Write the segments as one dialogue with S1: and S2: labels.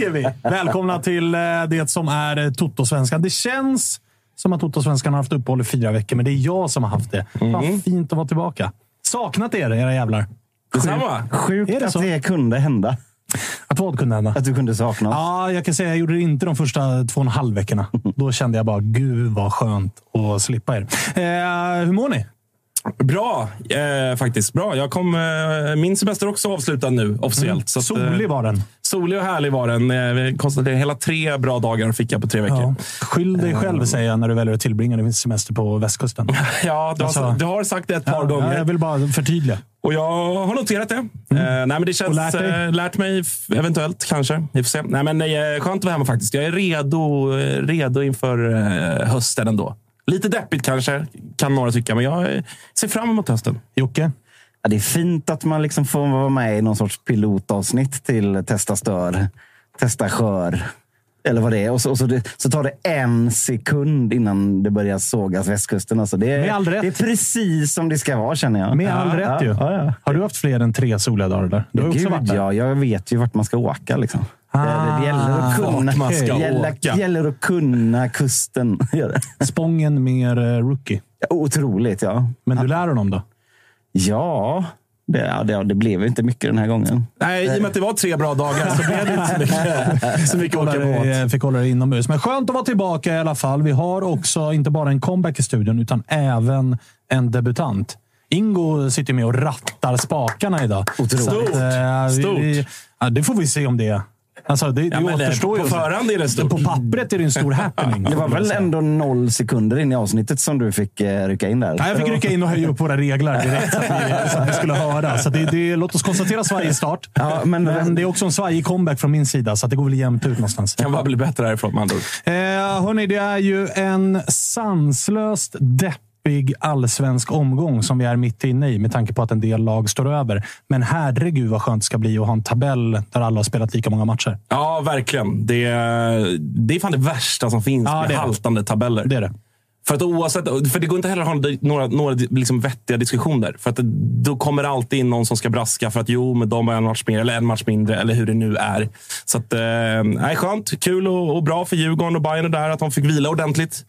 S1: Säger vi välkomna till eh, det som är eh, Toto-svenskan. Det känns som att Toto-svenskan har haft uppehåll i fyra veckor, men det är jag som har haft det. Fan, fint att vara tillbaka. Saknat er, era jävlar.
S2: Detsamma.
S3: Sjukt
S1: det
S3: att
S1: så?
S3: det kunde hända.
S1: Att vad kunde hända?
S3: Att du kunde sakna oss.
S1: Ja, jag kan säga jag gjorde det inte de första två och en halv veckorna. Då kände jag bara, gud vad skönt att slippa er. Eh, hur mår ni?
S2: Bra, eh, faktiskt. Bra. Jag kom, eh, min semester också avslutad nu officiellt. Så att, eh,
S1: Solig var den.
S2: solig och härlig var den. Eh, vi konstaterade hela tre bra dagar fick jag på tre veckor.
S1: Ja.
S2: Ja,
S1: Skyll dig själv, säger jag, när du väljer att tillbringa din semester på västkusten.
S2: du, har,
S1: Alltså-
S2: du har sagt det ett par
S1: Ja,
S2: gånger.
S1: jag vill bara förtydliga.
S2: Och jag har noterat det. Eh, nej, men det känns,
S1: Och lärt
S2: eh, lärt mig eventuellt, kanske. Vi får se. Nej, men, eh, skönt att vara hemma faktiskt. Jag är redo, eh, redo inför eh, hösten ändå. Lite deppigt kanske, kan några tycka, men jag ser fram emot hösten.
S1: Jocke?
S3: Ja, det är fint att man liksom får vara med i någon sorts pilotavsnitt till Testa stör, Testa skör. Eller vad det är. Och så, och så, det, så tar det en sekund innan det börjar sågas västkusten. Alltså det, är,
S1: Med all rätt.
S3: det är precis som det ska vara känner jag.
S1: Med all rätt
S3: ja,
S1: ju.
S3: Ja, ja.
S1: Har du haft fler än tre soliga dagar där? Du har ju också
S3: Gud,
S1: varit där.
S3: ja, jag vet ju vart man ska åka. Liksom.
S1: Ah,
S3: det, det gäller att kunna,
S2: man ska
S3: det gäller,
S2: åka.
S3: gäller att kunna kusten. Det.
S1: Spången mer eh, rookie.
S3: Otroligt, ja.
S1: Men du lär honom då?
S3: Ja, det, ja, det, det blev inte mycket den här gången.
S2: Nej, i och med att det var tre bra dagar så blev det inte så mycket, så mycket att åka båt.
S1: Fick hålla dig inomhus. Men skönt att vara tillbaka i alla fall. Vi har också inte bara en comeback i studion, utan även en debutant. Ingo sitter med och rattar spakarna idag.
S3: Otroligt.
S1: Så att, eh, vi-
S2: Stort.
S1: Vi, ja, det får vi se om det är. Alltså, det,
S2: Ja,
S1: det
S2: men det-
S1: återstår
S2: på
S1: ju.
S2: förhand är det stort.
S1: På pappret är det en stor happening.
S3: Det var väl ändå noll sekunder in i avsnittet som du fick eh, rycka in där?
S1: Nej, jag fick rycka in och höja upp våra regler direkt så att vi, så att vi skulle höra. Så det, det, låt oss konstatera svajig start.
S3: Ja, men-
S1: men det är också en svajig comeback från min sida, så att det går väl jämnt ut någonstans.
S2: kan bara bli bättre härifrån med andra ord.
S1: Eh, hörni, det är ju en sanslöst deppig allsvensk omgång som vi är mitt inne i med tanke på att en del lag står över. Men herregud vad skönt det ska bli att ha en tabell där alla har spelat lika många matcher.
S2: Ja, verkligen. Det, är- det är fan det värsta som finns
S1: Ja,
S2: med haltande tabeller.
S1: Det är det.
S2: För, att oavsett, för det går inte heller att ha några, några liksom vettiga diskussioner. För att det, då kommer det alltid in någon som ska braska för att jo, men de har en match mer eller en match mindre eller hur det nu är. Så att, eh, skönt. Kul och, och bra för Djurgården och Bayern och där att de fick vila ordentligt.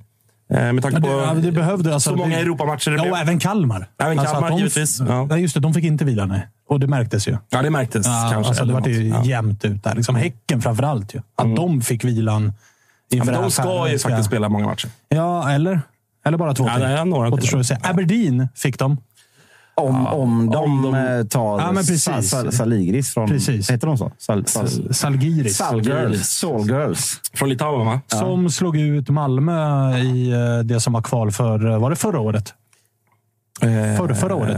S2: Eh, Med tanke
S1: Ja,
S2: på
S1: det, ja, det behövde, alltså,
S2: så många
S1: det,
S2: Europamatcher det
S1: Ja,
S2: blev.
S1: och även Kalmar.
S2: Även
S1: Alltså,
S2: Kalmar,
S1: att de,
S2: givetvis. Ja.
S1: Nej, just det. De fick inte vila, nej. Och det märktes ju.
S2: Ja, det märktes
S1: Ja,
S2: kanske.
S1: alltså, det var ju.
S2: Ja.
S1: jämnt ut där. Liksom häcken framför allt. Ju. Att de fick vilan
S2: Ja, men
S1: det
S2: de ska ju faktiskt spela många matcher.
S1: Ja, eller? Eller bara två
S2: Ja,
S1: till.
S2: det några till.
S1: Aberdeen fick de.
S3: Om, om de,
S2: om de-
S3: eh, tar
S1: Ja, men precis.
S3: Sa- Sa- Saligris från...
S1: Precis.
S3: Heter de så? Sal, sal,
S1: Salgiris.
S3: Salgirls.
S2: Från Litauen, va?
S1: Som slog ut Malmö i eh, det som var kval för, eh, var det förra året? Förra, förra året?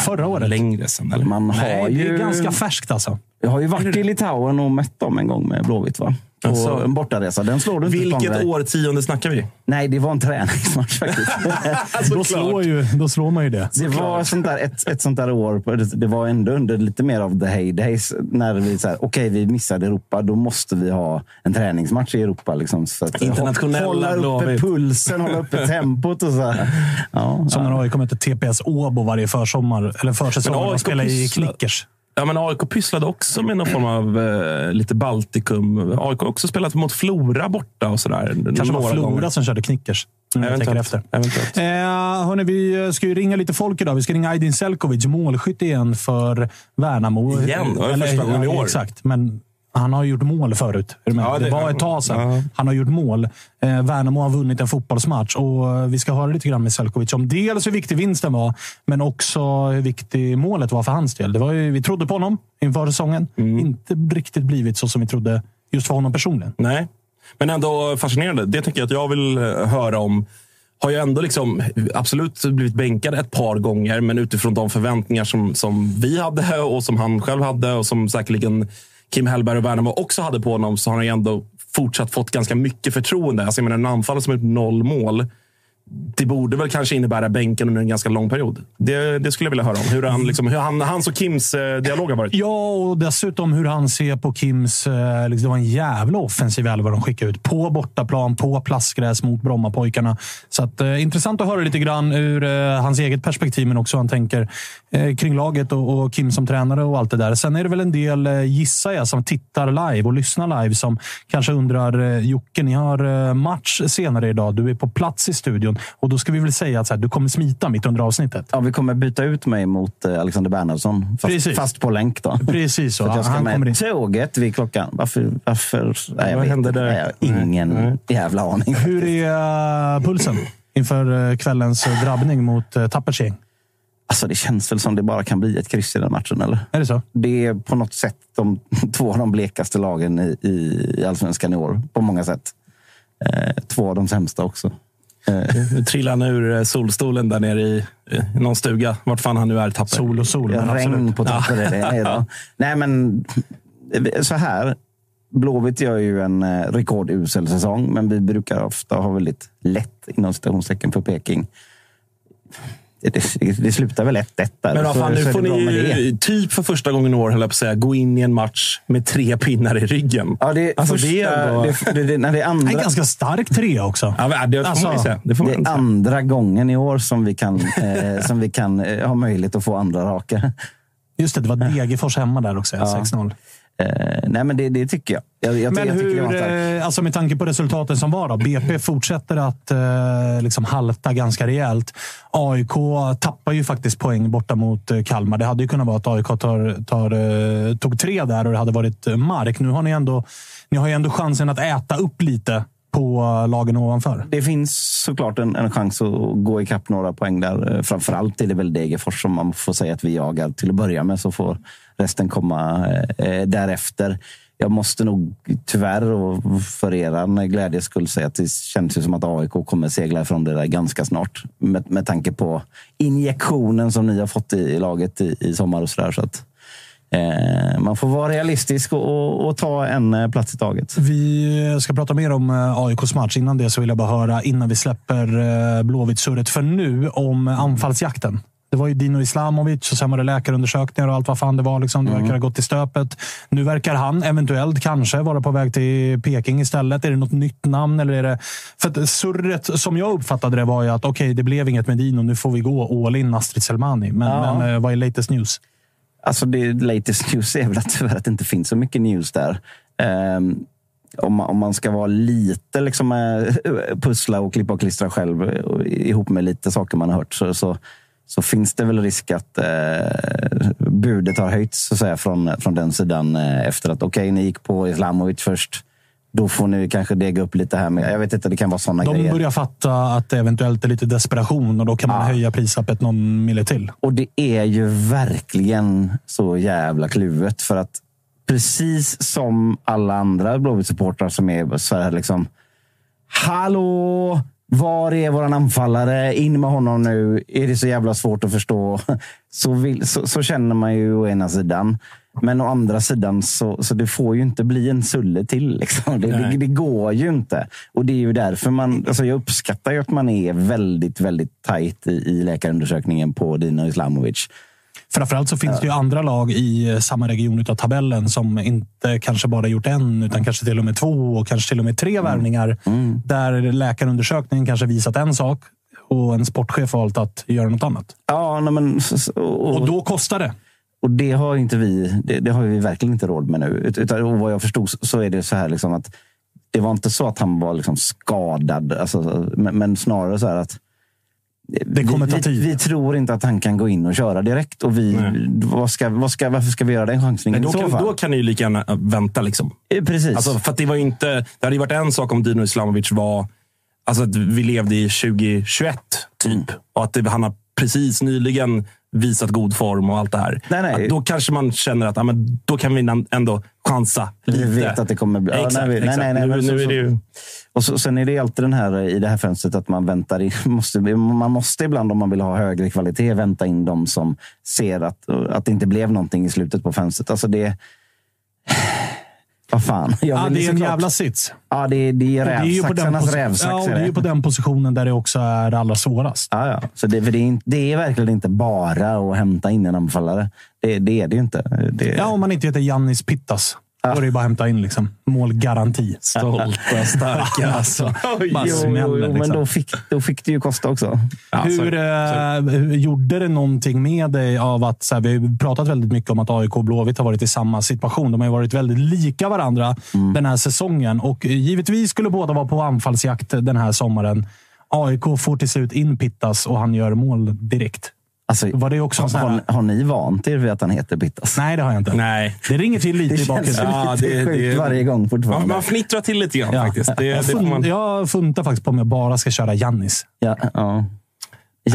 S1: Förra året?
S2: Längre sen, eller?
S3: Man har
S1: Nej, det
S3: ju...
S1: är ganska färskt alltså.
S3: Jag har ju varit i Litauen och mött dem en gång med Blåvitt. Va? På
S2: Alltså.
S3: en bortaresa. Den slår du inte
S2: Vilket årtionde snackar vi?
S3: Nej, det var en träningsmatch faktiskt.
S1: Då slår, ju, då slår man ju det.
S3: Det var sånt där, ett, ett sånt där år, det, var ändå under lite mer av the heydays. När vi så här, okej, vi missade Europa, då måste vi ha en träningsmatch i Europa. Liksom, så att,
S2: Internationella
S3: Hålla uppe
S2: Blåvitt.
S3: pulsen, hålla uppe tempot och så. Här. Ja,
S1: Som när AIK mötte TPS Åbo varje försommar, eller försäsong.
S2: Men AIK
S1: spelade i Knickers.
S2: Ja, men AIK pysslade också med någon form av eh, lite Baltikum. AIK har också spelat mot Flora borta och sådär.
S1: Kanske var Flora
S2: gånger.
S1: som körde Knickers. Efter.
S2: Eventuellt.
S1: Eh, hörni, vi ska ju ringa lite folk idag. Vi ska ringa Aydin Selkovic, målskytt igen för Värnamo.
S2: Igen? Det var första gången i år.
S1: Exakt, men han har gjort mål förut.
S2: Ja,
S1: det,
S2: det-
S1: var ett tag sedan.
S2: ja.
S1: Han har gjort mål. Eh, Värnamo har vunnit en fotbollsmatch och eh, vi ska höra lite grann med Selkovic om dels hur viktig vinsten var, men också hur viktig målet var för hans del. Det var ju, vi trodde på honom inför säsongen.
S2: Mm.
S1: Inte riktigt blivit så som vi trodde just för honom personligen.
S2: Nej, men ändå fascinerande. Det tänker jag att jag vill eh, höra om. Har ju ändå liksom absolut blivit bänkad ett par gånger, men utifrån de förväntningar som, som vi hade och som han själv hade och som säkerligen Kim Hellberg och Värnamo också hade på honom, så har han ju ändå fortsatt fått ganska mycket förtroende. Alltså, jag menar, en anfallare som har gjort noll mål. Det borde väl kanske innebära bänken under en ganska lång period. Det, det skulle jag vilja höra om. Hur, han, liksom, hur han, hans och Kims eh, dialog har varit.
S1: Ja, och dessutom hur han ser på Kims... Eh, liksom, det var en jävla offensiv elva de skickade ut. På bortaplan, på plastgräs mot Brommapojkarna. Så att, eh, intressant att höra lite grann ur eh, hans eget perspektiv, men också hur han tänker eh, kring laget och, och Kim som tränare och allt det där. Sen är det väl en del, eh, gissar jag, som tittar live och lyssnar live som kanske undrar eh, Jocke, ni har eh, match senare idag. Du är på plats i studion och då ska vi väl säga att så här, du kommer smita mitt under avsnittet.
S3: Ja, vi kommer byta ut mig mot eh, Alexander Bernhardsson. Fast, fast på länk då.
S1: Precis så.
S3: Jag ska
S1: Han kommer in.
S3: med tåget vid klockan. Varför? varför? Nej, jag
S2: Vad
S3: vet
S2: hände
S3: inte.
S2: där?
S3: Nej, ingen
S2: Nej.
S3: jävla aning.
S1: Hur är eh, pulsen inför eh, kvällens drabbning mot Tappers gäng?
S3: Alltså, det känns väl som det bara kan bli ett kryss i den matchen, eller?
S1: Är det så?
S3: Det är på något sätt de två av de blekaste lagen i, i, i allsvenskan i år. På många sätt. Eh, två av de sämsta också. Eh,
S2: Nu trillar han ur eh, solstolen där nere i, någon stuga. Vart fan han nu är, Tapper.
S1: Sol och sol. men
S3: regn
S1: absolut.
S3: på toppen är det. idag. Nej, men så här. Blåvitt gör ju en eh, rekordusel säsong, men vi brukar ofta ha väldigt lätt inom citationstecken för Peking. Det, det, slutar väl 1-1 där.
S2: Men fan,
S3: så
S2: nu får ni ju typ för första gången i år, höll jag på att säga, gå in i en match med tre pinnar i ryggen.
S3: Ja, det,
S2: Alltså,
S3: första,
S2: det är ändå-
S3: det, det, det, när det är andra,
S1: En ganska stark trea också.
S2: Ja, det får
S1: Alltså,
S2: man ju säga. Det
S3: det är andra gången i år som vi kan, eh, som vi kan eh, ha möjlighet att få andra raka.
S1: Just det, det var Degerfors hemma där också. 6-0.
S3: Eh, nej, men det, det tycker jag. jag, jag
S1: Men
S3: jag
S1: hur, eh, alltså med tanke på resultaten som var då. BP fortsätter att eh, liksom halta ganska rejält. AIK tappar ju faktiskt poäng borta mot eh, Kalmar. Det hade ju kunnat vara att AIK tar, tar, eh, tog tre där och det hade varit mark. Nu har ni ändå, ni har ju ändå chansen att äta upp lite på lagen ovanför.
S3: Det finns såklart en, en chans att gå ikapp några poäng där. Eh, framförallt är det väl Degerfors som man får säga att vi jagar till att börja med, så får resten komma eh, eh därefter. Jag måste nog tyvärr och för er glädjes skull säga att det känns ju som att AIK kommer segla ifrån det där ganska snart. Med, med tanke på injektionen som ni har fått i, i laget i, i sommar och sådär. Så att, man får vara realistisk och, och, och ta en eh, plats i taget.
S1: Vi ska prata mer om eh, AIKs match. Innan det så vill jag bara höra, innan vi släpper eh, Blåvitt-surret för nu, om eh, anfallsjakten. Det var ju Dino Islamovic och sen var det läkarundersökningar och allt vad fan det var. Liksom. Det verkar ha gått i stöpet. Nu verkar han eventuellt kanske vara på väg till Peking istället. Är det något nytt namn? Eller är det... För surret, som jag uppfattade det, var ju att okej, det blev inget med Dino. Nu får vi gå all in Astrid Selmani. Men,
S3: Ja.
S1: men eh, vad är latest news?
S3: Alltså det latest news är väl att tyvärr att det inte finns så mycket news där. Um, om man, om man ska vara lite liksom, eh, pussla och klippa och klistra själv eh, ihop med lite saker man har hört så, så, så finns det väl risk att eh, budet har höjts så att säga, från, från den sidan eh, efter att okej, okay, ni gick på Islamovic först. Då får ni kanske dega upp lite här. Med, jag vet inte, det kan vara sådana
S1: De
S3: grejer.
S1: börjar fatta att det eventuellt är lite desperation och då kan man
S3: Ja.
S1: höja prislappet någon mille till.
S3: Och det är ju verkligen så jävla kluvet. För att precis som alla andra Blåvitt-supportrar som är så här liksom. Hallå! Var är våran anfallare? In med honom nu. Är det så jävla svårt att förstå? Så, vill, så, så känner man ju å ena sidan. Men å andra sidan så, så det får ju inte bli en sulle till. Liksom. Det, det, det går ju inte. Och det är ju därför man... Alltså jag uppskattar ju att man är väldigt, väldigt tajt i, i läkarundersökningen på Dino Islamovic.
S1: Framförallt så finns det ju andra lag i eh, samma region av tabellen som inte kanske bara gjort en, utan kanske till och med två och kanske till och med tre värvningar. Där läkarundersökningen kanske visat en sak och en sportchef valt att göra något annat.
S3: Ja, men, och,
S1: Och då kostar det.
S3: och det har inte vi, det, det har vi verkligen inte råd med nu. Ut- Utan, och vad jag förstod så- så är det så här liksom att det var inte så att han var liksom skadad, alltså, men, men snarare så här att
S1: Det kommer
S3: vi,
S1: ta
S3: vi,
S1: tid.
S3: vi tror inte att han kan gå in och köra direkt. Och vi, vad ska, vad ska, varför ska vi göra den chansningen
S2: Men då kan, då kan ni ju lika gärna äh, vänta. Liksom.
S3: Eh, Precis.
S2: Alltså, för det, var inte, det hade varit en sak om Dino Islamovic var... Alltså att vi levde i 2021, typ.
S3: Mm.
S2: Och att det, han har precis nyligen visat god form och allt det här.
S3: Nej, nej.
S2: Då kanske man känner att ja, men då kan vi ändå chansa lite.
S3: vi vet att det kommer bli... ja,
S2: Exakt,
S3: nej, vi- nej,
S2: exakt.
S3: nej, nej,
S2: nu,
S3: men så-
S2: nu är
S3: så-
S2: det ju...
S3: Och så, sen är det alltid den här i det här fönstret att man väntar in. Måste, man måste ibland om man vill ha högre kvalitet vänta in de som ser att, att det inte blev någonting i slutet på fönstret. Alltså det... Vad fan. Jag
S1: Ja, det är en jävla sits.
S3: Ja, det är, det är rävsaxarnas rävsax.
S1: ja, det är ju på den positionen där det också är allra svårast.
S3: Ja, ja. Så det, för det, är, det är verkligen inte bara att hämta in en anfallare. Det, det är det ju inte. Det,
S1: Ja, om man inte heter Jannis Pittas. Då är det ju bara att hämta in liksom. målgaranti.
S2: Stolta, starka.
S1: Alltså, bara
S3: jo,
S1: smäller,
S3: jo, men
S1: liksom.
S3: då fick, då fick det ju kosta också.
S2: Ja,
S1: hur,
S2: sorry.
S1: eh, hur gjorde det någonting med dig av att... Så här, vi har pratat väldigt mycket om att AIK och Blåvitt har varit i samma situation. De har ju varit väldigt lika varandra
S3: Mm.
S1: den här säsongen. Och givetvis skulle båda vara på anfallsjakt den här sommaren. AIK får till slut in Pittas och han gör mål direkt.
S3: Alltså,
S1: Var det också
S3: har,
S1: här...
S3: har ni vant er vid att han heter Pittas?
S1: Nej, det har jag inte.
S2: Nej.
S1: Det ringer till lite
S3: Det
S1: i
S3: känns
S1: bakgrunden.
S2: Ja, det-
S3: sjukt
S2: det-
S3: varje gång
S2: Man,
S3: fortfarande.
S2: man fnittrar till lite grann
S1: Ja.
S2: faktiskt. Det,
S1: jag, fun-
S2: man...
S1: jag funtar faktiskt på om jag bara ska köra Jannis.
S3: Ja, ja.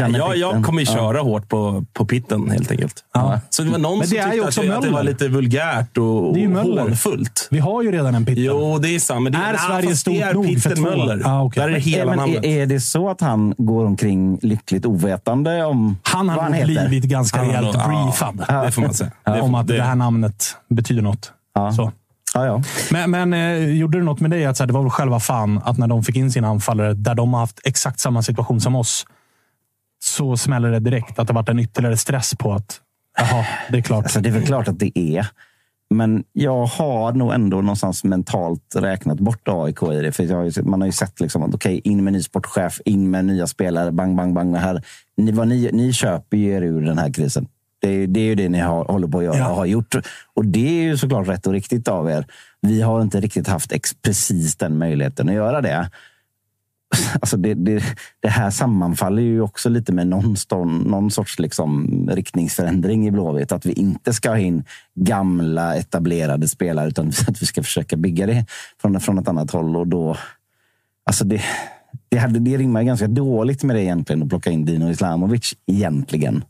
S3: Janne
S2: jag, jag kommer ju köra hårt på, på pitten helt enkelt.
S1: Ja.
S2: Så det var någon som
S1: det är ju
S2: tyckte att, det- att det var
S1: Möller.
S2: lite vulgärt och,
S1: är Möller.
S2: hånfullt.
S1: Vi har ju redan en Pitten.
S2: Jo, det är sant. Men det,
S1: Är
S2: nej,
S1: Sverige
S2: fast
S1: stort
S2: är
S1: nog för två?
S2: Möller.
S1: Ah, okej.
S2: Där är det
S3: Är,
S2: hela
S3: men
S2: namnet.
S3: är, är det så att han går omkring lyckligt ovetande om
S1: Han
S3: vad
S1: har
S3: han
S1: nog
S3: heter?
S1: blivit ganska
S2: Han
S1: rejält
S2: nog- ja,
S1: briefad.
S2: Det får man säga. Det,
S1: om att det, här namnet betyder något.
S3: Ja.
S1: Så.
S3: Ja, ja.
S1: Men, men eh, gjorde det något med dig att så här, det var väl själva fan att när de fick in sina anfallare, där de har haft exakt samma situation som oss, så smäller det direkt. Att det varit en ytterligare stress på att, jaha, det är klart.
S3: Alltså, det är väl klart att det är. Men jag har nog ändå någonstans mentalt räknat bort AIK i det. För jag har ju, man har ju sett liksom att okej, in med ny sportchef, in med nya spelare, bang, bang, bang. Det här. Ni, vad ni, ni köper ju er ur den här krisen. Det, är- det är ju det ni har, håller på att göra
S1: Ja.
S3: och har gjort. Och det är ju såklart rätt och riktigt av er. Vi har inte riktigt haft ex, precis den möjligheten att göra det. Alltså det, det, det här sammanfaller ju också lite med någon, stånd, någon sorts liksom riktningsförändring i Blåvitt. Att vi inte ska ha in gamla etablerade spelare utan att vi ska försöka bygga det från, från ett annat håll. Och då, alltså det, det, hade, det rimmar ganska dåligt med det egentligen att plocka in Dino Islamovic egentligen.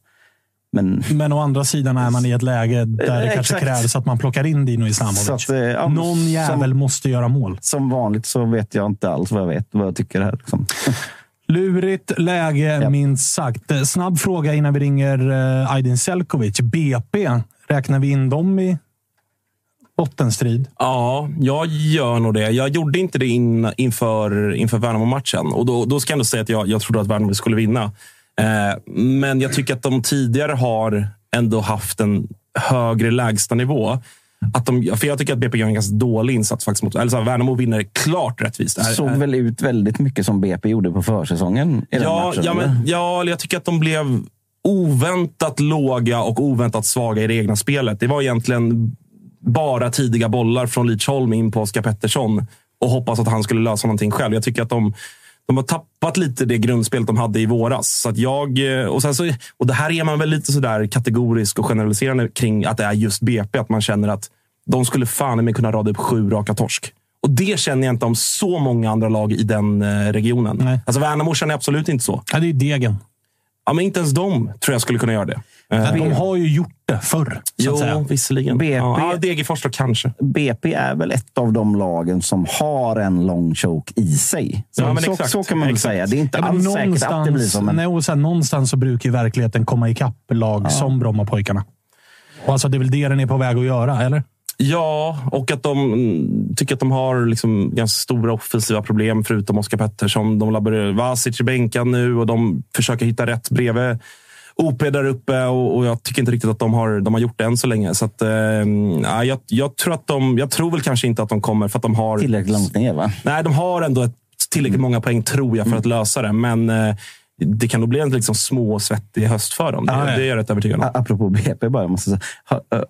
S3: Men
S1: Men å andra sidan är man i ett läge där det
S3: Eh,
S1: kanske
S3: exakt.
S1: krävs att man plockar in Dino Islamovic.
S3: att, eh, ja,
S1: Någon jävel
S3: som-
S1: måste göra mål.
S3: som vanligt så vet jag inte alls vad jag vet, vad jag tycker här. Liksom.
S1: Lurigt läge,
S3: Ja.
S1: minst sagt. Eh, Snabb fråga innan vi ringer Aydin Selkovic. BP, räknar vi in dem i bottenstrid?
S2: Ja, jag gör nog det. Jag gjorde inte det in, inför, inför Värnamo-matchen. Och då, då ska jag ändå säga att jag, jag trodde att Värnamo skulle vinna. Eh, men jag tycker att de tidigare har ändå haft en högre lägstanivå. Att de, för jag tycker att BP gör en ganska dålig insats. faktiskt mot, eller så här, Värnamo vinner klart rättvist.
S3: Det såg väl ut väldigt mycket som BP gjorde på försäsongen i
S2: Ja,
S3: matchen?
S2: ja,
S3: eller?
S2: men, ja, jag tycker att de blev oväntat låga och oväntat svaga i det egna spelet. Det var egentligen bara tidiga bollar från Lidsholm in på Oskar Pettersson och hoppas att han skulle lösa någonting själv. Jag tycker att de, de har tappat lite det grundspel de hade i våras. Så att jag, eh, och, sen så, och det här är man väl lite sådär kategorisk och generaliserande kring att det är just BP. Att man känner att de skulle fan med kunna rada upp sju raka torsk. Och det känner jag inte om så många andra lag i den eh, regionen.
S1: Nej.
S2: Alltså Värnamo känner jag absolut inte så.
S1: Ja, det är degen.
S2: Ja, men inte ens de tror jag skulle kunna göra det. Eh,
S1: De har ju gjort det förr, så
S2: jo,
S1: att säga.
S2: visserligen.
S3: BP
S2: Ja, ja, Degerfors då kanske.
S3: BP är väl ett av de lagen som har en long choke i sig. Så,
S2: Ja, men
S3: så,
S2: exakt.
S3: så kan man väl säga. Det är inte
S1: Ja, men
S3: alls säkert att det blir som en...
S1: nej, och sen, någonstans så brukar ju verkligheten komma ikapp lag som Brommapojkarna. Och alltså, det är väl det den är på väg att göra, eller?
S2: Ja, och att de mm, tycker att de har liksom ganska stora offensiva problem förutom Oskar Pettersson. De laborerar Vasic i bänkan nu och de försöker hitta rätt bredvid OP där uppe och, och jag tycker inte riktigt att de har, de har gjort det än så länge. Så att, eh, ja, jag, jag, tror att de, jag tror väl kanske inte att de kommer för att de har...
S3: Tillräckligt långt ner, va?
S2: Nej, de har ändå ett, tillräckligt många poäng tror jag för att lösa det. Men eh, det kan nog bli en liksom små svettig höst för dem. Det,
S1: Ja, ja.
S2: det är jag rätt övertygad om.
S3: Apropå BP bara, jag måste säga.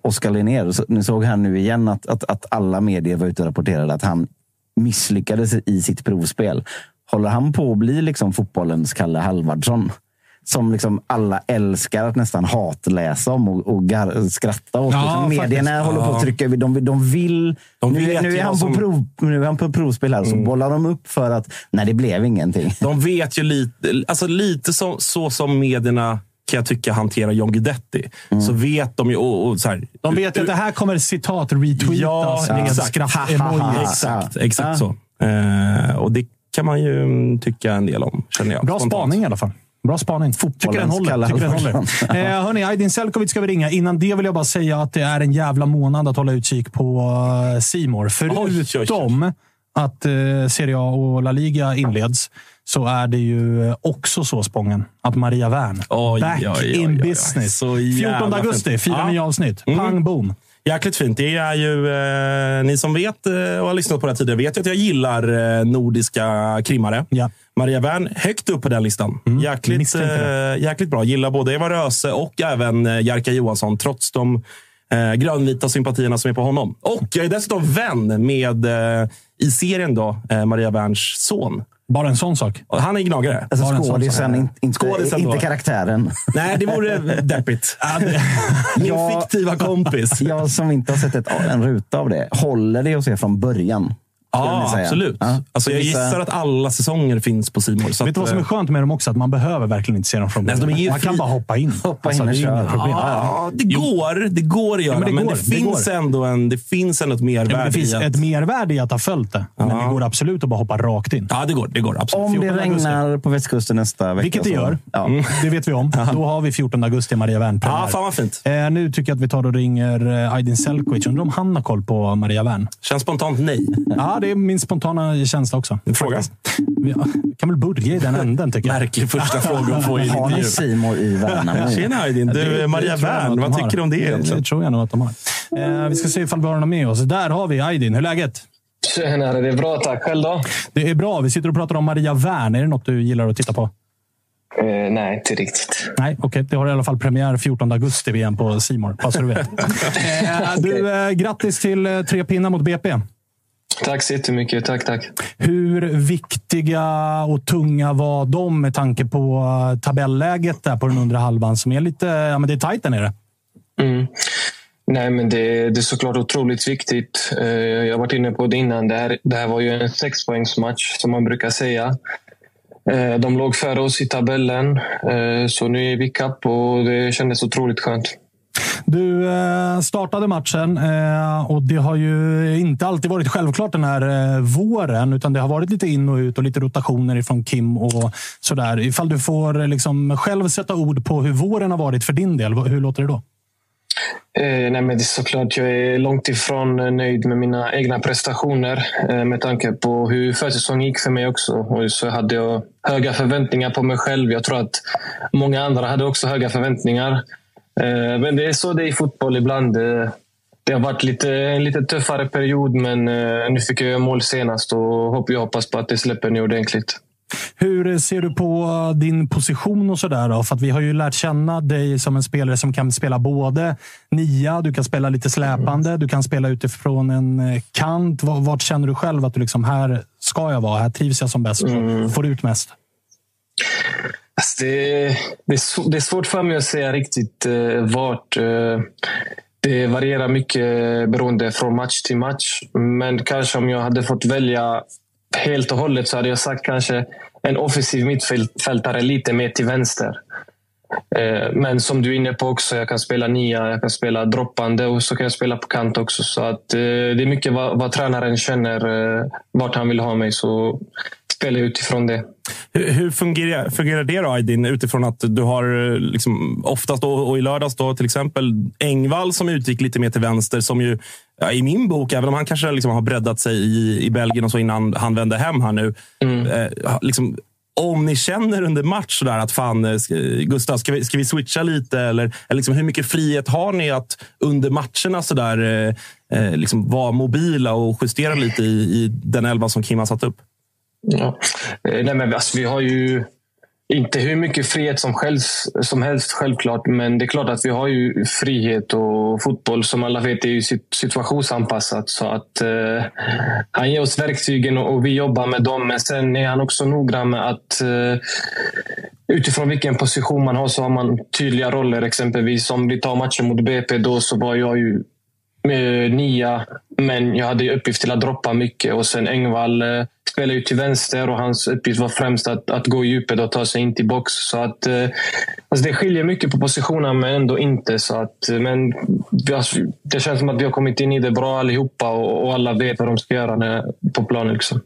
S3: Oskar Linnér, så- ni såg här nu igen att, att, att alla medier var ute och rapporterade att han misslyckades i sitt provspel. Håller han på att bli liksom fotbollens Kalle Halvardsson? Som liksom alla älskar att nästan hatläsa om och, och gar, skratta åt.
S1: Ja,
S3: liksom medierna
S1: faktiskt.
S3: håller på att trycka. De, de vill...
S2: De
S3: nu, nu, är han på
S2: som-
S3: prov, nu är han på provspel här, så bollar de upp för att nej, det blev ingenting.
S2: De vet ju lite, alltså lite så, så som medierna kan jag tycka hanterar John Guidetti. Så vet de ju... Och, och så här,
S1: De vet ju att det här kommer citat retweetas
S2: Ja,
S1: med
S2: exakt.
S1: skratt-emoji.
S2: Exakt,
S3: Ja.
S2: exakt
S1: Ja.
S2: så. Eh, och det kan man ju mm, tycka en del om, känner jag.
S1: Bra
S2: spontant.
S1: spaning i alla fall. Bra spaning. Tycker den håller. Tycker den håller. Eh, hörni, Aydin Selkovic ska vi ringa. Innan det vill jag bara säga att det är en jävla månad att hålla utkik på eh, Simor. Förutom att eh, Serie A och La Liga inleds så är det ju också så, Spången, att Maria Wern, back in business.
S2: Så jävla
S1: 14 augusti, fyra
S2: Ja.
S1: nya avsnitt.
S2: Mm.
S1: Pang boom.
S2: Jäkligt fint. Det är ju, eh, ni som vet eh, och har lyssnat på det här tidigare vet ju att jag gillar eh, nordiska krimmare.
S1: Ja.
S2: Maria Wern högt upp på den listan. Jäkligt,
S1: misstänkte
S2: eh, jäkligt bra. Gillar både Eva Röse och även eh, Jerka Johansson, trots de eh, grönvita sympatierna som är på honom. Och jag är dessutom vän med, i serien, då, Maria Werns son.
S1: Bara en sån sak.
S2: Han är gnagare.
S3: Alltså
S1: Bara
S3: skådisen, in- inte,
S2: Skådisen
S3: inte karaktären.
S2: Nej, det vore deppigt. Min
S3: Ja.
S2: fiktiva kompis.
S3: Jag som inte har sett ett, en ruta av det, håller det att se från början?
S2: Ja, absolut.
S3: Ja.
S2: Alltså, jag gissar att alla säsonger finns på Simor.
S1: Vet du vad som är skönt med dem också? Att man behöver verkligen inte se dem från början. Man kan bara hoppa in.
S3: Hoppa in och
S1: det är
S3: köra.
S1: problem.
S2: Ja, det går. Det går att göra,
S1: men det
S2: men,
S1: går,
S2: det,
S1: det
S2: finns
S1: går.
S2: ändå en, det finns ändå ett mervärde
S1: Ja, det finns
S2: att...
S1: ett mervärde i att ha följt det, men det går absolut att bara hoppa rakt in.
S2: Ja, det går. Det går absolut.
S3: Om det
S1: 14 augusti.
S3: regnar på västkusten nästa vecka.
S1: Vilket det gör.
S3: Ja.
S1: Det vet vi om. Då har vi 14 augusti Maria Wern
S2: Ja, fan vad fint.
S1: eh, Nu tycker jag att vi tar och ringer eh, Aydin Selkovic. Undrar om han har koll på Maria Wern?
S2: Känns spontant nej.
S1: Ja, det är min spontana känsla också.
S2: Fråga.
S1: Vi kan väl börja i den änden, tycker jag.
S2: Märklig första fråga att få i en
S3: Har ni. Simor i Värnamo?
S2: Tjena Aydin. Du,
S1: det
S2: Maria Wern. Vad tycker du om det
S1: Det, det
S2: egentligen?
S1: tror jag nog att de har. Eh, vi ska se ifall vi har honom med oss. Där har vi Aydin. Hur är läget?
S4: Tjenare, det är bra tack. Själv då?
S1: Det är bra. Vi sitter och pratar om Maria Wern. Är det något du gillar att titta på?
S4: Eh, nej, inte riktigt.
S1: Nej, okej. Det har i alla fall premiär 14 augusti VM på Simor. Bara så du vet. eh, du, eh, grattis till eh, tre pinnar mot BP.
S4: Tack så jättemycket. Tack, tack.
S1: Hur viktiga och tunga var de med tanke på eh, tabelläget där på den undre halvan som är lite... Ja, men det är tajt där nere.
S4: Mm. Nej, men det, det är såklart otroligt viktigt. Eh, jag har varit inne på det innan. Det här, det här var ju en sexpoängsmatch, som man brukar säga. Eh, de låg före oss i tabellen, så nu är vi kapp och det kändes otroligt skönt.
S1: Du eh, startade matchen eh, och det har ju inte alltid varit självklart den här eh, våren, utan det har varit lite in och ut och lite rotationer ifrån Kim och sådär. Ifall du får liksom själv sätta ord på hur våren har varit för din del, hur låter det då?
S4: Eh, nej, men det är såklart, jag är långt ifrån nöjd med mina egna prestationer eh, med tanke på hur försäsongen gick för mig också. Och så hade jag höga förväntningar på mig själv. Jag tror att många andra hade också höga förväntningar. Eh, men det är så det är i fotboll ibland. Eh, det har varit lite, en lite tuffare period, men eh, nu fick jag mål senast och jag hoppas på att det släpper nu ordentligt.
S1: Hur ser du på din position och sådär? För att vi har ju lärt känna dig som en spelare som kan spela både nia, du kan spela lite släpande, du kan spela utifrån en kant. Vart känner du själv att du liksom, här ska jag vara? Här trivs jag som bäst? Mm. Får ut mest?
S4: Alltså det, det, är, det, är, svårt för mig att säga riktigt eh, vart. Eh, det varierar mycket beroende från match till match. Men kanske om jag hade fått välja helt och hållet så hade jag sagt kanske en offensiv mittfältare lite mer till vänster. Eh, men som du är inne på också, jag kan spela nia, jag kan spela droppande och så kan jag spela på kant också. Så att eh, det är mycket vad, vad tränaren känner, eh, vart han vill ha mig. Så spelar jag utifrån det.
S2: Hur, hur fungerar, fungerar det då, Aydin, utifrån att du har liksom, oftast då, och i lördags då, till exempel Engvall som utgick lite mer till vänster, som ju ja, i min bok, även om han kanske liksom har breddat sig i, i Belgien och så innan han vände hem här nu, mm. eh, liksom, om ni känner under match sådär att fan, eh, Gustav, ska vi, ska vi switcha lite? Eller, eller liksom, hur mycket frihet har ni att under matcherna sådär, eh, eh, liksom vara mobila och justera lite i, i den elva som Kim har satt upp?
S4: Ja. Eh, nej, men alltså, vi har ju inte hur mycket frihet som helst, som helst självklart, men det är klart att vi har ju frihet och fotboll som alla vet är ju situationsanpassat. Så att eh, han ger oss verktygen och, och, vi jobbar med dem. Men sen är han också noggrann med att eh, utifrån vilken position man har så har man tydliga roller. Exempelvis om vi tar matchen mot BP, då så var jag ju eh, nia, men jag hade uppgift till att droppa mycket. Och sen Engvall eh, spelade ju till vänster och hans uppgift var främst att, att gå i djupet och ta sig in till box. Så att, eh, alltså det skiljer mycket på positionerna, men ändå inte. Så att, eh, men alltså, det känns som att vi har kommit in i det bra allihopa och, och alla vet vad de ska göra när, på planen. Liksom.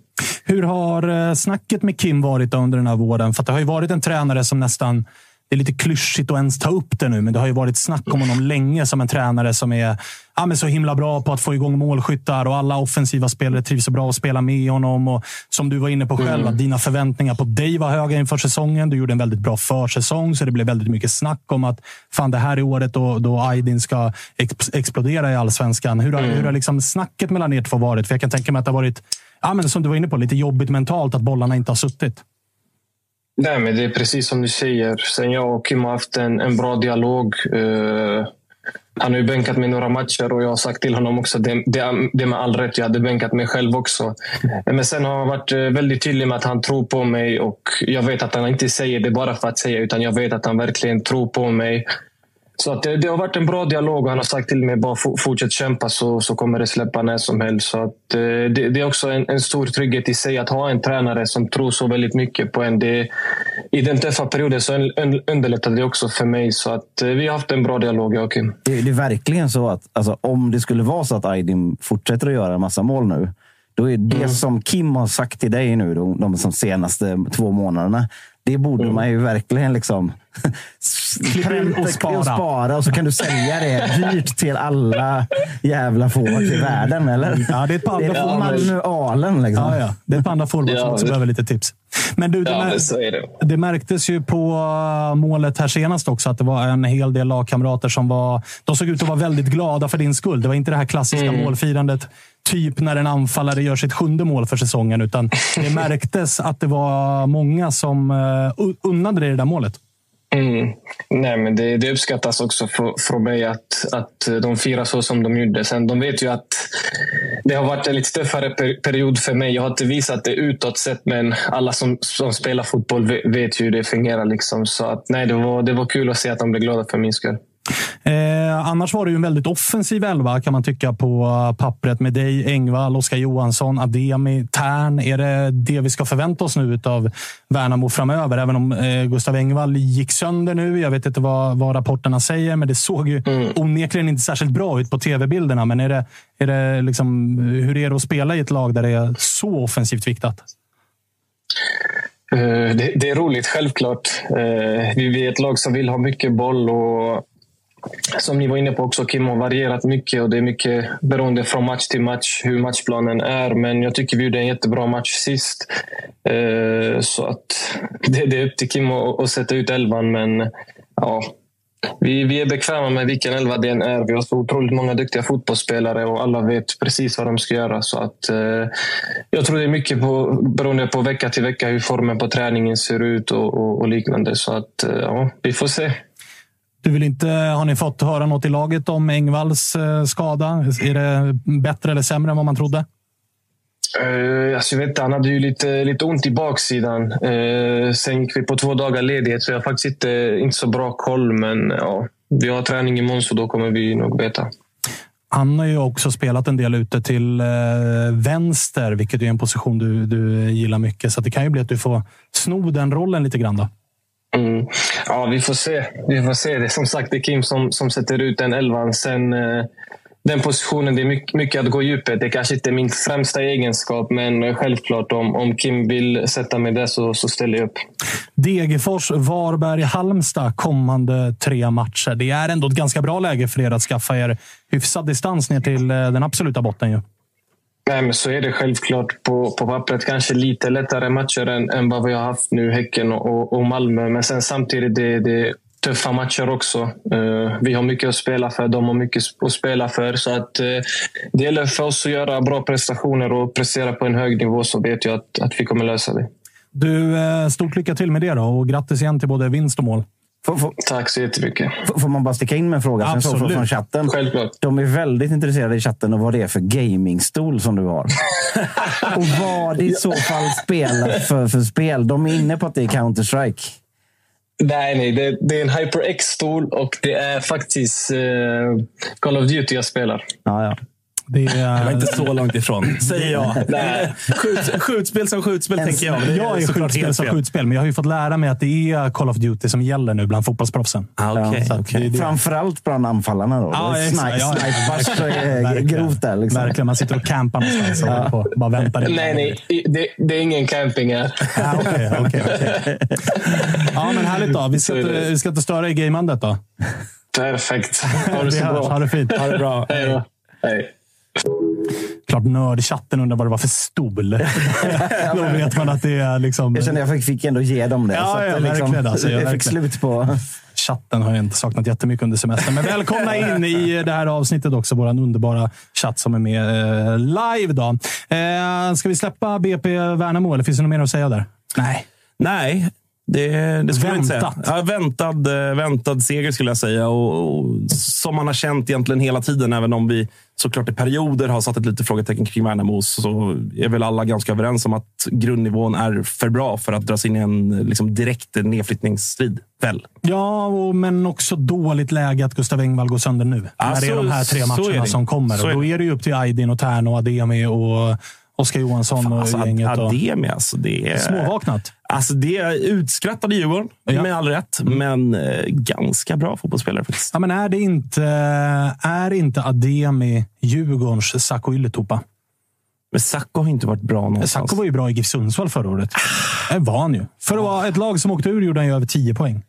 S1: Hur har eh, snacket med Kim varit under den här våren? För det har ju varit en tränare som nästan det är lite klyschigt att ens ta upp det nu, men det har ju varit snack om honom länge som en tränare som är ja, men så himla bra på att få igång målskyttar och alla offensiva spelare trivs så bra att spela med honom. Och som du var inne på själv, mm. att dina förväntningar på dig var höga inför säsongen. Du gjorde en väldigt bra försäsong, så det blev väldigt mycket snack om att fan, det här är året då, då Aydin ska ex explodera i allsvenskan. Hur har, mm. hur har liksom snacket mellan er två varit? För jag kan tänka mig att det har varit, ja, men som du var inne på, lite jobbigt mentalt att bollarna inte har suttit.
S4: Nej, men det är precis som du säger. Sen jag och Kim har haft en, en bra dialog. Uh, han har ju bänkat mig några matcher och jag har sagt till honom också det, det, det med all rätt. Jag hade bänkat mig själv också. Eh, men sen har han varit eh, väldigt tydlig med att han tror på mig och jag vet att han inte säger det bara för att säga utan jag vet att han verkligen tror på mig. Så att det, det, har varit en bra dialog och han har sagt till mig bara fortsätt kämpa så, så kommer det släppa när som helst. Så att, eh, det, det är också en, en, stor trygghet i sig att ha en tränare som tror så väldigt mycket på en. Det, I den tuffa perioden så underlättade det också för mig. Så att, eh, vi har haft en bra dialog, jag och Kim.
S3: Det, det är verkligen så att alltså, om det skulle vara så att Aydin fortsätter att göra en massa mål nu, då är det mm. som Kim har sagt till dig nu de, de senaste två månaderna, det borde mm. man ju verkligen liksom
S1: och spara. och
S3: spara. Och så kan du sälja det dyrt till alla jävla forwards i världen. Eller?
S1: Ja, det är ett par andra
S3: manualen. Liksom.
S1: Ja, ja. Det är ett par andra forwards som behöver lite tips. Men du, det, ja,
S4: mär
S1: det. det, märktes ju på uh, målet här senast också att det var en hel del lagkamrater som var... De såg ut att vara väldigt glada för din skull. Det var inte det här klassiska mm. målfirandet typ när en anfallare gör sitt sjunde mål för säsongen. Utan det märktes att det var många som uh, unnade dig det där målet.
S4: Mm. Nej, men det, det uppskattas också från mig att, att de firar så som de gjorde. Sen, de vet ju att det har varit en lite tuffare per, period för mig. Jag har inte visat det utåt sett, men alla som, som spelar fotboll vet ju hur det fungerar. Liksom. Så att, nej, det, var, det var kul att se att de blev glada för min skull.
S1: Eh, annars var det ju en väldigt offensiv elva kan man tycka på pappret med dig, Engvall, Oskar Johansson, Ademi, Tern. Är det det vi ska förvänta oss nu av Värnamo framöver? Även om eh, Gustav Engvall gick sönder nu. Jag vet inte vad, vad rapporterna säger, men det såg ju mm. onekligen inte särskilt bra ut på tv-bilderna. Men är det, är det liksom, hur är det att spela i ett lag där det är så offensivt viktat?
S4: Uh, det, det, är roligt, självklart. Uh, vi är ett lag som vill ha mycket boll och som ni var inne på också, Kim har varierat mycket och det är mycket beroende från match till match hur matchplanen är. Men jag tycker vi gjorde en jättebra match sist. Eh, så att det, är upp till Kim att, sätta ut elvan. Men ja, Vi, vi är bekväma med vilken elva det än är. Vi har så otroligt många duktiga fotbollsspelare och alla vet precis vad de ska göra. Så att, eh, jag tror det är mycket på, beroende på vecka till vecka hur formen på träningen ser ut och, och, och liknande. Så att, eh, ja, vi får se.
S1: Du vill inte, har ni fått höra något i laget om Engvalls eh, skada? Är det bättre eller sämre än vad man trodde?
S4: Uh, alltså jag vet inte, han hade ju lite, lite ont i baksidan. Uh, sen gick vi på två dagar ledighet, så jag har faktiskt inte, inte så bra koll. Men ja, vi har träning imorgon, så då kommer vi nog veta.
S1: Han har ju också spelat en del ute till vänster, vilket är en position du, du gillar mycket. Så det kan ju bli att du får sno den rollen lite grann. Då.
S4: Mm. Ja, vi får se. Vi får se. Det är som sagt det är Kim som, som sätter ut den elvan. Sen, eh, den positionen, det är mycket, mycket att gå djupet. Det kanske inte är min främsta egenskap, men självklart om, om Kim vill sätta mig där så, så ställer jag upp.
S1: Degerfors, Varberg, Halmstad kommande tre matcher. Det är ändå ett ganska bra läge för er att skaffa er hyfsad distans ner till eh, den absoluta botten. Ju.
S4: Nej, men så är det självklart på, på pappret. Kanske lite lättare matcher än, än vad vi har haft nu, Häcken och, och Malmö. Men sen samtidigt, det, det tuffa matcher också. Uh, vi har mycket att spela för, de har mycket att spela för. Så att, uh, det gäller för oss att göra bra prestationer och prestera på en hög nivå så vet jag att, att vi kommer lösa det.
S1: Du, eh, stort lycka till med det då och grattis igen till både vinst och mål.
S4: Får, får, Tack så jättemycket.
S3: Får, får man bara sticka in med en fråga
S1: Absolut.
S3: från, från chatten?
S4: Självklart.
S3: De är väldigt intresserade i chatten av vad det är för gamingstol som du har. och vad det i så fall spelar för, för spel. De är inne på att det är Counter-Strike.
S4: Nej, nej. Det, det, är en HyperX-stol och det är faktiskt eh, Call of Duty jag spelar.
S3: Ja, ja.
S1: Det är,
S2: Det var inte så långt ifrån, säger jag.
S4: Nej.
S2: Skjut, skjutspel som skjutspel, tänker jag. det
S1: jag är skjutspel som skjutspel, men jag har ju fått lära mig att det är Call of Duty som gäller nu bland fotbollsproffsen.
S2: Ah,
S1: det är det.
S3: Framförallt bland anfallarna. Då.
S1: Ja,
S3: Det är
S1: exakt.
S3: snipe,
S1: Ja, ja.
S3: snipers är grovt där. Liksom.
S1: Verkligen. Man sitter och campar någonstans och på, bara väntar.
S4: Nej, nej. Det, det är ingen camping här.
S1: Ja, Okej, okej, okej. Ja, men härligt då. Vi ska,
S4: är
S1: inte, vi ska inte störa i gameandet då.
S4: Perfekt. Ha det så
S1: hörs. Ha
S4: bra.
S1: det fint.
S2: Ha det bra.
S4: Hej. Hej.
S1: Klart nördchatten undrar vad det var för stol. Då vet man att det är liksom...
S3: Jag kände att jag fick, fick ändå ge dem det.
S1: Ja,
S3: så att
S1: ja,
S3: det liksom,
S1: alltså, ja,
S3: jag fick slut på...
S1: Chatten har jag inte saknat jättemycket under semestern. Men välkomna in i det här avsnittet också. Vår underbara chatt som är med eh, live. Då. Eh, ska vi släppa BP Värnamo eller finns det något mer att säga där? Nej.
S2: Nej, det, det skulle jag.
S1: Väntat.
S2: Ja, väntad, eh, väntad seger skulle jag säga. Och, och, som man har känt egentligen hela tiden, även om vi såklart i perioder har satt ett litet frågetecken kring Värnamo, så är väl alla ganska överens om att grundnivån är för bra för att dras in i en liksom, direkt nedflyttningsstrid. Väl?
S1: Ja, och, men också dåligt läge att Gustav Engvall går sönder nu.
S2: Ja,
S1: när det är
S2: så-
S1: de här tre
S2: så
S1: matcherna som kommer.
S2: Så
S1: Och då är det ju upp till Aydin och Tern och Ademi och Oskar Johansson och
S2: Alltså,
S1: gänget. Och...
S2: Ademi, alltså, det är...
S1: Småvaknat.
S2: Alltså, det är utskrattade Djurgården,
S1: Ja.
S2: med all rätt. Men eh, ganska bra fotbollsspelare faktiskt.
S1: Ja, men är, det inte, är inte Ademi Djurgårdens Sacco Ylätupa?
S2: Men Sacco har inte varit bra någonstans.
S1: Sacco var ju bra i GIF Sundsvall förra året. Det var han ju. För att vara ett lag som åkte ur gjorde han ju över 10 poäng.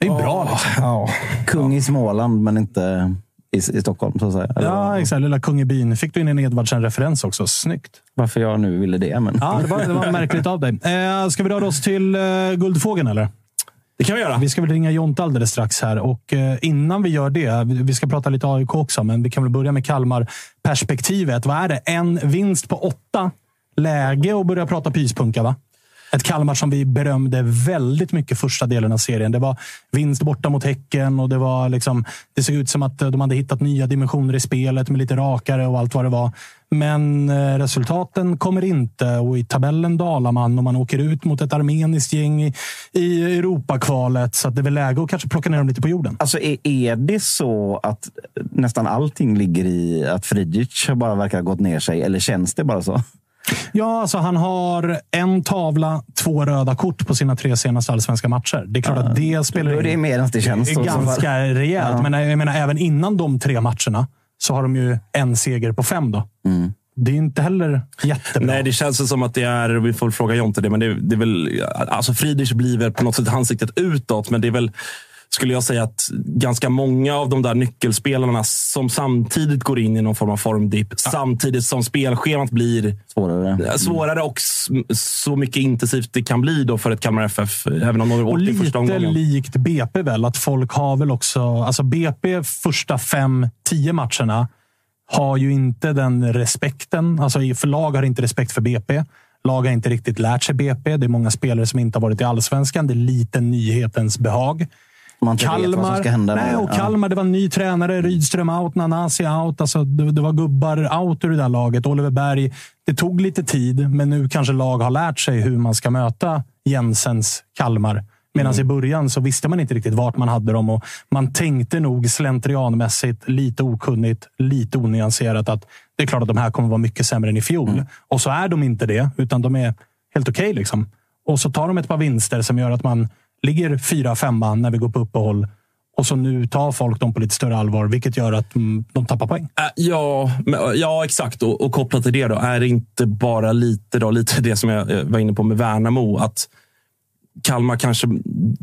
S1: Det är ju bra. Liksom.
S2: Ja.
S3: Kung i Småland, men inte i, i Stockholm. Så att säga.
S1: Ja, exakt. Lilla kung. Fick du in en Edvardsen-referens också. Snyggt.
S3: Varför jag nu ville det. Men...
S1: Ja, det var, det var märkligt av dig. Eh, ska vi röra oss till eh, Guldfågeln, eller?
S2: Det kan vi göra.
S1: Vi ska väl ringa Jonte alldeles strax här. Och eh, innan vi gör det, vi vi ska prata lite AIK också, men vi kan väl börja med Kalmar-perspektivet. Vad är det? En vinst på åtta. Läge att börja prata pyspunka, va? Ett Kalmar som vi berömde väldigt mycket första delen av serien. Det var vinst borta mot Häcken och det, var liksom, det såg ut som att de hade hittat nya dimensioner i spelet med lite rakare och allt vad det var. Men eh, resultaten kommer inte och i tabellen dalar man och man åker ut mot ett armeniskt gäng i, i Europakvalet. Så att det är väl läge att kanske plocka ner dem lite på jorden.
S3: Alltså, är, är det så att nästan allting ligger i att Friedrich bara verkar ha gått ner sig? Eller känns det bara så?
S1: Ja, alltså han har en tavla, två röda kort på sina tre senaste allsvenska matcher. Det är klart att det spelar
S3: är det mer än det känns.
S1: Är ganska rejält.
S3: Ja.
S1: Men jag menar, även innan de tre matcherna så har de ju en seger på fem. Då.
S3: Mm.
S1: Det är inte heller jättebra.
S2: Nej, det känns som att det är, vi får fråga Jonte det, men det, det är väl, alltså Friedrich blir väl på något sätt ansiktet utåt, men det är väl skulle jag säga att ganska många av de där nyckelspelarna som samtidigt går in i någon form av formdipp, samtidigt som spelschemat blir
S3: Svårare.
S2: svårare och så mycket intensivt det kan bli då för ett Kalmar FF, även om de har
S1: Och
S2: åkt i första
S1: lite
S2: omgången.
S1: likt BP väl, att folk har väl också... Alltså BP första fem, tio matcherna har ju inte den respekten. Alltså för lag har inte respekt för BP. Lag har inte riktigt lärt sig BP. Det är många spelare som inte har varit i allsvenskan. Det är lite nyhetens behag.
S3: Man inte vet vad som ska hända.
S1: nej, och Kalmar, det var en ny tränare. Rydström out, Nanasi out. Alltså, det, det var gubbar out ur det där laget. Oliver Berg. Det tog lite tid, men nu kanske lag har lärt sig hur man ska möta Jensens Kalmar. Medan
S3: Mm.
S1: i början så visste man inte riktigt vart man hade dem. Och man tänkte nog slentrianmässigt, lite okunnigt, lite onyanserat att det är klart att de här kommer vara mycket sämre än i fjol.
S3: Mm.
S1: Och så är de inte det, utan de är helt okej. liksom. Och så tar de ett par vinster som gör att man ligger fyra, femma när vi går på uppehåll. Och så nu tar folk dem på lite större allvar, vilket gör att mm, de tappar poäng.
S2: Äh, Ja, men, ja exakt. Och, och kopplat till det då, är det inte bara lite, då, lite det som jag eh, var inne på med Värnamo, att Kalmar kanske,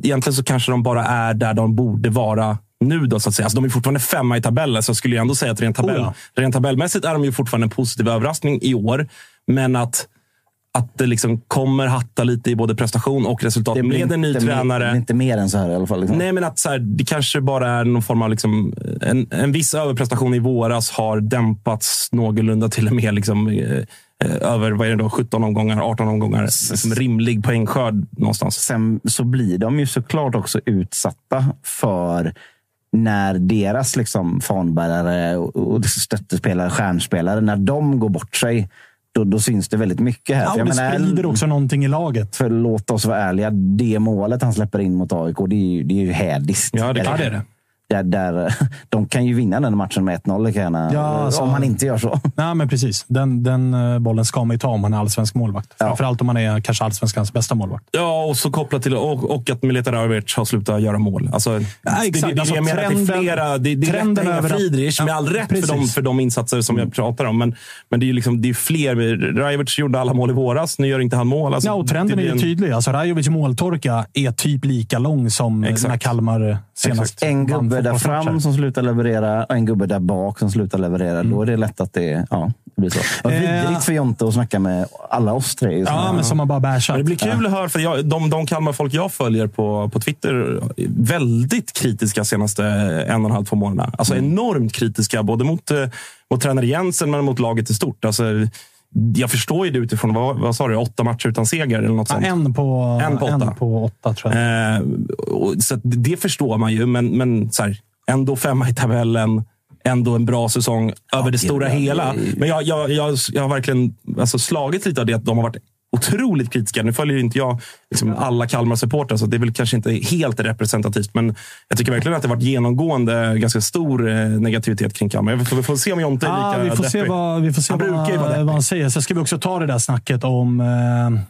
S2: egentligen så kanske de bara är där de borde vara nu. Då, så att säga. Alltså, de är fortfarande femma i tabellen, så jag skulle jag ändå säga att rent, tabell,
S1: Oh
S2: rent tabellmässigt är de ju fortfarande en positiv överraskning i år. Men att, att det liksom kommer hatta lite i både prestation och resultat med en ny
S3: inte mer-
S2: tränare.
S3: det blir inte mer än så här i alla fall. Liksom.
S2: Nej, men att så här, det kanske bara är någon form av... Liksom, en, en viss överprestation i våras har dämpats någorlunda till och med liksom, eh, över vad är det då, 17 omgångar, 18 omgångar. Liksom, rimlig poängskörd någonstans.
S3: Sen så blir de ju såklart också utsatta för när deras liksom fanbärare och och stöttespelare, stjärnspelare, när de går bort sig. Då, då syns det väldigt mycket här.
S1: Ja,
S3: För
S1: och
S3: jag
S1: det
S3: menar,
S1: sprider också någonting i laget.
S3: För låt oss vara ärliga, det målet han släpper in mot AIK, det är ju, det är ju hädiskt.
S2: Ja, det-
S3: Eller-
S2: ja, det
S1: är det.
S3: Där, där, de kan ju vinna den matchen med 1-0, lika gärna,
S1: Ja, alltså-
S3: om han inte gör så.
S1: Nej, men precis. Den, den eh, bollen ska man ju ta om man är allsvensk målvakt.
S3: Ja.
S1: Framförallt om man är kanske allsvenskans bästa målvakt.
S2: Ja, och så kopplat till och, och att Mileta Rajovic har slutat göra mål. Alltså, det, det,
S1: exakt.
S2: det, det,
S1: Alltså,
S2: jag menar att det är
S1: trenden-
S2: flera. Det, det är
S1: trenden över
S2: Friedrich med
S1: Ja,
S2: all rätt för de, för de insatser som jag pratar om. Men, men det är ju liksom, det är fler. Rajovic gjorde alla mål i våras. Nu gör inte han mål. Alltså,
S1: Ja, och trenden
S2: det
S1: är ju
S2: en-
S1: tydlig. Alltså, Rajovic måltorka är typ lika lång som
S2: Exakt.
S1: när Kalmar senast
S2: Exakt.
S3: En gubbe där fram som slutar leverera och en gubbe där bak som slutar leverera. Då är det lätt att det, ja, det blir så. Vad
S1: Eh,
S3: vidrigt för Jonte att snacka med alla oss tre.
S1: Ja, men som man bara bärsat.
S2: Men det blir kul att höra, för jag, de, de Kalmar-folk jag följer på, på Twitter är väldigt kritiska senaste en och en halv, två månaderna. Alltså enormt kritiska, både mot, eh, mot tränare Jensen men mot laget i stort. Alltså, jag förstår ju det utifrån, vad, vad sa du, åtta matcher utan seger eller något
S1: Ja,
S2: sånt.
S1: en, på,
S2: En på åtta.
S1: en på åtta, tror jag.
S2: Eh, och, så det, förstår man ju, men, men så här, ändå femma i tabellen. Ändå en bra säsong över det stora
S3: det-
S2: hela. Men jag, jag, jag, jag har verkligen alltså, slagit lite av det att de har varit otroligt kritiska. Nu följer inte jag liksom, alla Kalmar-supportrar, så det är väl kanske inte helt representativt. Men jag tycker verkligen att det har varit genomgående ganska stor eh, negativitet kring Kalmar. Vi får, vi får se om Jonte är
S1: Ja,
S2: lika
S1: vi får se
S2: deppig.
S1: vad, vi får se
S2: Han brukar ju vara
S1: vad,
S2: deppig.
S1: vad han säger. Så ska vi också ta det där snacket om eh,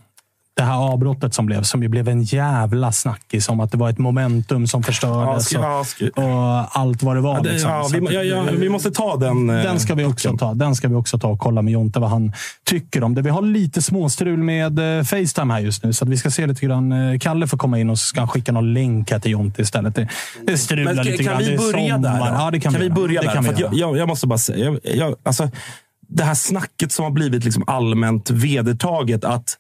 S1: det här avbrottet som blev. Som ju blev en jävla snackis om att det var ett momentum som förstördes.
S2: ja, ska,
S1: och, och allt vad det var.
S2: ja, det,
S1: liksom.
S2: vi, vi måste ta den. eh,
S1: Den ska, vi också ta. den ska vi också ta och kolla med Jonte vad han tycker om det. Vi har lite småstrul med eh, Facetime här just nu, så att vi ska se lite grann. Eh, Kalle får komma in och så ska han skicka någon länk här till Jonte istället. Det, det strular
S2: Men
S1: lite
S2: kan, kan
S1: grann.
S2: vi börja där?
S1: Ja, det kan,
S2: vi
S1: göra.
S2: börja
S1: det
S2: där?
S1: Kan vi göra.
S2: jag, jag måste bara säga, jag, jag, alltså, det här snacket som har blivit liksom allmänt vedertaget att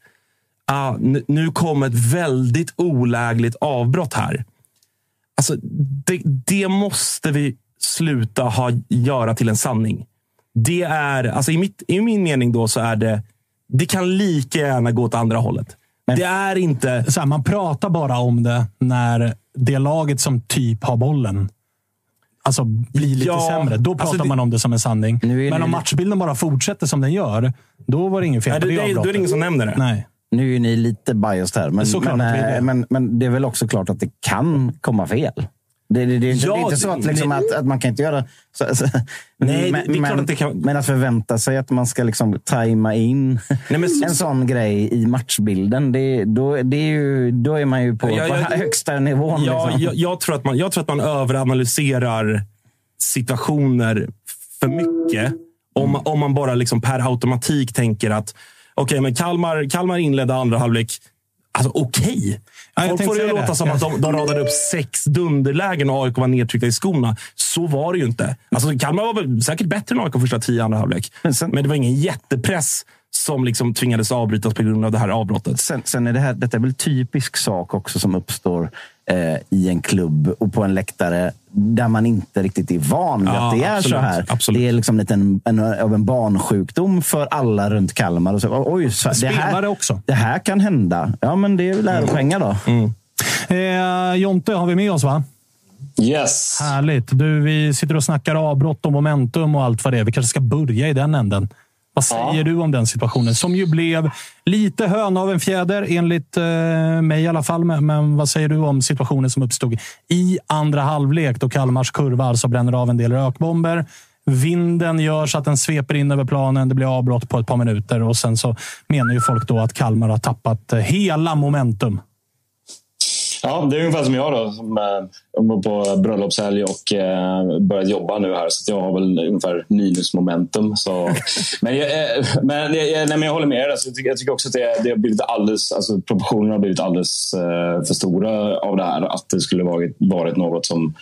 S2: ah, nu, kommer ett väldigt olägligt avbrott här. Alltså, det, det måste vi sluta ha, göra till en sanning. Det är, alltså i, mitt, I min mening då så är det, det kan lika gärna gå åt andra hållet. det är inte...
S1: så här, man pratar bara om det när det laget som typ har bollen alltså, blir lite
S2: Ja,
S1: sämre. Då pratar
S2: alltså det-
S1: man om det som en sanning. Men
S3: det
S1: om matchbilden bara fortsätter som den gör, då var det ingen fel
S2: Nej,
S1: på
S2: det,
S1: det
S2: det, då är det ingen som nämner det.
S1: Nej.
S3: Nu är ni lite biased här, men, men,
S1: är det.
S3: eh, men, men det är väl också klart att det kan komma fel. Det, det, det, är inte-
S2: Ja,
S3: det är inte så att, liksom, att, att man kan inte göra... Så, så,
S2: Nej,
S3: men,
S2: det- är klart
S3: men,
S2: att det kan-
S3: men att förvänta sig att man ska liksom tajma in
S2: Nej, så-
S3: en sån grej i matchbilden, det, då, det är ju, då är man ju på,
S2: Ja, ja,
S3: på
S2: ja.
S3: högsta nivån.
S2: Ja,
S3: liksom.
S2: jag, jag, tror att man, jag tror att man överanalyserar situationer för mycket. Om, om man bara liksom per automatik tänker att okej, men Kalmar, Kalmar inledde andra halvlek. alltså, okej.
S1: Jag
S2: Folk får det låta
S1: det.
S2: som att de, de radade upp sex dunderlägen och AIK var nedtryckta i skorna. Så var det ju inte. Alltså, Kalmar var säkert bättre än AIK första tio andra halvlek.
S3: Men sen-
S2: Men det var ingen jättepress som liksom tvingades avbrytas på grund av det här avbrottet.
S3: Sen, sen är det här, detta är väl typisk sak också som uppstår eh, i en klubb och på en läktare där man inte riktigt är van vid
S2: Ja,
S3: att det är
S2: absolut,
S3: så här.
S2: absolut.
S3: Det är liksom lite en, en, av en barnsjukdom för alla runt Kalmar. Och så, Oj, så, det, här,
S1: också.
S3: det här kan hända. Ja, men det är väl läropengar då.
S1: Eh, Jonte har vi med oss, va?
S5: Yes.
S1: Härligt. Du, vi sitter och snackar avbrott och momentum och allt vad det är. Vi kanske ska börja i den änden. Vad säger du om den situationen? Som ju blev lite höna av en fjäder, enligt eh, mig i alla fall. Men, men vad säger du om situationen som uppstod i andra halvlek då Kalmars kurva alltså bränner av en del rökbomber? Vinden gör så att den sveper in över planen. Det blir avbrott på ett par minuter och sen så menar ju folk då att Kalmar har tappat eh, hela momentum.
S5: Ja, det är ungefär som jag då. Som eh, var på bröllopshelg och eh, börjat jobba nu här. Så jag har väl ungefär minusmomentum. Så. Men, jag, eh, men, jag, nej, men jag håller med dig. Alltså, jag, tycker, också att det, det har blivit alldeles, alltså, proportionerna har blivit alldeles eh, för stora av det här. Att det skulle varit, varit något som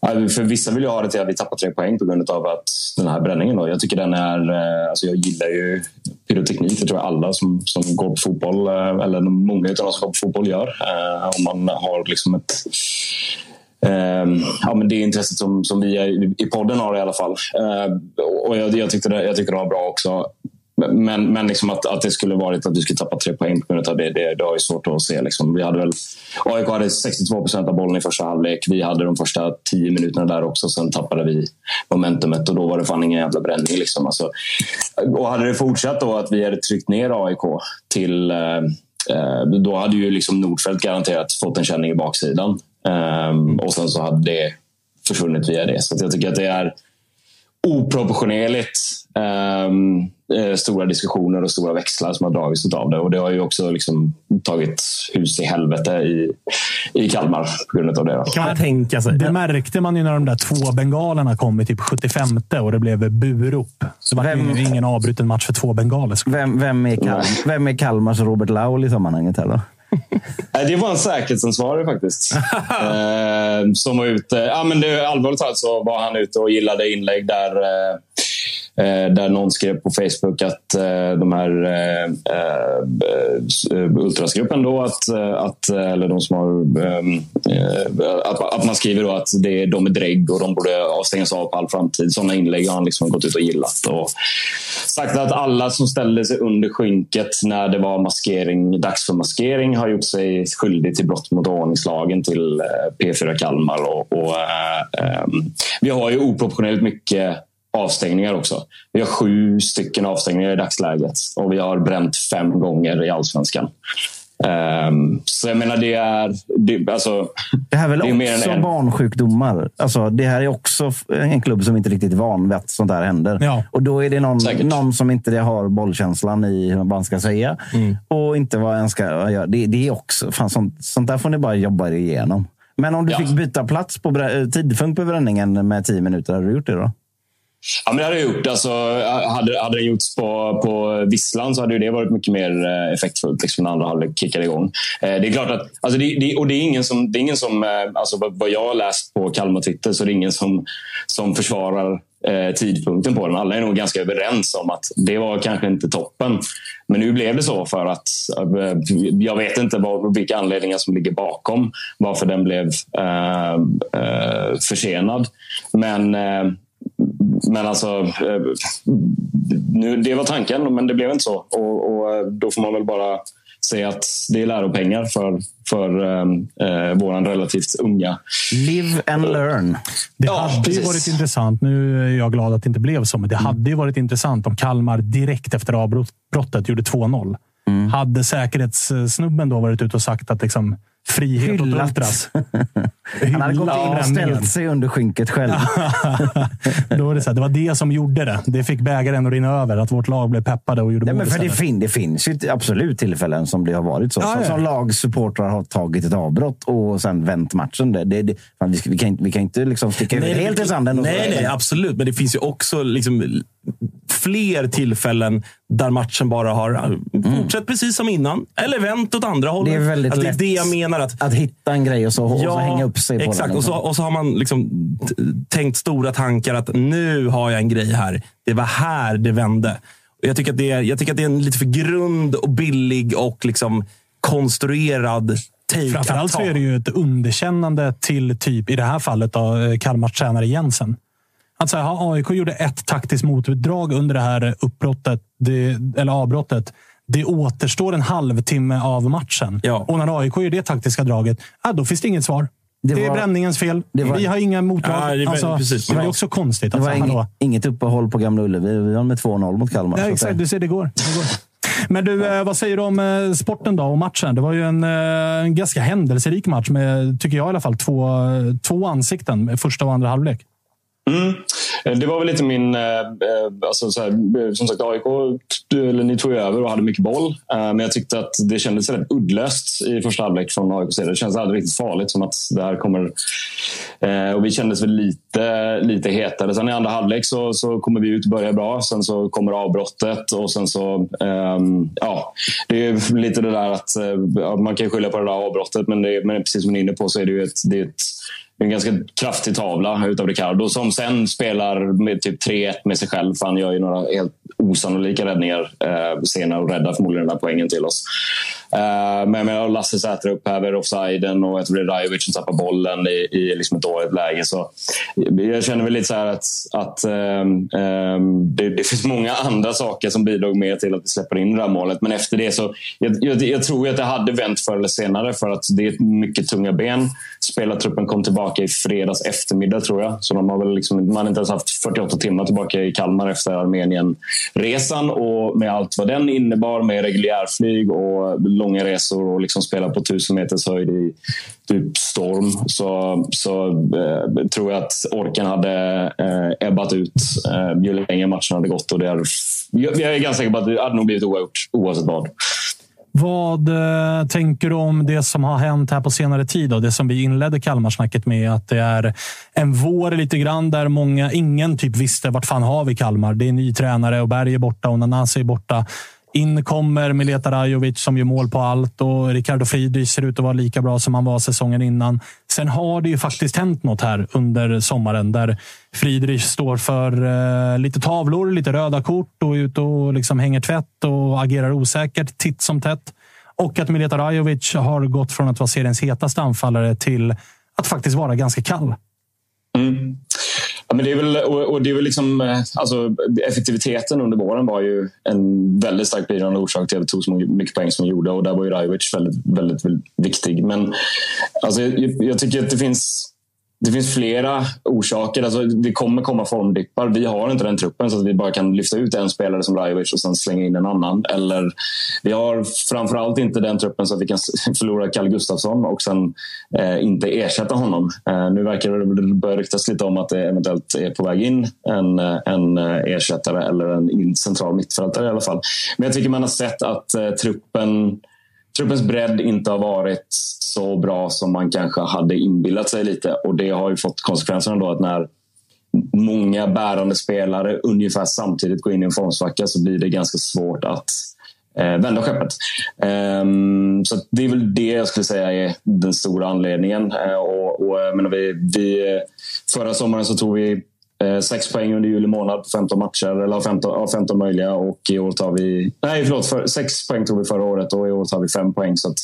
S5: för vissa vill ju ha det till att vi tappar tre poäng på grund av att den här bränningen. Då. Jag tycker den är... Eh, alltså jag gillar ju pyroteknik. Det tror jag alla som, som går på fotboll, eh, eller många av de som går på fotboll gör. Eh, om man har liksom ett... Ehm, ja, men det intresset som, som vi är, i podden har i alla fall. Och jag, jag, tyckte det, jag tyckte det var bra också. Men, men liksom att, att det skulle varit att vi skulle tappa tre poäng på grund av det, det, det har jag svårt att se. Liksom. Vi hade väl, AIK hade 62 procent av bollen i första halvlek. Vi hade de första tio minuterna där också. Sen tappade vi momentumet och då var det fan ingen jävla bränning. Liksom. Alltså, och hade det fortsatt då att vi hade tryckt ner AIK till... Eh, eh, då hade ju liksom Nordfeldt garanterat fått en känning i baksidan. Eh, och sen så hade det försvunnit via det. Så jag tycker att det är oproportionerligt eh, stora diskussioner och stora växlar som har dragits av det. Och det har ju också liksom tagit hus i helvete i, i Kalmar på grund av det. Då.
S2: kan man tänka sig.
S1: Det märkte man ju när de där två bengalerna kom i typ 75 och det blev burop. Det var
S3: Vem-
S1: ju ingen avbruten match för två bengaler.
S3: Vem, vem, är Kal vem är Kalmars Robert Laul i sammanhanget? Här då?
S5: Nej, Det var en säkerhetsansvarig faktiskt. eh, som var ute. Ja, men det, allvarligt talat så var han ute och gillade inlägg där eh, Eh, där någon skrev på Facebook att eh, de här eh, eh ultrasgruppen då, att, eh, att, eller de som har, ehm, eh, att, att man skriver då att det är, de är drägg och de borde avstängas av på all framtid. Sådana inlägg har han liksom gått ut och gillat. Och sagt att alla som ställde sig under skynket när det var maskering, dags för maskering har gjort sig skyldig till brott mot ordningslagen till P4 Kalmar. Och, och, eh, ehm, vi har ju oproportionerligt mycket avstängningar också. Vi har sju stycken avstängningar i dagsläget och vi har bränt fem gånger i allsvenskan. Ehm, så jag menar, det är... Det, alltså,
S3: Det här är väl
S5: det är
S3: också
S5: en-
S3: barnsjukdomar? Alltså, det här är också en klubb som inte riktigt är van vid att sånt här händer.
S1: Ja.
S3: Och då är det någon,
S5: Säkert.
S3: någon som inte har bollkänslan i vad man ska säga. Och inte vad en ska göra. Det, det är också, fan, sånt, sånt där får ni bara jobba er igenom. Men om du
S5: Ja.
S3: fick byta plats på tidpunkt på bränningen med tio minuter, hade du gjort det då?
S5: Ja, men det hade jag gjort. Alltså, hade, hade det gjorts på, på Visslan så hade ju det varit mycket mer eh, effektfullt liksom, när andra halvlek kickade igång. Eh, det är klart att, alltså, det, det, och det är ingen som, det är ingen som eh, alltså, vad, jag har läst på Kalmar Twitter, så det är ingen som, som försvarar eh, tidpunkten på den. Alla är nog ganska överens om att det var kanske inte toppen. Men nu blev det så för att eh, jag vet inte vad, vilka anledningar som ligger bakom varför den blev eh, eh, försenad. Men eh, men alltså, eh, nu, det var tanken, men det blev inte så. Och, och eh, då får man väl bara säga att det är läropengar för, för eh, vår relativt unga.
S3: Live and learn.
S1: Det
S5: Ja,
S1: hade ju
S5: precis.
S1: varit intressant. Nu är jag glad att det inte blev så, men det
S3: Mm.
S1: hade ju varit intressant om Kalmar direkt efter avbrottet gjorde 2-0.
S3: Mm.
S1: Hade säkerhetssnubben då varit ute och sagt att liksom, frihet åt
S3: Hyllat.
S1: ultras.
S3: Han hade gått in och ställt sig under skynket själv.
S1: Då var det, så här, det var det som gjorde det. Det fick bägaren att rinna över. Att vårt lag blev peppade och gjorde
S3: Nej,
S1: mål
S3: men för det, fin, det finns ju absolut tillfällen som det har varit så.
S1: Ja,
S3: som,
S1: ja.
S3: som lagsupportrar har tagit ett avbrott och sen vänt matchen. Det, det, det, fan, vi, vi, kan, inte- vi kan inte liksom sticka ut helt i sanden.
S2: Nej, nej, absolut. Men det finns ju också... Liksom, fler tillfällen där matchen bara har mm. fortsatt precis som innan. Eller vänt åt andra hållet.
S3: Det är väldigt
S2: alltså,
S3: lätt
S2: det är det jag menar. Att,
S3: att hitta en grej och så, och så hänga upp sig på
S2: exakt.
S3: den.
S2: Och, så,
S3: liksom.
S2: och så har man liksom tänkt stora tankar att nu har jag en grej här. Det var här det vände. Jag tycker, att det är, jag tycker att det är en lite för grund och billig och liksom konstruerad take
S1: Framförallt så är det ju ett underkännande till, typ i det här fallet, då, eh, Kalmars tränare Jensen. Att säga, AIK gjorde ett taktiskt motdrag under det här uppbrottet, det, eller avbrottet. Det återstår en halvtimme av matchen.
S2: Ja.
S1: Och när AIK gör det taktiska draget, ja, då finns det inget svar. Det,
S3: Det
S1: är
S3: var-
S1: bränningens fel.
S3: var-
S1: Vi har inga motdrag.
S2: Ja, det är-
S1: alltså,
S2: precis.
S1: det är
S2: Ja.
S1: också konstigt.
S3: Det
S1: Alltså,
S3: var
S1: hallå.
S3: ing, inget uppehåll på Gamla Ullevi. Vi var med 2-0 mot Kalmar.
S1: Ja, exakt.
S3: det-
S1: Du ser, det går. Det går. Men du, eh, vad säger du om eh, sporten då och matchen? Det var ju en, eh, en ganska händelserik match med, tycker jag i alla fall, två, två ansikten. Första och andra halvlek.
S5: Mm. Eh, det var väl lite min... Eh, eh, alltså så här, som sagt, AIK eller ni tog ju över och hade mycket boll. Men jag tyckte att det kändes rätt uddlöst i första halvlek från AIKs sida. Det kändes aldrig riktigt farligt. Som att det här kommer... Och vi kändes väl lite, lite hetare. Sen i andra halvlek så, så kommer vi ut och börjar bra. Sen så kommer avbrottet och sen så... Ehm, ja, det är lite det där att man kan skylla på det där avbrottet men, det, men precis som ni är inne på så är det ju ett, det är ett en ganska kraftig tavla utav Ricardo som sen spelar med typ 3-1 med sig själv. För han gör ju några helt osannolika räddningar eh, senare och räddar förmodligen den här poängen till oss. Eh, men jag menar, Lasse Säter upphäver offsiden och jag tror det är Rajovic som tappar bollen i, i liksom ett dåligt läge. Så jag känner väl lite så här att, att um, det, det finns många andra saker som bidrog mer till att vi släpper in det här målet. Men efter det så jag, jag, jag tror ju att det hade vänt förr eller senare för att det är mycket tunga ben. Spelartruppen kom tillbaka i fredags eftermiddag tror jag. Så de har väl liksom, man har inte ens haft 48 timmar tillbaka i Kalmar efter Armenien-resan. Och med allt vad den innebar med reguljärflyg och långa resor och liksom spela på tusen meters höjd i typ storm så, så eh, tror jag att orken hade eh, ebbat ut eh, ju längre matchen hade gått. Och det är, jag, jag är ganska säker på att det hade nog blivit oavgjort oavsett vad.
S1: Vad eh, tänker du om det som har hänt här på senare tid? Då? Det som vi inledde Kalmarsnacket med. Att det är en vår lite grann där många, ingen typ visste vart fan har vi Kalmar. Det är ny tränare och Berg är borta och Nanasi är borta. In kommer Mileta Rajovic som gör mål på allt och Ricardo Friedrich ser ut att vara lika bra som han var säsongen innan. Sen har det ju faktiskt hänt något här under sommaren där Friedrich står för eh, lite tavlor, lite röda kort och är ute och liksom hänger tvätt och agerar osäkert titt som tätt. Och att Mileta Rajovic har gått från att vara seriens hetaste anfallare till att faktiskt vara ganska kall.
S5: Mm. Ja, men det är väl, och, och det är väl liksom, eh, alltså, effektiviteten under våren var ju en väldigt starkt bidragande orsak till att vi tog så mycket poäng som vi gjorde. Och där var ju Rajovic väldigt, väldigt, väldigt viktig. Men alltså, jag, jag tycker att det finns det finns flera orsaker. Alltså, det kommer komma formdippar. Vi har inte den truppen så att vi bara kan lyfta ut en spelare som Rajovic och sen slänga in en annan. Eller vi har framförallt inte den truppen så att vi kan förlora Kalle Gustafsson och sen eh, inte ersätta honom. Eh, nu verkar det börja ryktas lite om att det eventuellt är på väg in en, eh, en eh, ersättare eller en central mittfältare i alla fall. Men jag tycker man har sett att eh, truppen truppens bredd inte har varit så bra som man kanske hade inbillat sig lite. Och det har ju fått konsekvenserna då att när många bärande spelare ungefär samtidigt går in i en formsvacka så blir det ganska svårt att eh, vända skeppet. Um, så det är väl det jag skulle säga är den stora anledningen. Uh, och, och, eh, menar, vi, vi, eh, förra sommaren så tog vi Eh, sex poäng under juli månad på 15 matcher, eller 15, ja, 15 möjliga. Och i år tar vi... Nej, förlåt. För, sex poäng tog vi förra året och i år tar vi fem poäng. Så att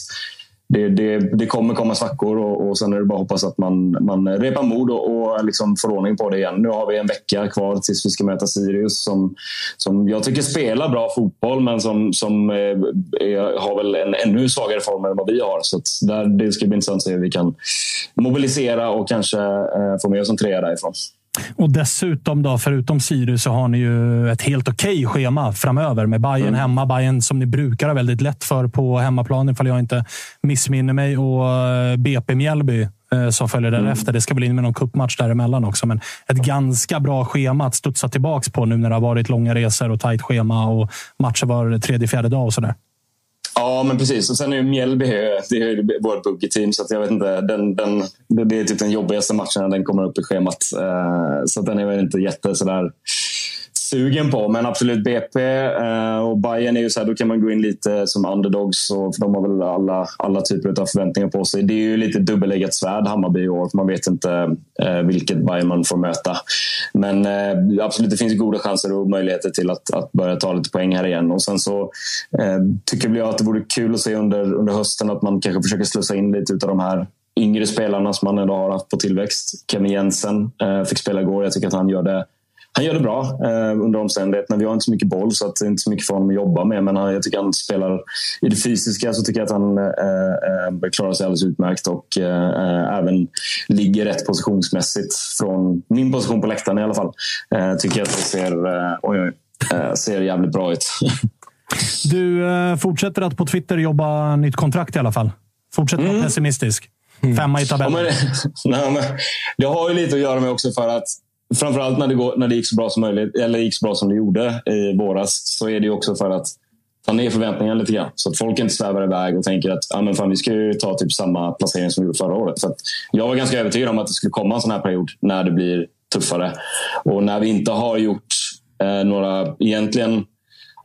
S5: det, det, det kommer komma svackor och, och sen är det bara att hoppas att man, man repar mod och, och liksom får ordning på det igen. Nu har vi en vecka kvar tills vi ska möta Sirius som, som jag tycker spelar bra fotboll men som, som eh, är, har väl en ännu svagare form än vad vi har. Så där, det ska bli intressant att se hur vi kan mobilisera och kanske eh, få med oss en trea därifrån.
S1: Och dessutom, då, förutom Sirius, så har ni ju ett helt okej schema framöver med Bayern mm. hemma. Bayern som ni brukar ha väldigt lätt för på hemmaplan, ifall jag inte missminner mig. Och BP Mjällby som följer därefter. Mm. Det ska väl in med någon kuppmatch däremellan också. Men ett ganska bra schema att studsa tillbaka på nu när det har varit långa resor och tajt schema och matcher var tredje, fjärde dag och sådär.
S5: Ja, men precis. Och sen är ju Mjällby det är ju vårt boogie-team, så att jag vet inte. Den, den, det är typ den jobbigaste matchen när den kommer upp i schemat. Eh, så den är väl inte jätte sådär sugen på. Men absolut BP eh, och Bayern är ju så här, då kan man gå in lite som underdogs. Och, för de har väl alla, alla typer av förväntningar på sig. Det är ju lite dubbeleggat svärd Hammarby i år. Man vet inte eh, vilket Bayern man får möta. Men eh, absolut, det finns goda chanser och möjligheter till att, att börja ta lite poäng här igen. Och sen så tycker jag att det vore kul att se under, under hösten att man kanske försöker slussa in lite av de här yngre spelarna som man ändå har haft på tillväxt. Kevin Jensen eh, fick spela igår. Jag tycker att han gör det han gör det bra eh, under omständigheterna. Vi har inte så mycket boll så att det är inte så mycket för honom att jobba med. Men han, jag tycker han spelar i det fysiska så tycker jag att han eh, eh, klarar sig alldeles utmärkt och eh, eh, även ligger rätt positionsmässigt från min position på läktaren i alla fall. Eh, tycker jag att det ser, eh, oj, oj, ser jävligt bra ut.
S1: du fortsätter att på Twitter jobba nytt kontrakt i alla fall. Fortsätter vara mm. pessimistisk. Femma i tabellen. Ja,
S5: men, nej, men, det har ju lite att göra med också för att framförallt när det, går, när det gick så bra som möjligt, eller gick så bra som det gjorde i våras, så är det också för att ta ner förväntningarna lite grann. Så att folk inte svävar iväg och tänker att ah, men fan, vi ska ju ta typ samma placering som vi gjorde förra året. För jag var ganska övertygad om att det skulle komma en sån här period när det blir tuffare. Och när vi inte har gjort eh, några egentligen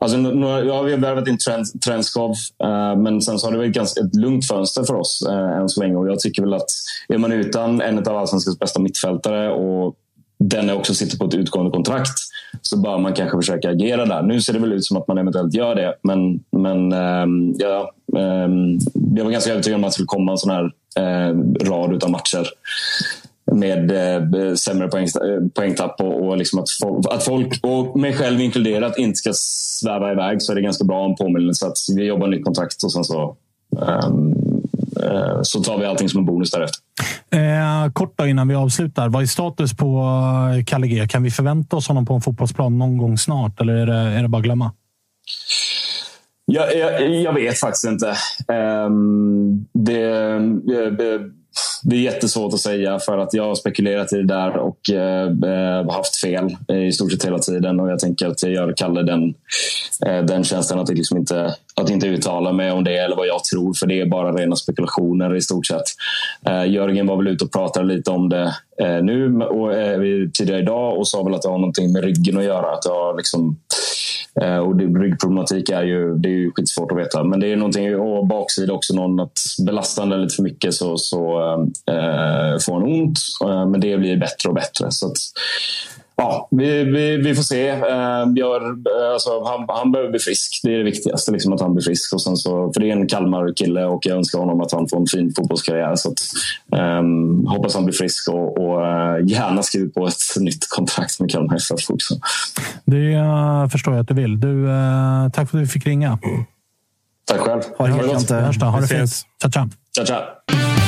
S5: Alltså, några, ja, vi har värvat in Trenskov, eh, men sen så har det varit ganska ett lugnt fönster för oss eh, än så länge. Och jag tycker väl att är man utan en av allsvenskans bästa mittfältare och den också sitter på ett utgående kontrakt så bör man kanske försöka agera där. Nu ser det väl ut som att man eventuellt gör det, men, men ähm, ja, ähm, jag var ganska övertygad om att det skulle komma en sån här äh, rad av matcher med eh, sämre poäng, eh, poängtapp och, och liksom att, folk, att folk, och mig själv inkluderat, inte ska sväva iväg så är det ganska bra en påminnelse att vi jobbar nytt kontrakt och sen så Eh, så tar vi allting som en bonus därefter.
S1: Eh, kort då innan vi avslutar. Vad är status på eh, Kalle G? Kan vi förvänta oss honom på en fotbollsplan någon gång snart eller är det, är det bara glömma?
S5: Jag, jag, jag vet faktiskt inte. Um, det, det, är jättesvårt att säga för att jag har spekulerat i det där och eh, eh, haft fel i stort sett hela tiden. Och jag tänker att jag gör Kalle den, eh, den tjänsten att, liksom inte, att inte uttala mig om det eller vad jag tror. För det är bara rena spekulationer i stort sett. Eh, Jörgen var väl ute och pratade lite om det eh, nu och eh, tidigare idag och sa väl att det har någonting med ryggen att göra. Att jag liksom, Eh, och det, ryggproblematik är ju, det är ju skitsvårt att veta. Men det är någonting, och baksida också, någon att belastar den lite för mycket så, så äh, får han ont. Men det blir bättre och bättre. Så att, ja, vi, vi, vi får se. Eh, gör, alltså, han, han behöver bli frisk. Det är det viktigaste, liksom, att han blir frisk. Och sen så, för det är en Kalmar-kille och jag önskar honom att han får en fin fotbollskarriär. Så att, um, hoppas han blir frisk och, och uh, gärna skriver på ett nytt kontrakt med Kalmar FF också.
S1: Det uh, förstår jag att du vill. Du, uh, tack för att du fick ringa.
S5: Tack själv.
S1: Ha det, gott. Ha det fint. Ciao, ciao.
S5: ciao, ciao.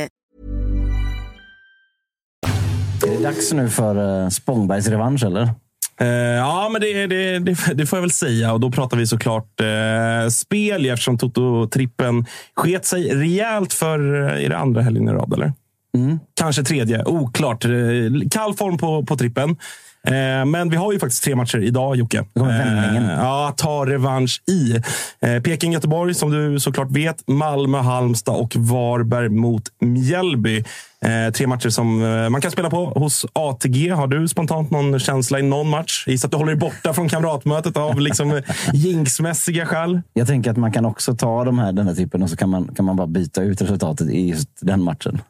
S3: Det dags nu för uh, Spångbergs revansch, eller?
S2: Uh, ja, men det, det, det, det, får jag väl säga. Och då pratar vi såklart uh, spel eftersom Toto-trippen sket sig rejält för uh, är det andra helgen i rad, eller?
S3: Mm.
S2: kanske tredje. Oklart. Eh, Kall form på, på trippen. Eh, men vi har ju faktiskt tre matcher idag, Jocke.
S3: vändningen.
S2: Eh, ja, ta revansch i. Eh, Peking-Göteborg, som du såklart vet. Malmö, Halmstad och Varberg mot Mjällby. Tre matcher som man kan spela på hos ATG. Har du spontant någon känsla i någon match? Gissar att du håller dig borta från kamratmötet av liksom, jinxmässiga skäl?
S3: Jag tänker att man kan också ta de här, den här typen och så kan man, kan man bara byta ut resultatet i just den matchen.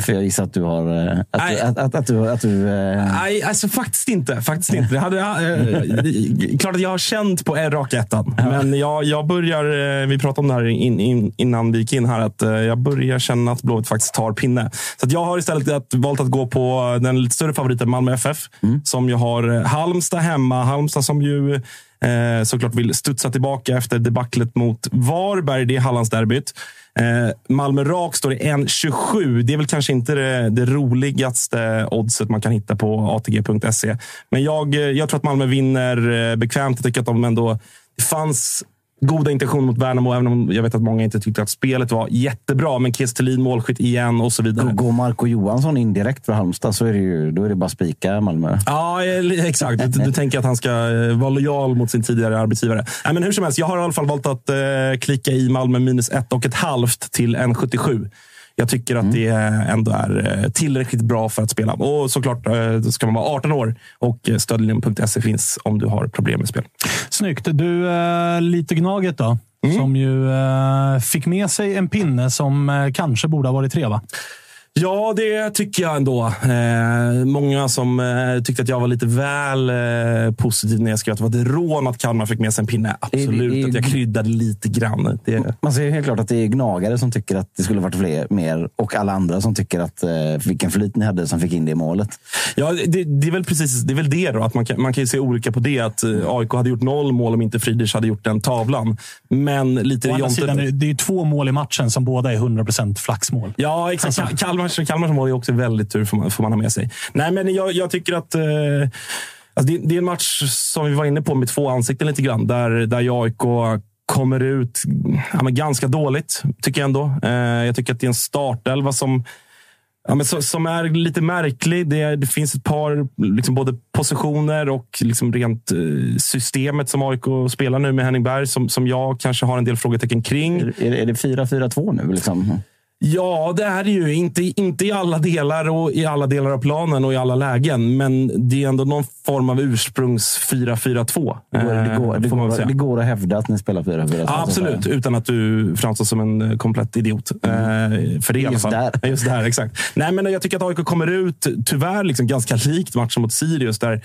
S3: För jag gissar att du har... eh, Att,
S2: Nej.
S3: att, att, att du... Att du eh,
S2: Nej, alltså faktiskt inte. Faktiskt inte. Det hade, eh, klart att jag har känt på en rak ettan. Men jag, jag börjar, eh, vi pratade om det här in, in, innan vi gick in här, att eh, jag börjar känna att Blåvitt faktiskt tar pinne. Så att jag har istället att, valt att gå på den lite större favoriten Malmö FF. Som ju har eh, Halmstad hemma. Halmstad som ju eh, såklart vill studsa tillbaka efter debaclet mot Varberg. Det är Hallandsderbyt. Eh, Malmö rak står i 1,27. Det är väl kanske inte det, det roligaste oddset man kan hitta på atg.se. Men jag, eh, jag tror att Malmö vinner eh, bekvämt. Jag tycker att de ändå... Det fanns goda intentioner mot Värnamo, även om jag vet att många inte tyckte att spelet var jättebra. Men Kiese målskytt igen och så vidare.
S3: Går Marco Johansson in direkt för Halmstad så är det ju då är det bara spika Malmö.
S2: Ja, eh, exakt. Du, du tänker att han ska eh, vara lojal mot sin tidigare arbetsgivare. Nej, men hur som helst, jag har i alla fall valt att eh, klicka i Malmö minus ett och ett halvt till 1,77. Jag tycker att det ändå är eh, tillräckligt bra för att spela. Och såklart eh, då ska man vara 18 år och eh, stödlinjen.se finns om du har problem med spel.
S1: Snyggt. Du, eh, lite Gnaget då. Som ju eh, fick med sig en pinne som eh, kanske borde ha varit tre, va?
S2: Ja, det tycker jag ändå. Eh, många som eh, tyckte att jag var lite väl eh, positiv när jag skrev att det var ett rån att Kalmar fick med sig en pinne. Absolut,
S3: Det- det-
S2: att jag kryddade lite grann. Det,
S3: Man ser helt klart att det är gnagare som tycker att det skulle varit fler, mer och alla andra som tycker att eh, vilken flyt ni hade som fick in det i målet.
S2: Ja, det, det är väl precis det, är väl det då. Att man, kan, man kan ju se olika på det. Att eh, AIK hade gjort noll mål om inte Friedrich hade gjort den tavlan. Men lite
S1: Å andra sidan, det- är ju två mål i matchen som båda är 100% flaxmål.
S2: Ja, exakt.
S1: Alltså-
S2: Ka- Kalmars, Kalmars mål är också väldigt tur, får man, får man ha med sig. Nej, men jag, jag tycker att... Eh, alltså det, det är en match som vi var inne på med två ansikten lite grann. Där, där AIK kommer ut ja, men ganska dåligt, tycker jag ändå. Eh, jag tycker att det är en startelva som Ja, men så, som är lite märklig. Det, det finns ett par liksom både positioner och liksom rent eh, systemet som AIK spelar nu med Henning Berg som, som jag kanske har en del frågetecken kring.
S3: Är, är, är det 4-4-2 nu? Liksom?
S2: Ja, det är det ju. Inte, inte i alla delar och i alla delar av planen och i alla lägen. Men det är ändå någon form av ursprungs 4-4-2.
S3: Det går, det, går,
S2: eh,
S3: det, går, det går att hävda att ni spelar 4-4-2.
S2: Ja, absolut, utan att du framstår som en eh, komplett idiot. Eh, för det i alla
S3: Just
S2: fall.
S3: där.
S2: Just där, exakt. Nej, men jag tycker att AIK kommer ut, tyvärr, liksom ganska likt matchen mot Sirius. Där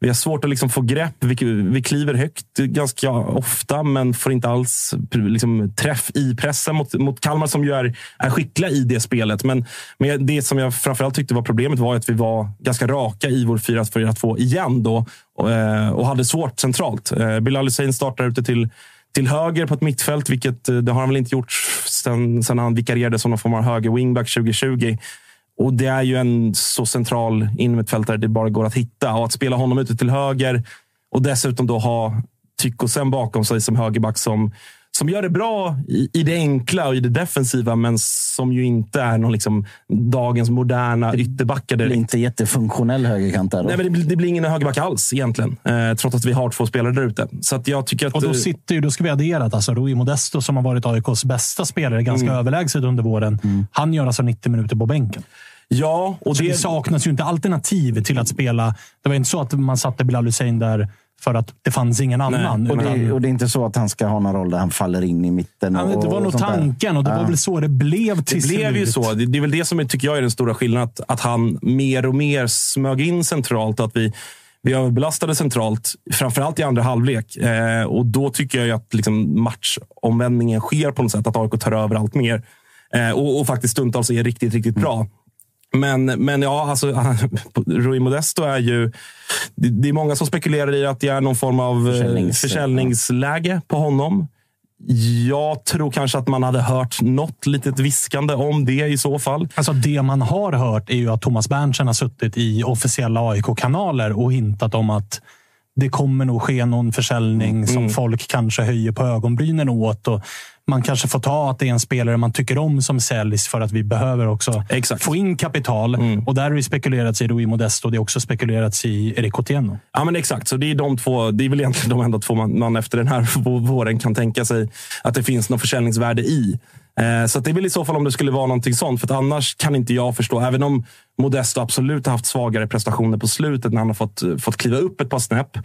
S2: vi har svårt att liksom få grepp. Vi, vi kliver högt ganska ofta, men får inte alls liksom, träff i pressen mot, mot Kalmar som ju är, är skickliga i det spelet. Men, men det som jag framförallt tyckte var problemet var att vi var ganska raka i vår 4-4-2 igen då och, eh, och hade svårt centralt. Eh, Bilal Hussein startar ute till till höger på ett mittfält, vilket eh, det har han väl inte gjort sen, sen han vikarierade som någon form av höger wingback 2020. Och det är ju en så central innermittfältare det bara går att hitta. Och att spela honom ute till höger och dessutom då ha Tykosen bakom sig som högerback som, som gör det bra i, i det enkla och i det defensiva, men som ju inte är någon liksom dagens moderna ytterbackar.
S3: Det blir inte jättefunktionell högerkant där. Då.
S2: Nej, men det, blir- det blir ingen högerback alls egentligen. Eh, trots att vi har två spelare där ute. Så att jag tycker att...
S1: Och då
S2: eh,
S1: sitter ju, då ska vi addera att alltså Rui Modesto som har varit AIKs bästa spelare ganska
S2: Mm.
S1: överlägset under våren. Han gör alltså 90 minuter på bänken.
S2: Ja, och
S1: Så det,
S2: det,
S1: saknas ju inte alternativ till att spela. Det var inte så att man satte Bilal Hussein där för att det fanns ingen annan.
S3: och,
S1: utan-
S3: det, och det är inte så att han ska ha någon roll där han faller in i mitten. Och,
S1: det var
S3: och
S1: nog
S3: där.
S1: tanken och det var
S3: Ja.
S1: väl så det blev till
S2: Det blev ju så. Det, det är väl det som tycker jag är den stora skillnaden. Att, att han mer och mer smög in centralt. Att vi, vi överbelastade centralt, framförallt i andra halvlek. Eh, och då tycker jag att liksom matchomvändningen sker på något sätt. Att AIK tar över allt mer. Eh, och, och faktiskt stundtals är riktigt, riktigt bra. Men, men ja, alltså, Rui Modesto är ju... Det, det är många som spekulerar i att det är någon form av eh,
S3: Försäljnings-
S2: försäljningsläge på honom. Jag tror kanske att man hade hört något litet viskande om det i så fall.
S1: Alltså det man har hört är ju att Thomas Berntsen har suttit i officiella AIK-kanaler och hintat om att det kommer nog ske någon försäljning som folk kanske höjer på ögonbrynen åt. Och man kanske får ta att det är en spelare man tycker om som säljs för att vi behöver också
S2: Exakt.
S1: få in kapital. Och där har det spekulerats i Rui Modesto. Det har också spekulerats i Erik Otieno.
S2: Ja, men exakt. Så det är, de två, det är väl egentligen de enda två man, man efter den här våren kan tänka sig att det finns något försäljningsvärde i. Eh, så det är väl i så fall om det skulle vara någonting sånt. För annars kan inte jag förstå. Även om Modesto absolut har haft svagare prestationer på slutet när han har fått, fått kliva upp ett par snäpp.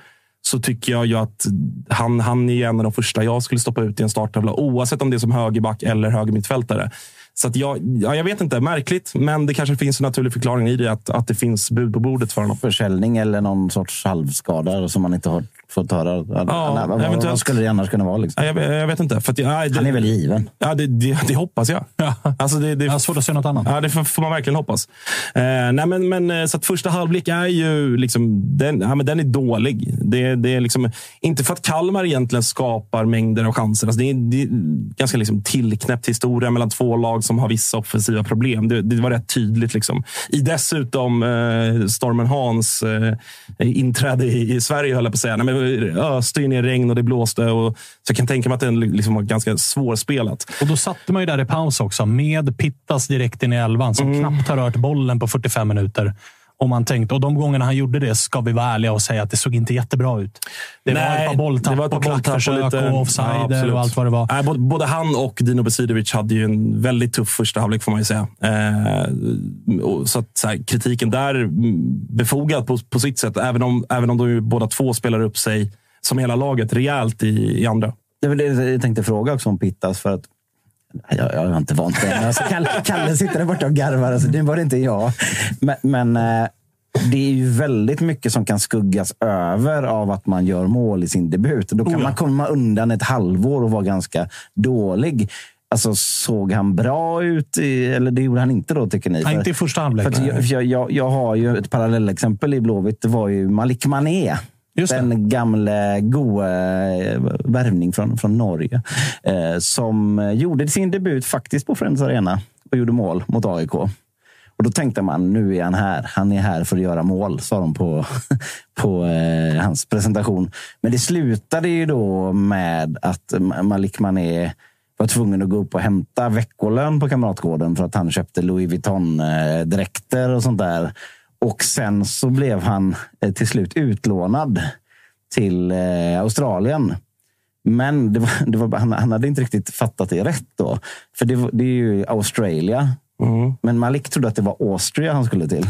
S2: Så tycker jag ju att han, han är en av de första jag skulle stoppa ut i en starttavla. Oavsett om det är som högerback eller högermittfältare. Så att jag, ja, jag vet inte, märkligt. Men det kanske finns en naturlig förklaring i det. Att, att det finns bud på bordet för honom.
S3: Försäljning eller någon sorts halvskada som man inte har fått höra.
S2: Ja,
S3: vad,
S2: eventuellt.
S3: vad skulle det annars kunna vara? Liksom?
S2: Ja, jag, jag vet inte. För att, ja, det,
S3: Han är väl given?
S2: Ja, det, det, det hoppas jag. Alltså det, det,
S1: Jag har svårt att se något annat.
S2: Ja, det får, får man verkligen hoppas. Eh, nej, men, men, eh, så att första halvlek är ju liksom, den, ja, men den är dålig. Det, det är liksom, inte för att Kalmar egentligen skapar mängder av chanser. Alltså det, är, det är ganska liksom tillknäppt historia mellan två lag som har vissa offensiva problem. Det, det var rätt tydligt. Liksom. I dessutom eh, Stormen Hans eh, inträde i, i Sverige, höll jag på att säga. Nej, men, öste ju ner regn och det blåste. Och, så jag kan tänka mig att den liksom var ganska svårspelat.
S1: Och då satte man ju där i paus också, med Pittas direkt in i elvan, som knappt har rört bollen på 45 minuter. Och, man tänkte, och de gångerna han gjorde det ska vi vara ärliga och säga att det såg inte jättebra ut. Det var ett par bolltapp
S2: det var ett par
S1: och klackförsök
S2: lite-
S1: och offsider
S2: absolut.
S1: och allt vad det var.
S2: Nej, både, både han och Dino Besidovic hade ju en väldigt tuff första halvlek, får man ju säga. Eh, och så att, så här, kritiken där, mm, befogad på, på sitt sätt. Även om, även om de ju båda två spelar upp sig, som hela laget, rejält i, i andra.
S3: Det var det jag tänkte fråga också om Pittas. För att jag, jag har inte vant mig. Men Alltså, Kalle, Kalle sitter där borta och garvar. Alltså, det var det inte jag. Men, men eh, det är ju väldigt mycket som kan skuggas över av att man gör mål i sin debut. Då kan
S1: Oh ja.
S3: man komma undan ett halvår och vara ganska dålig. Alltså, såg han bra ut? I, eller det gjorde han inte då, tycker ni?
S1: Nej, inte i första halvlek.
S3: för jag, jag, jag har ju ett parallellexempel i Blåvitt. Det var ju Malik Mané.
S1: Just det.
S3: Den gamle goa eh, värvning från, från Norge. Eh, som eh, gjorde sin debut faktiskt på Friends Arena och gjorde mål mot AIK. Och då tänkte man, nu är han här. Han är här för att göra mål, sa de på, på eh, hans presentation. Men det slutade ju då med att Malik Mané var tvungen att gå upp och hämta veckolön på Kamratgården för att han köpte Louis Vuitton-dräkter eh, och sånt där. Och sen så blev han eh, till slut utlånad till eh, Australien. Men det var, det var, han, han hade inte riktigt fattat det rätt då. För det, det är ju Australia. Men Malik trodde att det var Austria han skulle till.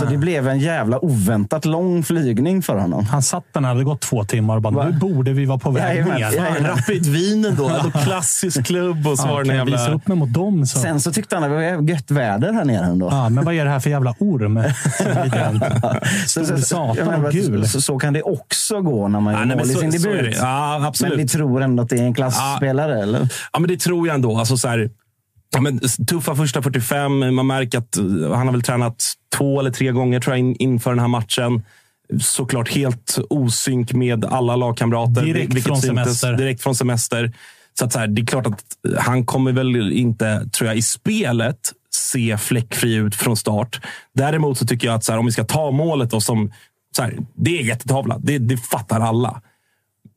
S3: Så det blev en jävla oväntat lång flygning för honom.
S1: Han satt där när det hade gått två timmar och bara, nu borde vi vara på väg
S3: Jajamän,
S1: ner.
S3: jajamän.
S2: Rapid Wien då. Alltså, klassisk klubb och så
S1: Ja,
S2: var det
S1: kan
S2: en
S1: jag visa
S2: jävla...
S1: upp mig mot dem så.
S3: Sen så tyckte han att det var gött väder här nere ändå.
S1: Ja, men vad är det här för jävla orm? Stor
S3: Så- så-
S1: satan
S3: menar,
S1: gul.
S3: Så, så kan det också gå när man gör
S2: nej, men
S3: mål i sin debut.
S2: Ja, absolut.
S3: Men vi tror ändå att det är en klassspelare, eller?
S2: Ja, men det tror jag ändå. Alltså, så här, ja, men, tuffa första 45. Man märker att eh, han har väl tränat två eller tre gånger tror jag, in, inför den här matchen. Såklart helt osynk med alla lagkamrater.
S1: Direkt från semester.
S2: Direkt från semester. Så, att, så här, det är klart att han kommer väl inte, tror jag, i spelet se fläckfri ut från start. Däremot så tycker jag att så här, om vi ska ta målet då, som så här, det är jättetavla. Det, det fattar alla.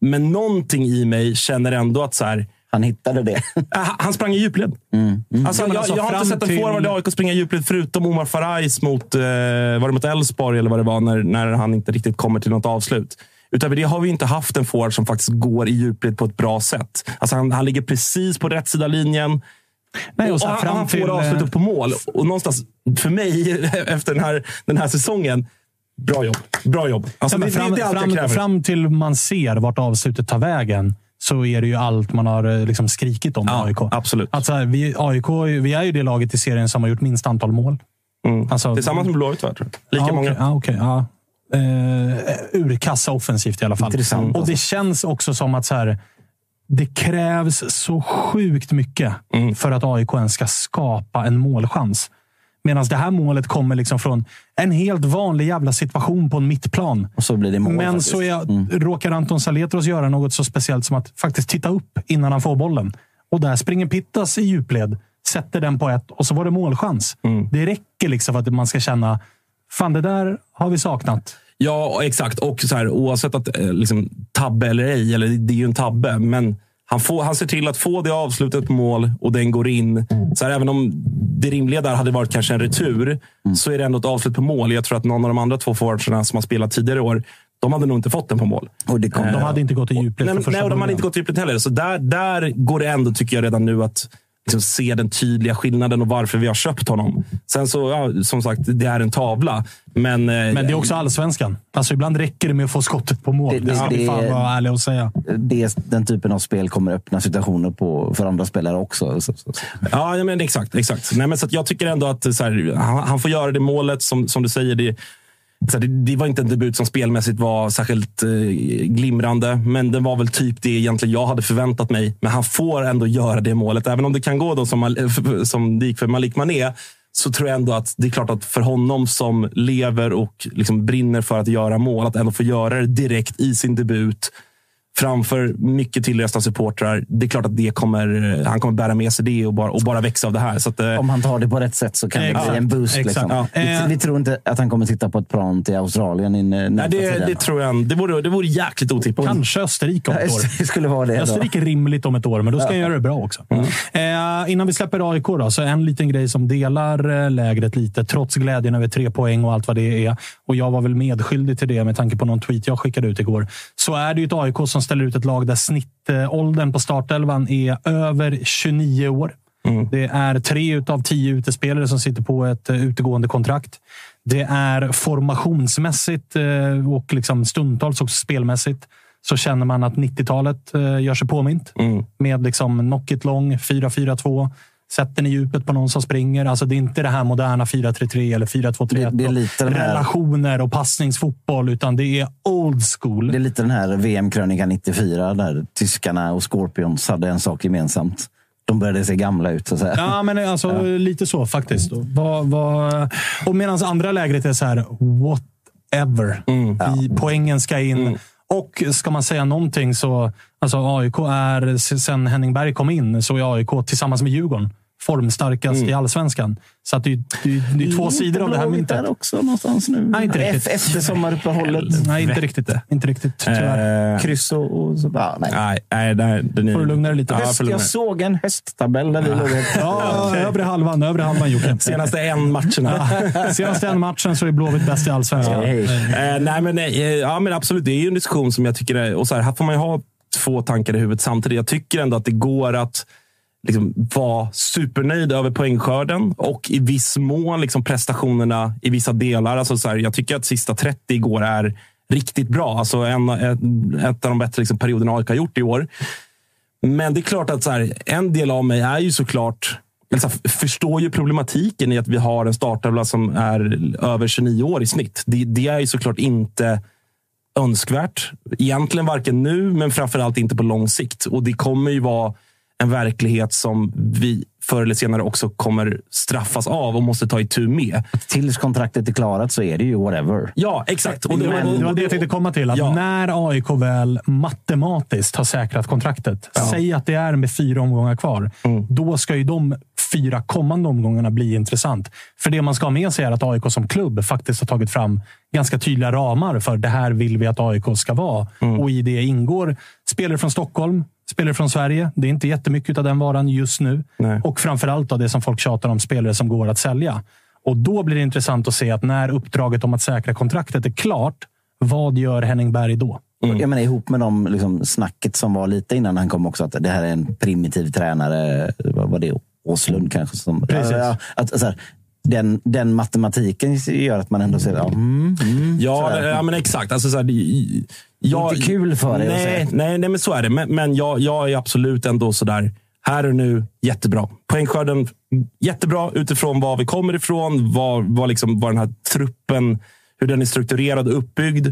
S2: Men någonting i mig känner ändå att så här,
S3: Han hittade det.
S2: Äh, Han sprang i djupled. Alltså,
S1: Ja, men
S2: jag,
S1: alltså,
S2: jag har inte sett en
S1: till-
S2: forward i AIK springa i djupled förutom Omar Farajs mot, eh, var det mot Elfsborg eller vad det var, när, när han inte riktigt kommer till något avslut. Utöver det har vi inte haft en forward som faktiskt går i djupled på ett bra sätt. Alltså han, han ligger precis på rätt sida linjen.
S1: Nej, och
S2: och
S1: så här,
S2: han,
S1: fram
S2: han
S1: till,
S2: får avslutet
S1: eh,
S2: på mål. Och någonstans, för mig, efter den här, den här säsongen, bra jobb. Bra jobb. Alltså,
S1: Ja, men
S2: det,
S1: fram,
S2: det är allt jag
S1: fram,
S2: kräver.
S1: fram till man ser vart avslutet tar vägen så är det ju allt man har eh, liksom skrikit om
S2: Ja,
S1: AIK.
S2: absolut.
S1: Att så här, vi, AIK vi är ju det laget i serien som har gjort minst antal mål.
S2: Mm.
S1: Alltså,
S2: Tillsammans med Blåvitt, tror jag. Lika
S1: ja,
S2: många.
S1: okej, Ja, okej, ja. Eh, urkassa offensivt i alla fall.
S3: Intressant,
S1: Och det
S3: alltså.
S1: känns också som att så här, det krävs så sjukt mycket
S2: Mm.
S1: för att AIK ens ska skapa en målchans. Medan det här målet kommer liksom från en helt vanlig jävla situation på en mittplan.
S3: Och så blir det mål.
S1: Men
S3: faktiskt.
S1: så är, råkar Anton Saletros göra något så speciellt som att faktiskt titta upp innan han får bollen. Och där springer Pittas i djupled, sätter den på ett och så var det målchans. Det räcker liksom för att man ska känna, fan det där har vi saknat.
S2: Ja, exakt. Och så här, oavsett att eh, liksom, tabbe eller ej, eller det är ju en tabbe, men Han, får, han ser till att få det avslutet på mål och den går in. Så här, även om det rimliga där hade varit kanske en retur, så är det ändå ett avslut på mål. Jag tror att någon av de andra två forwardsarna som har spelat tidigare år, de hade nog inte fått den på mål.
S3: Och det kom,
S1: De hade inte gått i
S2: Nej,
S1: från
S2: men,
S1: första
S2: nej, och de hade inte gått i djupled heller. Så där, där går det ändå, tycker jag, redan nu att liksom se den tydliga skillnaden och varför vi har köpt honom. Sen så, ja, som sagt, det är en tavla. Men, eh,
S1: Men det är också allsvenskan. Alltså ibland räcker det med att få skottet på mål.
S3: Det-
S1: Det,
S3: det-
S1: ska vi
S3: det-
S1: fan vara ärliga och säga.
S3: det, den typen av spel kommer öppna situationer på, för andra spelare också. Så, så, så.
S2: Ja, men exakt. exakt. Nej, men så att jag tycker ändå att så här, han, han får göra det målet. Som, som du säger, det, så det, det var inte en debut som spelmässigt var särskilt eh, glimrande. Men det var väl typ det egentligen jag hade förväntat mig. Men han får ändå göra det målet. Även om det kan gå då som, eh, som det gick för Malik Mané. Så tror jag ändå att det är klart att för honom som lever och liksom brinner för att göra mål, att ändå få göra det direkt i sin debut framför mycket tillresta supportrar. Det är klart att det kommer, han kommer bära med sig det och bara, och bara växa av det här. Så att, eh,
S3: Om han tar det på rätt sätt så kan det
S1: Exakt,
S3: bli en boost.
S1: exakt.
S3: Liksom.
S1: Ja.
S3: Vi,
S1: Eh.
S3: vi tror inte att han kommer sitta på ett plan till Australien i
S2: nej, det,
S3: tiden.
S2: det tror jag. Det vore, det vore jäkligt otippat.
S1: Kanske Österrike om ett år.
S3: Det skulle vara det.
S1: Österrike är rimligt om ett år, men då ska jag göra det bra också. Eh, innan vi släpper AIK, då, så en liten grej som delar eh, lägret lite, trots glädjen över tre poäng och allt vad det är. Och jag var väl medskyldig till det med tanke på någon tweet jag skickade ut igår. Så är det ju ett AIK som ställer ut ett lag där snittåldern på startelvan är över 29 år. Det är tre av tio utespelare som sitter på ett eh, utegående kontrakt. Det är formationsmässigt eh, och liksom stundtals också spelmässigt så känner man att 90-talet eh, gör sig påmint. Med liksom knock it long, 4-4-2. Sätt den i djupet på någon som springer. Alltså det är inte det här moderna 4-3-3 eller 4-2-3-1.
S3: Det- det är lite den här-
S1: Relationer och passningsfotboll, utan det är old school.
S3: Det är lite den här VM-krönika 94 där tyskarna och Scorpions hade en sak gemensamt. De började se gamla ut. Så att säga.
S1: Ja, men alltså, lite så faktiskt. Och medan andra lägret är så här, whatever. Vi, poängen ska in. Och ska man säga någonting så, alltså AIK är, sen Henning Berg kom in, så är AIK tillsammans med Djurgården formstarkast i allsvenskan. Så att det, är- det, är- det är två sidor av det här myntet.
S3: där också någonstans nu.
S1: Nej, inte riktigt.
S3: Efter sommaruppehållet.
S1: Nej, inte riktigt. det. Inte riktigt, tyvärr.
S2: Eh,
S3: Kryss och, och så bara, nej.
S2: nej, nej, nej, den är,
S1: Får du lugna dig lite?
S2: Ja, jag
S3: Höst, jag såg en hösttabell där vi låg.
S1: Ja, övre halvan, övre halvan Jocke.
S2: Senaste en matcherna.
S1: Senaste en matchen så är Blåvitt bäst i allsvenskan.
S3: Hej.
S2: Eh, nej, men, eh, ja, men absolut. Det är ju en diskussion som jag tycker är... Och så här, här får man ju ha två tankar i huvudet samtidigt. Jag tycker ändå att det går att liksom, vara supernöjd över poängskörden och i viss mån liksom, prestationerna i vissa delar. Alltså, så här, jag tycker att sista 30 igår är riktigt bra. Alltså, en, en, ett av de bättre liksom, perioderna AIK har gjort i år. Men det är klart att så här, en del av mig är ju såklart Jag förstår ju problematiken i att vi har en startelva som är över 29 år i snitt. Det, det är ju såklart inte önskvärt. Egentligen varken nu, men framförallt inte på lång sikt. Och det kommer ju vara en verklighet som vi förr eller senare också kommer straffas av och måste ta itu med.
S3: Tills kontraktet är klarat så är det ju whatever.
S2: Ja, exakt. Och det,
S1: Men det var det jag tänkte komma till. Att
S2: Ja.
S1: När AIK väl matematiskt har säkrat kontraktet, säg att det är med fyra omgångar kvar,
S2: Mm.
S1: då ska ju de fyra kommande omgångarna bli intressant. För det man ska ha med sig är att AIK som klubb faktiskt har tagit fram ganska tydliga ramar för det här vill vi att AIK ska vara.
S2: Mm.
S1: Och i det ingår spelare från Stockholm, spelare från Sverige. Det är inte jättemycket av den varan just nu.
S2: Nej.
S1: Och framförallt av det som folk tjatar om, spelare som går att sälja. Och då blir det intressant att se att när uppdraget om att säkra kontraktet är klart, vad gör Henning Berg då?
S3: Jag menar, ihop med de liksom, snacket som var lite innan han kom också, att det här är en primitiv tränare. Vad var det? Åslund kanske? Som,
S1: Precis.
S3: Ja, att, så här, den, den matematiken gör att man ändå ser... Ja, mm, mm,
S2: Ja, ja men exakt. Alltså, så här, jag,
S3: Inte kul för dig
S2: nej, nej, nej, men så är det. Men, men jag, jag är absolut ändå sådär, här och nu, jättebra. Poängskörden, jättebra utifrån var vi kommer ifrån, vad, vad, liksom, vad den här truppen, hur den är strukturerad och uppbyggd.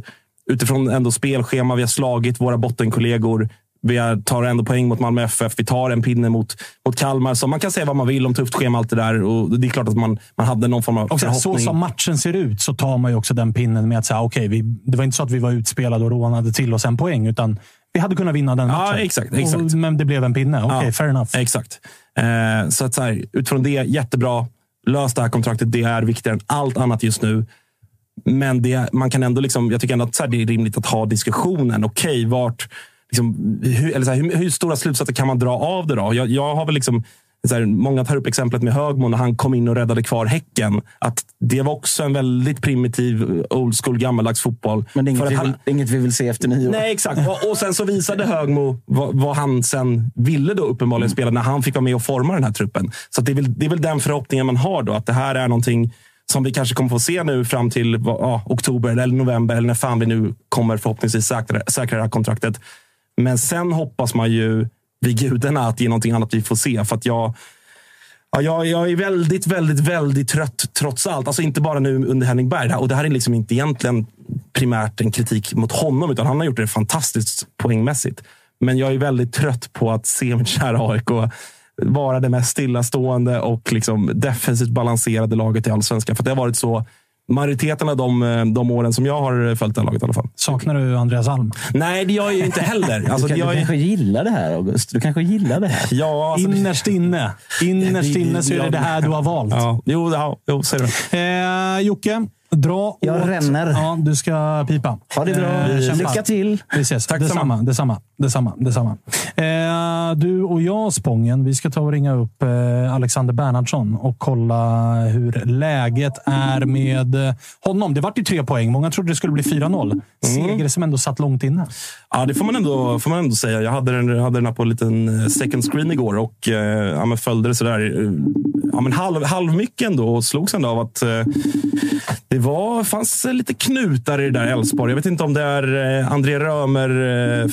S2: Utifrån ändå spelschema vi har slagit, våra bottenkollegor. Vi tar ändå poäng mot Malmö FF. Vi tar en pinne mot, mot Kalmar. Så man kan säga vad man vill om tufft schema, allt det där. Och det är klart att man, man hade någon form av
S1: Och här, så
S2: förhoppning.
S1: som matchen ser ut så tar man ju också den pinnen med att säga, okej, vi, det var inte så att vi var utspelade och rånade till oss en poäng, utan vi hade kunnat vinna den
S2: Ja,
S1: matchen.
S2: exakt, exakt.
S1: Och, men det blev en pinne. Okej,
S2: Ja,
S1: fair enough.
S2: Exakt. Eh, så att så här, utifrån det, jättebra. Lös det här kontraktet. Det är viktigare än allt annat just nu. Men det, man kan ändå liksom, jag tycker ändå att här, det är rimligt att ha diskussionen. Okej, vart, liksom, hur, eller så här, hur, hur stora slutsatser kan man dra av det? då? Jag, jag har väl liksom så här, många tar upp exemplet med Högmo när han kom in och räddade kvar Häcken. Att det var också en väldigt primitiv, old school, gammaldags fotboll.
S3: Men det är inget,
S2: För
S3: vi
S2: han,
S3: inget vi vill se efter nio år.
S2: Nej, exakt. Och, och sen så visade Högmo vad, vad han sen ville då uppenbarligen spela när han fick vara med och forma den här truppen. Så det, är väl, det är väl den förhoppningen man har då. Att det här är någonting som vi kanske kommer få se nu fram till ja, oktober eller november eller när fan vi nu kommer förhoppningsvis säkra, säkra det här kontraktet. Men sen hoppas man ju vid gudarna att det är någonting annat vi får se. För att jag, Ja, jag, jag är väldigt, väldigt, väldigt trött trots allt. Alltså inte bara nu under Henning Berg. Och det här är liksom inte egentligen primärt en kritik mot honom, utan han har gjort det fantastiskt poängmässigt. Men jag är väldigt trött på att se mitt kära AIK vara det mest stillastående och liksom defensivt balanserade laget i allsvenskan. För det har varit så majoriteten av de, de åren som jag har följt det här laget i alla fall.
S1: Saknar du Andreas Alm?
S2: Nej, det gör jag ju inte heller. Alltså,
S3: du, kan,
S2: jag
S3: du
S2: är,
S3: kanske gillar det här, August? Du kanske gillar det här?
S2: ja, alltså,
S1: Innerst inne. Innerst
S2: Det-
S1: inne så är det det här du har valt.
S2: ja, jo, ja, jo, säger du.
S1: Eh, Jocke, dra
S3: Jag
S1: åt...
S3: ränner.
S1: Ja, du ska pipa.
S3: Ha det bra.
S1: Eh.
S3: Lycka till!
S1: Vi ses.
S2: Tack
S1: detsamma, detsamma, detsamma, detsamma. Eh, du och jag, Spången, vi ska ta och ringa upp eh, Alexander Bernhardsson och kolla hur läget är med eh, honom. Det vart ju tre poäng. Många trodde det skulle bli 4-0. Seger som ändå satt långt inne.
S2: Ja, det får man ändå, får man ändå säga. Jag hade den, hade den här på en liten eh, second screen igår och eh, ja, men följde det sådär eh, ja, men halv, ändå och slogs ändå av att eh, det var, fanns lite knutar i det där Elfsborg. Jag vet inte om det är eh, André Römer eh,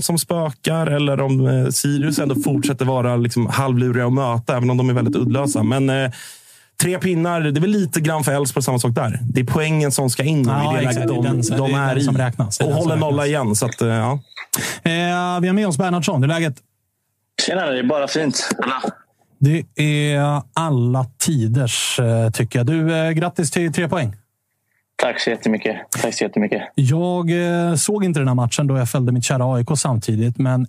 S2: som spökar eller om eh, Sirius ändå fortsätter vara liksom, halvluriga att möta, även om de är väldigt uddlösa. Men Tre pinnar, det är väl lite grann för Elfsborg samma sak där. Det är poängen som ska in
S1: Ja,
S2: i det
S1: exakt.
S2: läget
S1: Det är
S2: de,
S1: den-
S2: de
S1: är
S2: är,
S1: den
S2: i.
S1: som räknas.
S2: Och håller nolla igen. Så att, ja.
S1: Eh, vi har med oss Bernhardsson. Hur är läget?
S6: Tjena, det är bara fint.
S1: Det är alla tiders, eh, tycker jag. Du, eh, grattis till tre poäng.
S6: Tack så jättemycket. Tack så jättemycket.
S1: Jag eh, såg inte den här matchen då jag följde mitt kära AIK samtidigt, men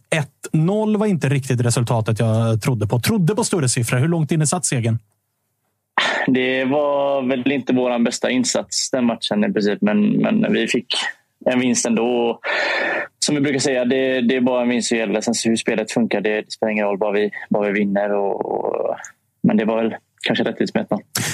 S1: 1-0 var inte riktigt resultatet jag trodde på. Trodde på större siffror. Hur långt inne satt segern?
S6: Det var väl inte vår bästa insats den matchen i princip, men, men vi fick en vinst ändå. Som vi brukar säga, det, det är bara en vinst som gäller. Sen hur spelet funkar, det, det spelar ingen roll. Bara vi, bara vi vinner. Och, och, men det var väl kanske rättvist med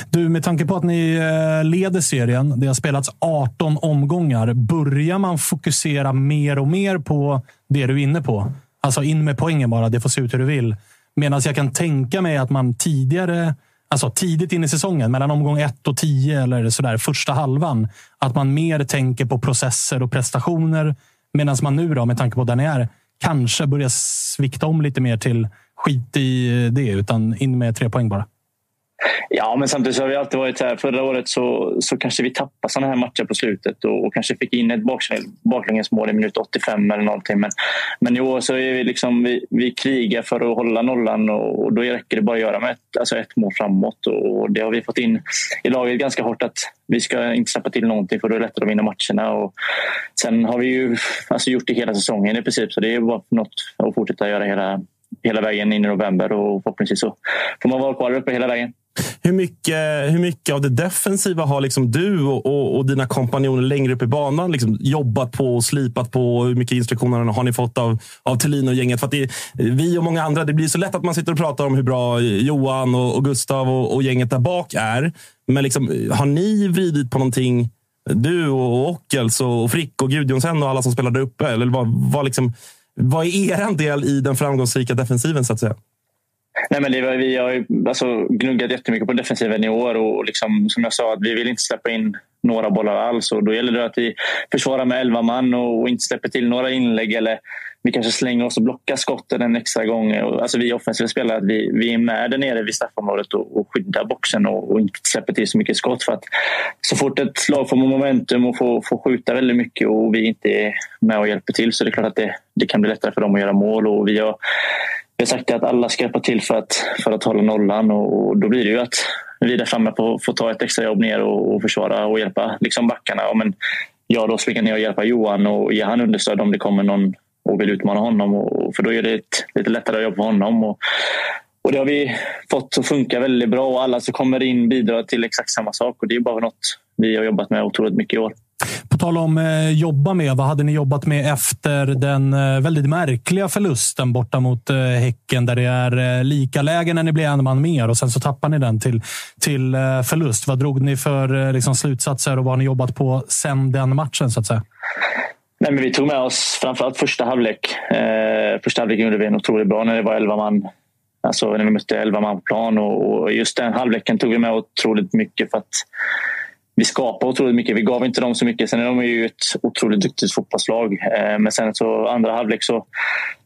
S1: Du, med tanke på att ni eh, leder serien, det har spelats 18 omgångar. Börjar man fokusera mer och mer på det du är inne på? Alltså in med poängen bara, det får se ut hur du vill. Medan jag kan tänka mig att man tidigare, alltså tidigt in i säsongen, mellan omgång 1 och 10 eller sådär, första halvan, att man mer tänker på processer och prestationer. Medan man nu, då, med tanke på där ni är, kanske börjar svikta om lite mer till skit i det, utan in med tre poäng bara.
S6: Ja, men samtidigt så har vi alltid varit här. Förra året så, så kanske vi tappade sådana här matcher på slutet och, och kanske fick in ett baklängesmål i minut 85 eller någonting. Men, men i år så är vi liksom, vi, vi krigar för att hålla nollan och, och då räcker det bara att göra med ett, alltså ett mål framåt. Och det har vi fått in i laget ganska hårt att vi ska inte släppa till någonting för då är det lättare att vinna matcherna. Och sen har vi ju alltså gjort det hela säsongen i princip så det är bara något att fortsätta göra hela, hela vägen in i november och förhoppningsvis så får man vara kvar där uppe hela vägen.
S2: Hur mycket, hur mycket av det defensiva har liksom du och, och, och dina kompanjoner längre upp i banan liksom jobbat på och slipat på? Hur mycket instruktioner har ni fått av, av Thelin och gänget? För att det, vi och många andra, det blir så lätt att man sitter och pratar om hur bra Johan och, och Gustav och, och gänget där bak är. Men liksom, har ni vridit på någonting, du och Ockels och, och Frick och Gudjonsen och alla som spelar där uppe? Eller vad, vad, liksom, vad är er del i den framgångsrika defensiven så att säga?
S6: Nej, men det var, vi har ju alltså, gnuggat jättemycket på defensiven i år och liksom, som jag sa, att vi vill inte släppa in några bollar alls. Och då gäller det att vi försvarar med 11 man och, och inte släpper till några inlägg. Eller vi kanske slänger oss och blockar skotten en extra gång. Och, Alltså vi offensiva spelare, att vi, vi är med där nere vid straffområdet och, och skyddar boxen och, och inte släpper till så mycket skott. För att så fort ett lag får momentum och får, får skjuta väldigt mycket och vi inte är med och hjälper till så det är klart att det, det kan bli lättare för dem att göra mål. Och vi har, vi har sagt att alla ska hjälpa till för att, för att hålla nollan och, och då blir det ju att vi där framme får, får ta ett extra jobb ner och, och försvara och hjälpa liksom backarna. Ja, men jag då springa ner och hjälpa Johan och ge han understöd om det kommer någon och vill utmana honom. Och, för då är det ett lite lättare jobb för honom. Och, och det har vi fått att funka väldigt bra och alla som kommer in bidrar till exakt samma sak. Och det är bara något vi har jobbat med otroligt mycket i år.
S1: På tal om eh, jobba med, vad hade ni jobbat med efter den eh, väldigt märkliga förlusten borta mot eh, Häcken där det är eh, lika läge när ni blir en man mer och sen så tappar ni den till, till eh, förlust. Vad drog ni för eh, liksom, slutsatser och vad har ni jobbat på sen den matchen så att säga?
S6: Nej, men vi tog med oss framförallt första halvlek. Eh, första halvlek gjorde vi en otroligt bra när det var 11 man. Alltså när vi mötte 11 man på plan och, och just den halvleken tog vi med otroligt mycket för att vi skapade otroligt mycket. Vi gav inte dem så mycket. Sen är de ju ett otroligt duktigt fotbollslag. Eh, men sen så andra halvlek så,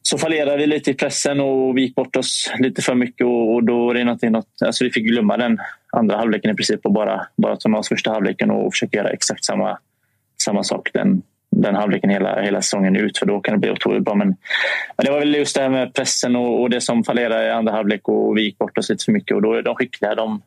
S6: så fallerade vi lite i pressen och vi gick bort oss lite för mycket. Och, och då är det något, alltså vi fick glömma den andra halvleken i princip och bara, bara ta med oss första halvleken och försöka göra exakt samma, samma sak den, den halvleken hela, hela säsongen ut för då kan det bli otroligt bra. Men, men det var väl just det här med pressen och, och det som fallerade i andra halvlek och vi gick bort oss lite för mycket och då är de skickliga. De,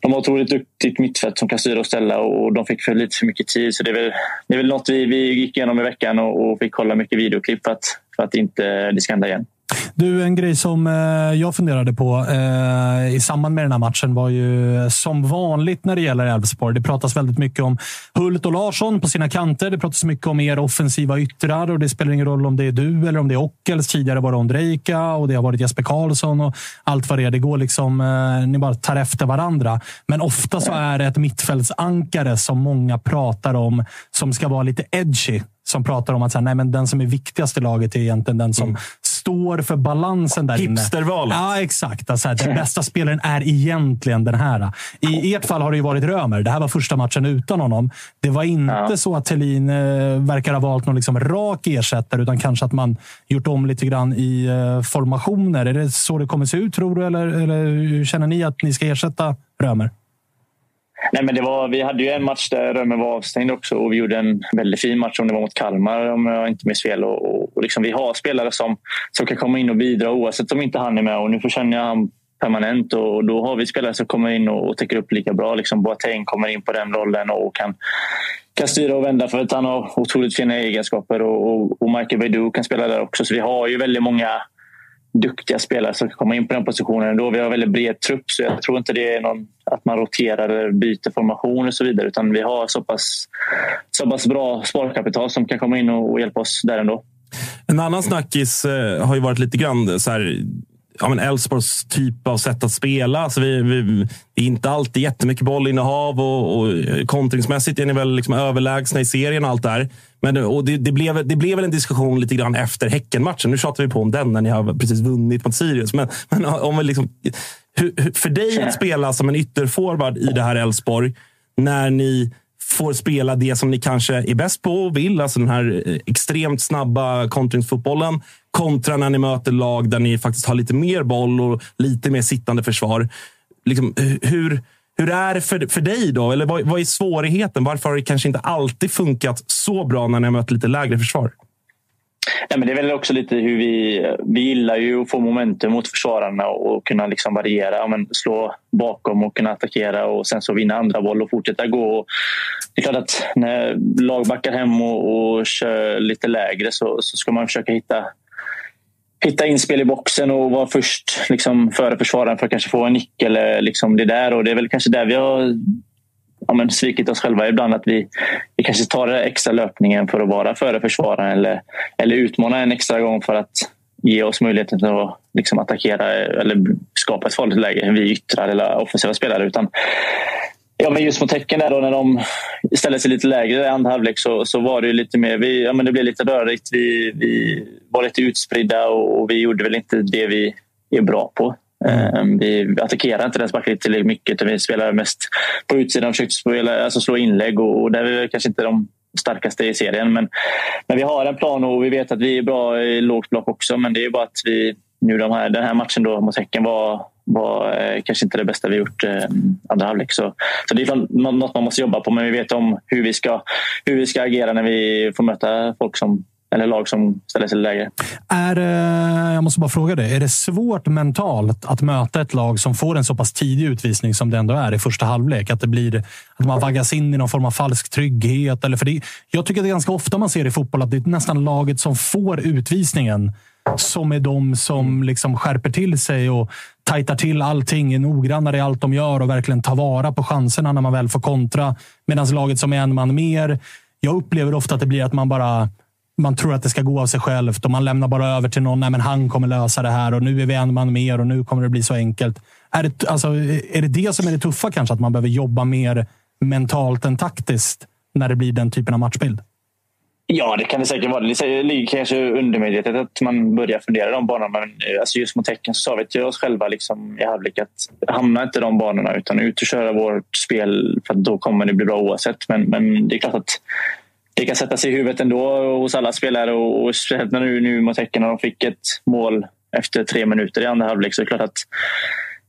S6: de har otroligt duktigt mittfält som kan styra och ställa och de fick för lite för mycket tid. Så det är väl, det är väl något vi, vi gick igenom i veckan och, och fick kolla mycket videoklipp för att, för att inte det ska hända igen.
S1: Du, en grej som eh, jag funderade på eh, i samband med den här matchen var ju som vanligt när det gäller Elfsborg. Det pratas väldigt mycket om Hult och Larsson på sina kanter. Det pratas mycket om er offensiva yttrar och det spelar ingen roll om det är du eller om det är Ockels. Tidigare var det Ondrejka och det har varit Jesper Karlsson och allt vad det är. Det går liksom, eh, ni bara tar efter varandra. Men ofta så är det ett mittfältsankare som många pratar om som ska vara lite edgy som pratar om att så här, nej, men den som är viktigast i laget är egentligen den som mm. står för balansen där
S2: Hipstervalet.
S1: Ja, exakt. Alltså, den bästa spelaren är egentligen den här. I ert fall har det ju varit Römer. Det här var första matchen utan honom. Det var inte ja. så att Thelin eh, verkar ha valt någon liksom rak ersättare, utan kanske att man gjort om lite grann i eh, formationer. Är det så det kommer se ut, tror du? Eller, eller känner ni att ni ska ersätta Römer?
S6: Nej, men det var, vi hade ju en match där Römer var avstängd också och vi gjorde en väldigt fin match om det var mot Kalmar om jag inte minns fel. Och, och, och liksom, vi har spelare som, som kan komma in och bidra oavsett om inte han är med. Och nu förtjänar han permanent och då har vi spelare som kommer in och, och täcker upp lika bra. Liksom Boateng kommer in på den rollen och kan, kan styra och vända för att han har otroligt fina egenskaper och, och, och Michael Baidoo kan spela där också. Så vi har ju väldigt många duktiga spelare som kan komma in på den positionen. ändå. vi har väldigt bred trupp så jag tror inte det är någon, att man roterar eller byter formation och så vidare utan vi har så pass, så pass bra sparkapital som kan komma in och, och hjälpa oss där ändå.
S2: En annan snackis eh, har ju varit lite grann så här, ja, men Elfsborgs typ av sätt att spela. Alltså vi, vi, det är inte alltid jättemycket bollinnehav och, och kontringsmässigt är ni väl liksom överlägsna i serien och allt där. Men och det, det, blev, det blev väl en diskussion lite grann efter Häckenmatchen. Nu tjatar vi på om den när ni har precis vunnit mot Sirius. Men, men om vi liksom, hur, för dig att spela som en ytterforward i det här Elfsborg när ni får spela det som ni kanske är bäst på och vill. Alltså den här eh, extremt snabba kontringsfotbollen kontra när ni möter lag där ni faktiskt har lite mer boll och lite mer sittande försvar. Liksom, hur, hur är det för, för dig då? Eller vad, vad är svårigheten? Varför har det kanske inte alltid funkat så bra när ni har mött lite lägre försvar?
S6: Nej, men det är väl också lite hur vi... Vi gillar ju att få momentum mot försvararna och kunna liksom variera. Ja, men slå bakom och kunna attackera och sen så vinna andra boll och fortsätta gå. Det är klart att när lag backar hem och, och kör lite lägre så, så ska man försöka hitta hitta inspel i boxen och vara först liksom, före försvararen för att kanske få en nick eller eh, liksom det där. Och det är väl kanske där vi har ja, men svikit oss själva ibland. Att vi, vi kanske tar den extra löpningen för att vara före försvararen eller, eller utmana en extra gång för att ge oss möjligheten att liksom attackera eh, eller skapa ett farligt läge. Vi yttrar eller offensiva spelare. Utan Ja, men just mot Häcken där då, när de ställde sig lite lägre i andra halvlek så, så var det lite mer, vi, ja, men det blev lite rörigt. Vi, vi var lite utspridda och, och vi gjorde väl inte det vi är bra på. Mm. Vi attackerade inte den backlinjen tillräckligt mycket utan vi spelade mest på utsidan och försökte spela, alltså slå inlägg och, och där är vi kanske inte de starkaste i serien. Men, men vi har en plan och vi vet att vi är bra i lågt block också. Men det är bara att vi nu de här, den här matchen då mot Häcken var, var eh, kanske inte det bästa vi gjort eh, andra halvlek. Så, så det är något man måste jobba på, men vi vet om hur vi ska, hur vi ska agera när vi får möta folk som eller lag som ställer sig lägre.
S1: Är, eh, jag måste bara fråga dig, är det svårt mentalt att möta ett lag som får en så pass tidig utvisning som det ändå är i första halvlek? Att, det blir, att man vaggas in i någon form av falsk trygghet? Eller för det, jag tycker att det är ganska ofta man ser i fotboll att det är nästan laget som får utvisningen som är de som liksom skärper till sig och tajtar till allting, är noggrannare i allt de gör och verkligen tar vara på chanserna när man väl får kontra. Medan laget som är en man mer Jag upplever ofta att det blir att man bara man tror att det ska gå av sig självt och man lämnar bara över till någon. Nej, men han kommer lösa det här och nu är vi en man mer och nu kommer det bli så enkelt. Är det, alltså, är det det som är det tuffa kanske? Att man behöver jobba mer mentalt än taktiskt när det blir den typen av matchbild?
S6: Ja, det kan det säkert vara. Det ligger kanske undermedvetet att man börjar fundera de banorna. Men eh, alltså just mot Häcken så sa vi till oss själva liksom, i halvlek att hamna inte de banorna utan ut och köra vårt spel för då kommer det bli bra oavsett. Men, men det är klart att det kan sätta sig i huvudet ändå hos alla spelare och, och speciellt nu, nu mot Häcken när de fick ett mål efter tre minuter i andra halvlek så är det klart att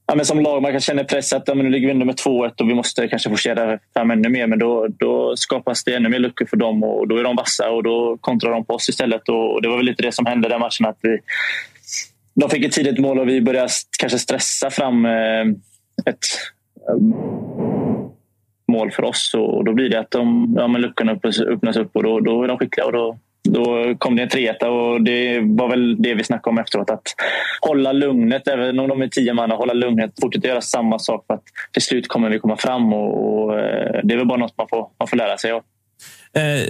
S6: ja, men som lag man kan känna press att ja, men nu ligger vi under med 2-1 och vi måste kanske forcera fram ännu mer. Men då, då skapas det ännu mer luckor för dem och då är de vassa och då kontrar de på oss istället. Och det var väl lite det som hände den matchen. Att vi, de fick ett tidigt mål och vi började kanske stressa fram eh, ett eh, mål för oss. Och då blir det att de, ja, men luckorna öppnas, öppnas upp och då, då är de skickliga. Och då, då kom det en 3 och det var väl det vi snackade om efteråt. Att hålla lugnet, även om de är tio man, hålla lugnet. Fortsätta göra samma sak för att till slut kommer vi komma fram. Och, och eh, det är väl bara något man får, man får lära sig av.
S2: Eh,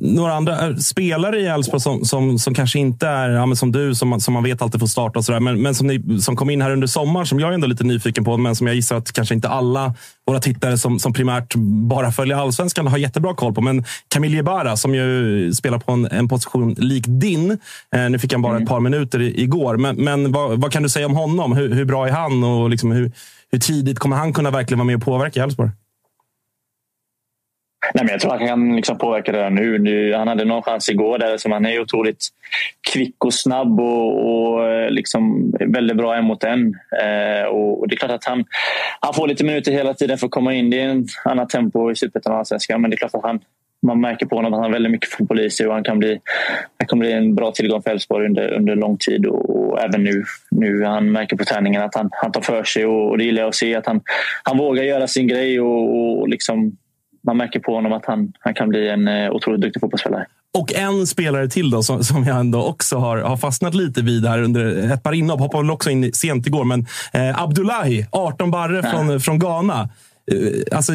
S2: några andra eh, spelare i Elfsborg som, som, som kanske inte är ja, som du, som som man vet alltid får starta och sådär, men, men som, ni, som kom in här under sommaren, som jag är ändå lite nyfiken på, men som jag gissar att kanske inte alla våra tittare som, som primärt bara följer allsvenskan har jättebra koll på. Men Camille Jebara, som ju spelar på en, en position lik din. Eh, nu fick han bara mm. ett par minuter i, igår, men, men vad, vad, kan du säga om honom? Hur, hur bra är han och liksom hur, hur tidigt kommer han kunna verkligen vara med och påverka Elfsborg?
S6: Nej, men jag tror att han kan liksom påverka det nu. nu. Han hade någon chans igår. Där, som han är otroligt kvick och snabb och, och eh, liksom väldigt bra en mot en. Eh, och, det är klart att han, han får lite minuter hela tiden för att komma in. Det är en annat tempo i Superettan och Allsvenskan. Men det är klart att han, man märker på honom att han har väldigt mycket fotboll i sig och han kan bli, han kan bli en bra tillgång för Elfsborg under, under lång tid. Och, och, även nu. nu Han märker på träningen att han, han tar för sig och, och det gillar jag att se. Att han, han vågar göra sin grej och, och liksom man märker på honom att han, han kan bli en eh, otroligt duktig fotbollsspelare.
S2: Och en spelare till då, som, som jag ändå också har, har fastnat lite vid här under ett par inhopp. Hoppade väl också in sent igår. Men eh, Abdullahi, 18 barre ja. från, från Ghana. Eh, alltså,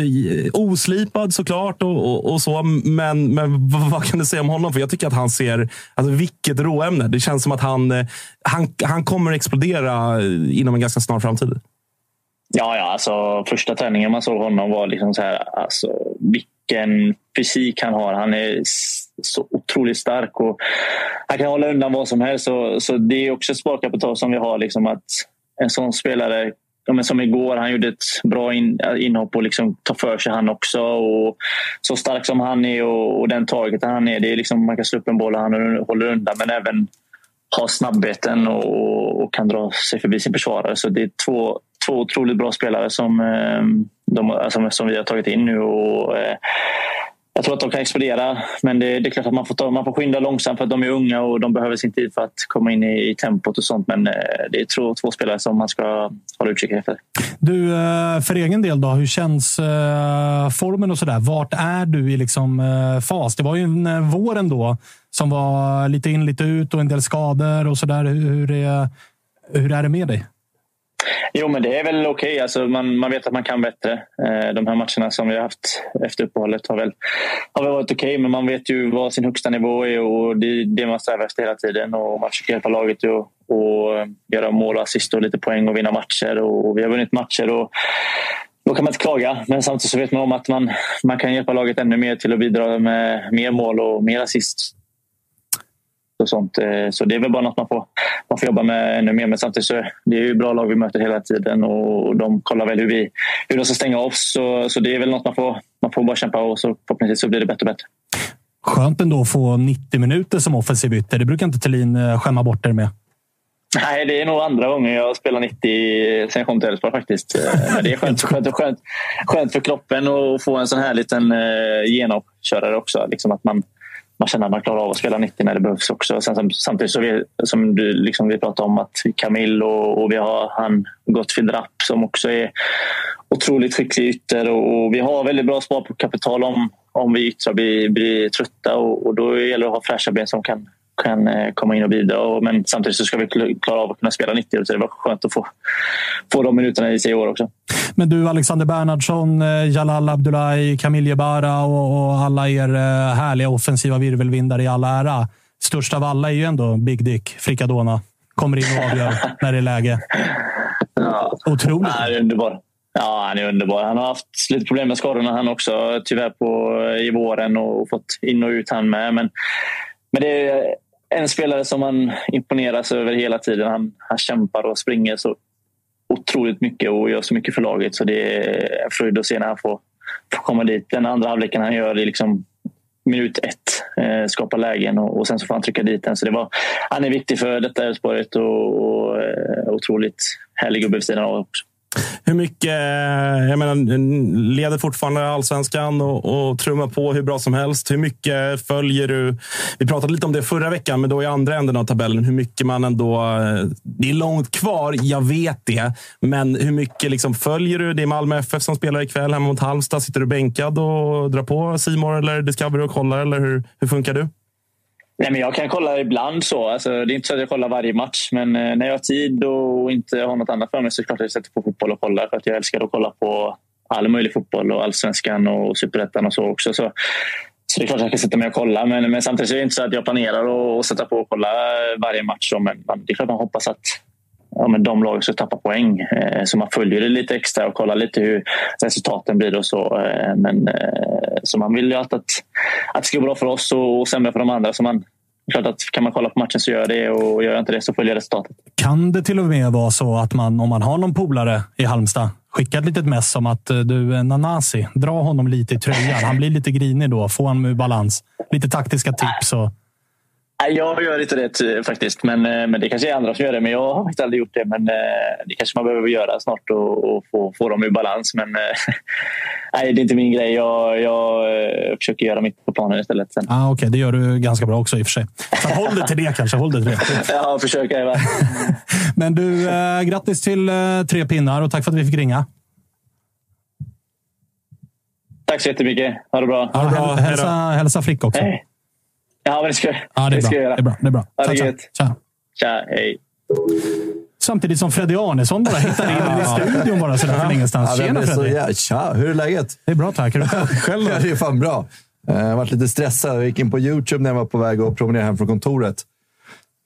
S2: oslipad såklart och, och, och, så, men, men vad, vad, kan du säga om honom? För Jag tycker att han ser... Alltså, vilket råämne! Det känns som att han, eh, han, han kommer explodera inom en ganska snar framtid.
S6: Ja, ja alltså, första träningen man såg honom var liksom så här, alltså, vilken fysik han har. Han är så otroligt stark och han kan hålla undan vad som helst. Så, så det är också ett sparkapital som vi har. Liksom att en sån spelare Ja, som igår, han gjorde ett bra in, inhopp och liksom tar för sig han också. Och så stark som han är och, och den taget han är, det är liksom, man kan slå upp en boll och han håller undan. Men även ha snabbheten och, och, kan dra sig förbi sin försvarare. Så det är två två otroligt bra spelare som, ehm, de, alltså, som vi har tagit in nu. Och, eh, jag tror att de kan explodera, men det, det, är klart att man får, ta, man får skynda långsamt för att de är unga och de behöver sin tid för att komma in i, i tempot och sånt. Men eh, det är två, två spelare som man ska hålla utkik efter.
S1: Du, eh, för egen del då, hur känns eh, formen och sådär? Vart är du i liksom eh, fas? Det var ju en vår ändå som var lite in, lite ut och en del skador och sådär. Hur är, hur är det med dig?
S6: Jo, men det är väl okej. Okay. Alltså, man, man vet att man kan bättre. Eh, de här matcherna som vi har haft efter uppehållet har väl, har väl varit okej, okay, men man vet ju vad sin högsta nivå är och det är det man strävar efter hela tiden. Och man försöker hjälpa laget att och göra mål och assist och lite poäng och vinna matcher. Och vi har vunnit matcher och då kan man inte klaga. Men samtidigt så vet man om att man, man kan hjälpa laget ännu mer till att bidra med mer mål och mer assist och sånt. Eh, så det är väl bara något man får, man får jobba med ännu mer. Men samtidigt så det är ju bra lag vi möter hela tiden och de kollar väl hur, vi, hur de ska stänga oss. Så, så det är väl något man får, man får bara kämpa och så förhoppningsvis så blir det bättre och bättre.
S1: Skönt ändå att få 90 minuter som offensiv ytter. Det brukar inte Thelin eh, skämma bort er med.
S6: Nej, det är nog andra gången jag spelar 90 sen jag kom till Elfsborg faktiskt. Eh, men det är skönt, skönt, skönt, skönt för kroppen att få en sån här liten genomkörare också. Liksom att man, man känner att man klarar av att spela 90 när det behövs också. Sen, samtidigt så vi, som du, liksom vi pratade om att Camille och, och vi har han Gottfried Rapp som också är otroligt skicklig ytter och, och vi har väldigt bra sparkapital om, om vi yttrar blir, blir trötta och, och då gäller det att ha fräscha ben som kan, kan eh, komma in och bidra. Men samtidigt så ska vi klara av att kunna spela 90 så det var skönt att få, få de minuterna i sig i år också.
S1: Men du, Alexander Bernhardsson, eh, Jalal Abdullahi, Kamil Jebara och, och alla er eh, härliga offensiva virvelvindar i all ära. Störst av alla är ju ändå Big Dick, Frikadona. Kommer in och avgör när det är läge.
S6: Ja.
S1: Otroligt.
S6: Han är underbar. Ja, han är underbar. Han har haft lite problem med skadorna han också, tyvärr på, i våren och fått in och ut han med. Men, men det är en spelare som man imponeras över hela tiden. Han, han kämpar och springer så otroligt mycket och gör så mycket för laget. Så det är en fröjd att se när han får, får komma dit. Den andra halvleken han gör i liksom minut ett. Eh, skapar lägen och, och, sen så får han trycka dit den. Så det var, han är viktig för detta Elfsborget och, och eh, otroligt härlig gubbe vid sidan av också.
S2: Hur mycket, eh, jag menar, leder fortfarande allsvenskan och, och trummar på hur bra som helst. Hur mycket följer du? Vi pratade lite om det förra veckan, men då i andra änden av tabellen. Hur mycket man ändå... Eh, det är långt kvar, jag vet det. Men hur mycket liksom följer du? Det är Malmö FF som spelar ikväll hemma mot Halmstad. Sitter du bänkad och drar på Simor eller Discovery och kollar? Eller hur, hur funkar du?
S6: Nej, men jag kan kolla ibland. så. Alltså, det är inte så att jag kollar varje match, men eh, när jag har tid och inte har något annat för mig så är det klart att jag sätter på fotboll och kollar. För att jag älskar att kolla på all möjlig fotboll och allsvenskan och superettan och så också. Så, så det är klart att jag kan sätta mig och kolla. Men, men samtidigt är det inte så att jag planerar att sätta på och kolla varje match. Men det är klart man hoppas att ja, men de lag ska tappa poäng. Eh, så man följer det lite extra och kollar lite hur resultaten blir och så. Eh, men, eh, så man vill ju alltid att, att det ska gå bra för oss och, och sämre för de andra. Så man, klart att kan man kolla på matchen så gör jag det och gör jag inte det så följer jag resultatet.
S1: Kan det till och med vara så att man, om man har någon polare i Halmstad, skickar ett litet mess om att eh, du, eh, Nanasi, dra honom lite i tröjan. Han blir lite grinig då. Få honom ur balans. Lite taktiska tips. Och...
S6: Jag gör inte det faktiskt, men, eh, men det kanske är andra som gör det. Men jag har inte aldrig gjort det. Men eh, det kanske man behöver göra snart och, och få, få dem i balans. Men eh, nej, det är inte min grej. Jag, jag försöker göra mitt på planen istället. Sen.
S1: Ah, Okej, okay. det gör du ganska bra också i och för sig. Så håll dig till det kanske. Håll dig till det.
S6: ja, försöker jag.
S1: men du, eh, grattis till eh, tre pinnar och tack för att vi fick ringa.
S6: Tack så jättemycket. Ha det bra.
S1: Ha det bra. Hälsa, hälsa Frick också.
S6: Hej. Ja, men det ska,
S1: ja, det, är
S6: det ska
S1: jag
S6: göra.
S1: Det är bra. Det är bra.
S6: Ha det
S1: Tja, tja.
S6: Tja, hej.
S1: Samtidigt som Freddy Arnesson bara hittar in i studion bara sådär från ingenstans.
S7: Ja,
S1: Tjena
S7: så,
S1: Freddy!
S7: ja, tja, hur är läget?
S1: Det är bra tack.
S7: Själv då? Det är fan bra. Eh, Jag har varit lite stressad. Jag gick in på YouTube när jag var på väg att promenera hem från kontoret.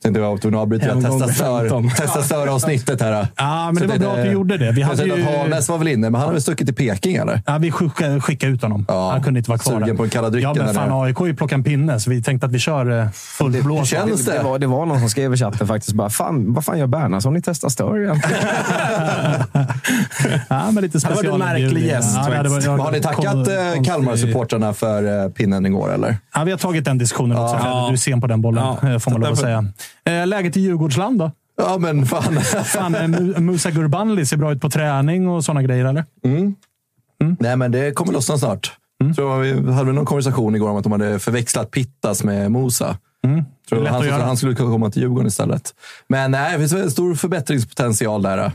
S7: Tänkte jag att avbryta det här testa testa stör-avsnittet här.
S1: Ja, men det var bra att du gjorde det.
S7: Vi hade ju... Hannes var väl inne, men han hade stuckit till Peking eller?
S1: Ja, vi skickade, skickade ut honom. Ja, han kunde inte vara kvar.
S7: Sugen på den kalla drycken.
S1: Ja, men fan, AIK har ju plockat en pinne, så vi tänkte att vi kör eh, full blås.
S7: Hur känns det?
S8: Det var, det var någon som skrev i chatten faktiskt bara, fan, vad fan gör Bernhardsson i Testa Stör igen?
S1: ja, men lite special.
S2: Det var en märklig gäst.
S7: Ja, det var, jag, har ni tackat eh, Kalmar-supportrarna för eh, pinnen igår, eller?
S1: Ja, vi har tagit den diskussionen också. Ja. Du är sen på den bollen, får man lov att säga. Läget i Djurgårdsland då?
S7: Ja, men fan.
S1: fan Musa Gurbanli ser bra ut på träning och sådana grejer, eller?
S7: Mm. Mm. Nej, men det kommer lossna snart. Mm. Tror vi hade någon konversation igår om att de hade förväxlat Pittas med Musa. Mm. Tror han, så, han skulle komma till Djurgården istället. Men nej, det finns en stor förbättringspotential där.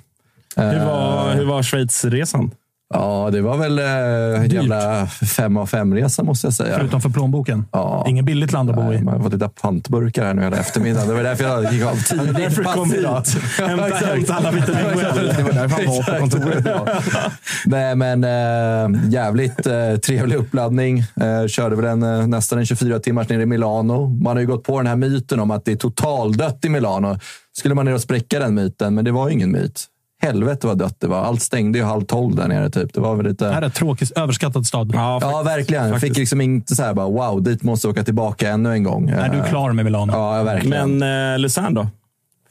S2: Hur var, hur var Schweizresan?
S7: Ja, det var väl en eh, jävla fem av fem-resa måste jag säga.
S1: Förutom för plånboken?
S7: Ja.
S1: Inget billigt land att bo i.
S7: Man har fått lite pantburkar här nu hela eftermiddagen. Det var därför jag gick av tidigt.
S2: därför kom hit. Hämta, alla vitamin
S8: Det var därför han var på kontoret.
S7: Nej, men äh, jävligt äh, trevlig uppladdning. Äh, körde väl en, nästan en 24 timmars ner i Milano. Man har ju gått på den här myten om att det är totaldött i Milano. Skulle man ner och spräcka den myten, men det var ju ingen myt helvete vad dött det var. Allt stängde ju halv tolv där nere. Typ. Det var väl lite...
S1: Det här är en tråkig, överskattad stad.
S7: Ja, ja verkligen. Jag fick liksom inte så här bara wow, dit måste jag åka tillbaka ännu en gång.
S1: Är du klar med Milano?
S7: Ja, verkligen.
S2: Men eh, Luzern då?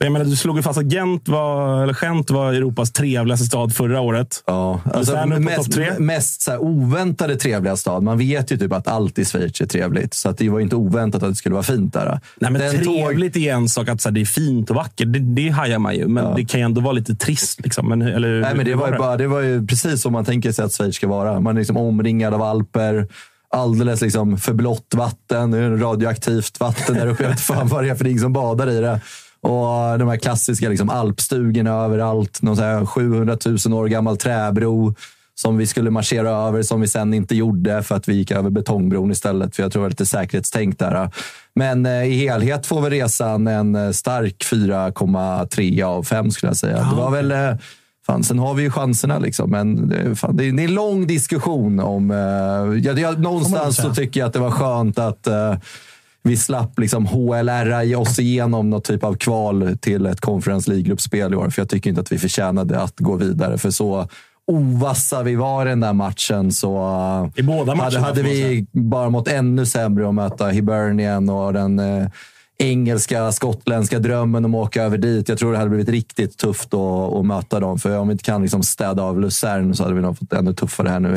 S2: Jag menar, du slog ju fast att Gent var, eller Gent var Europas trevligaste stad förra året.
S7: Ja, alltså, mest, mest så oväntade trevliga stad. Man vet ju typ att allt i Schweiz är trevligt. Så att det var inte oväntat att det skulle vara fint där.
S2: Nej, men Den trevligt tåg... är en sak. Att så här, det är fint och vackert, det, det hajar man ju. Men ja. det kan ju ändå vara lite trist. Liksom. Men, eller,
S7: Nej, men det, var ju bara, det var ju precis som man tänker sig att Schweiz ska vara. Man är liksom omringad av alper alldeles liksom för blått vatten. Radioaktivt vatten där uppe. Jag vet inte fan vad det är för som badar i det. Och de här klassiska liksom, alpstugorna överallt. Någon så här 700 000 år gammal träbro som vi skulle marschera över, som vi sen inte gjorde för att vi gick över betongbron istället. För jag tror det var lite säkerhetstänk där. Men eh, i helhet får väl resan en stark 4,3 av 5 skulle jag säga. Ja. Det var väl eh, Fan, sen har vi ju chanserna, liksom, men det, fan, det, är, en lång diskussion om... Uh, jag, jag, någonstans så tycker jag att det var skönt att uh, vi slapp liksom HLRa oss igenom någon typ av kval till ett Conference League-gruppspel i år. För jag tycker inte att vi förtjänade att gå vidare. För så ovassa vi var i den där matchen så
S2: I båda matcherna,
S7: hade, hade vi bara mått ännu sämre att möta Hibernian och den eh, engelska, skottländska drömmen om att åka över dit. Jag tror det hade blivit riktigt tufft att, att möta dem. För om vi inte kan liksom städa av Luzern så hade vi nog fått ännu tuffare här nu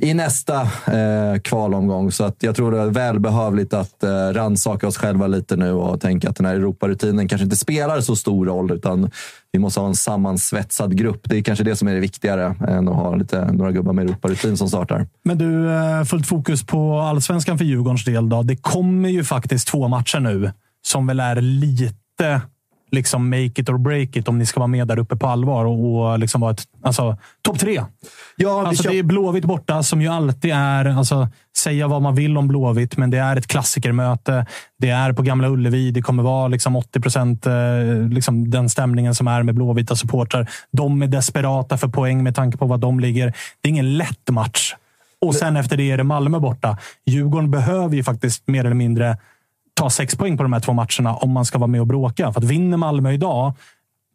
S7: i, i nästa eh, kvalomgång. Så att jag tror det är välbehövligt att eh, rannsaka oss själva lite nu och tänka att den här Europarutinen kanske inte spelar så stor roll. utan vi måste ha en sammansvetsad grupp. Det är kanske det som är det viktigare än att ha lite, några gubbar med Europarutin som startar.
S1: Men du, eh, fullt fokus på allsvenskan för Djurgårdens del. Då. Det kommer ju faktiskt två matcher nu som väl är lite liksom make it or break it om ni ska vara med där uppe på allvar och, och liksom vara ett alltså, topp tre.
S7: Ja,
S1: alltså. Det är Blåvitt borta som ju alltid är, alltså, säga vad man vill om Blåvitt, men det är ett klassikermöte. Det är på Gamla Ullevi. Det kommer vara liksom 80 procent eh, liksom den stämningen som är med blåvita supportrar. De är desperata för poäng med tanke på vad de ligger. Det är ingen lätt match. Och sen efter det är det Malmö borta. Djurgården behöver ju faktiskt mer eller mindre ta sex poäng på de här två matcherna om man ska vara med och bråka. För att vinner Malmö idag,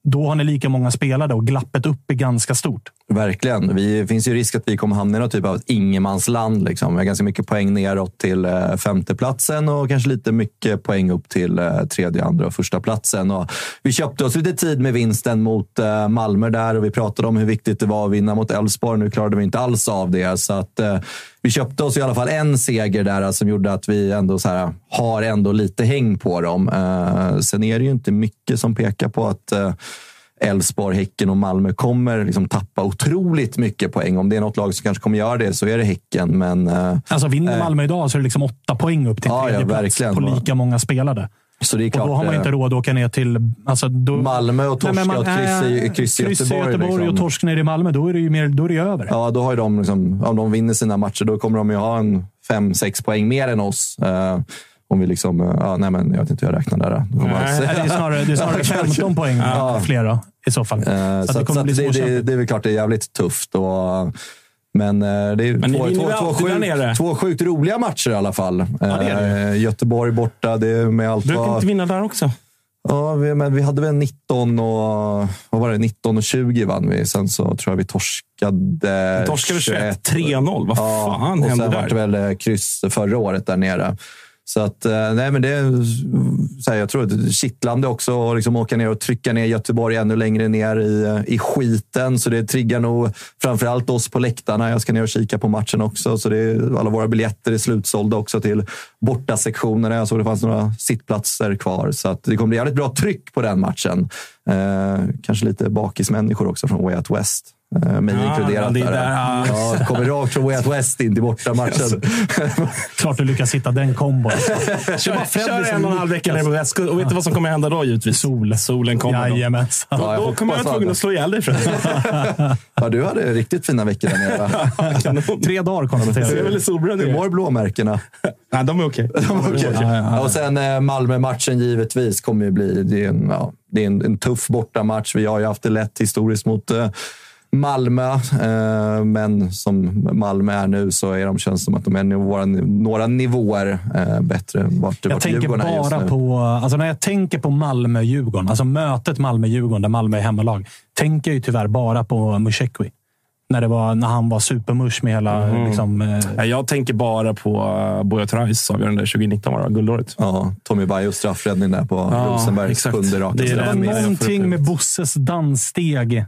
S1: då har ni lika många spelare och glappet upp är ganska stort.
S7: Verkligen. Det finns ju risk att vi kommer hamna i någon typ av ingenmansland. Liksom. Vi har ganska mycket poäng neråt till eh, femteplatsen och kanske lite mycket poäng upp till eh, tredje, andra och första platsen. Och vi köpte oss lite tid med vinsten mot eh, Malmö där och vi pratade om hur viktigt det var att vinna mot Elfsborg. Nu klarade vi inte alls av det. Så att, vi köpte oss i alla fall en seger där alltså, som gjorde att vi ändå så här, har ändå lite häng på dem. Sen är det ju inte mycket som pekar på att Elfsborg, Häcken och Malmö kommer liksom tappa otroligt mycket poäng. Om det är något lag som kanske kommer göra det så är det Häcken. Men,
S1: alltså vinner Malmö idag så är det liksom åtta poäng upp till
S7: ja,
S1: tredje
S7: ja,
S1: plats på lika många spelade.
S7: Så det är klart,
S1: och då har man inte råd att åka ner till... Alltså, då,
S7: Malmö och torska
S1: Nej,
S7: och kryss i, i
S1: kryss i
S7: Göteborg.
S1: Göteborg
S7: liksom.
S1: och torsk ner i Malmö. Då är det ju mer, då är det över.
S7: Ja, då har ju de, liksom, om de vinner sina matcher, då kommer de ju ha en fem, sex poäng mer än oss. Uh, om vi liksom, ja, nej men jag vet inte hur jag räknar där.
S1: Nej, det är snarare, det är snarare 15 poäng ja. fler då, i så fall.
S7: Uh, så, så, att det, så det, det, det, är väl klart det är jävligt tufft. Och, men det är
S2: men
S7: två, två, två, sjukt, två sjukt roliga matcher i alla fall.
S2: Ja, det det.
S7: Göteborg borta. Det är med allt
S2: Brukar inte vinna där också?
S7: Ja, vi, men vi hade väl 19 och, vad var det, 19 och 20 vann vi. Sen så tror jag vi torskade...
S2: Vi torskade 21. 3-0. Vad
S7: ja,
S2: fan
S7: och
S2: hände
S7: sen
S2: där?
S7: vart det väl kryss förra året där nere. Så att, eh, nej men det är, så här, jag tror att det är kittlande också att liksom åka ner och trycka ner Göteborg ännu längre ner i, eh, i skiten. Så det triggar nog framförallt oss på läktarna. Jag ska ner och kika på matchen också. Så det är, alla våra biljetter är slutsålda också till bortasektionerna. Jag såg det fanns några sittplatser kvar. Så att det kommer bli jävligt bra tryck på den matchen. Eh, kanske lite bakismänniskor också från Way Out West. Uh, mig
S1: Ah,
S7: inkluderat.
S1: det är
S7: där.
S1: där, ja.
S7: Ja, kommer rakt från Way Out West in till bortamatchen.
S1: Klart du lyckas hitta den kombon.
S2: Kör, kör en och en halv vecka ner på västkusten. Och vet du vad som kommer hända då givetvis?
S1: Sol.
S2: Solen kommer. då.
S1: Jajamensan.
S2: Då, då kommer jag vara tvungen att slå ihjäl dig.
S7: ja, du hade riktigt fina veckor där nere.
S1: Tre dagar konstaterar
S2: Ser väl solbränd
S7: Hur mår blåmärkena?
S2: Nej, de är okej.
S7: De är okej.
S1: Ja, ja, ja.
S7: Och sen eh, Malmö-matchen givetvis kommer ju bli... Det är, en, ja, det är en, en tuff bortamatch. Vi har ju haft det lätt historiskt mot eh, Malmö, eh, men som Malmö är nu så är de, känns som att de är några, några nivåer eh, bättre än vart,
S1: Jag
S7: vart
S1: tänker
S7: Djurgården är just
S1: bara
S7: nu.
S1: på... Alltså när jag tänker på Malmö-Djurgården, alltså mötet Malmö-Djurgården där Malmö är hemmalag, tänker jag ju tyvärr bara på Musekwi. När, det var, när han var supermush med hela...
S2: Mhm.
S1: Liksom, eh,
S2: Jag tänker bara på uh, Buya Turais avgörande 2019, var det guldåret.
S7: Ja, Tommy Bajos straffräddning där på
S2: Ja,
S7: Rosenbergs sjunde raka
S2: Det är
S1: det var någonting med Bosses danssteg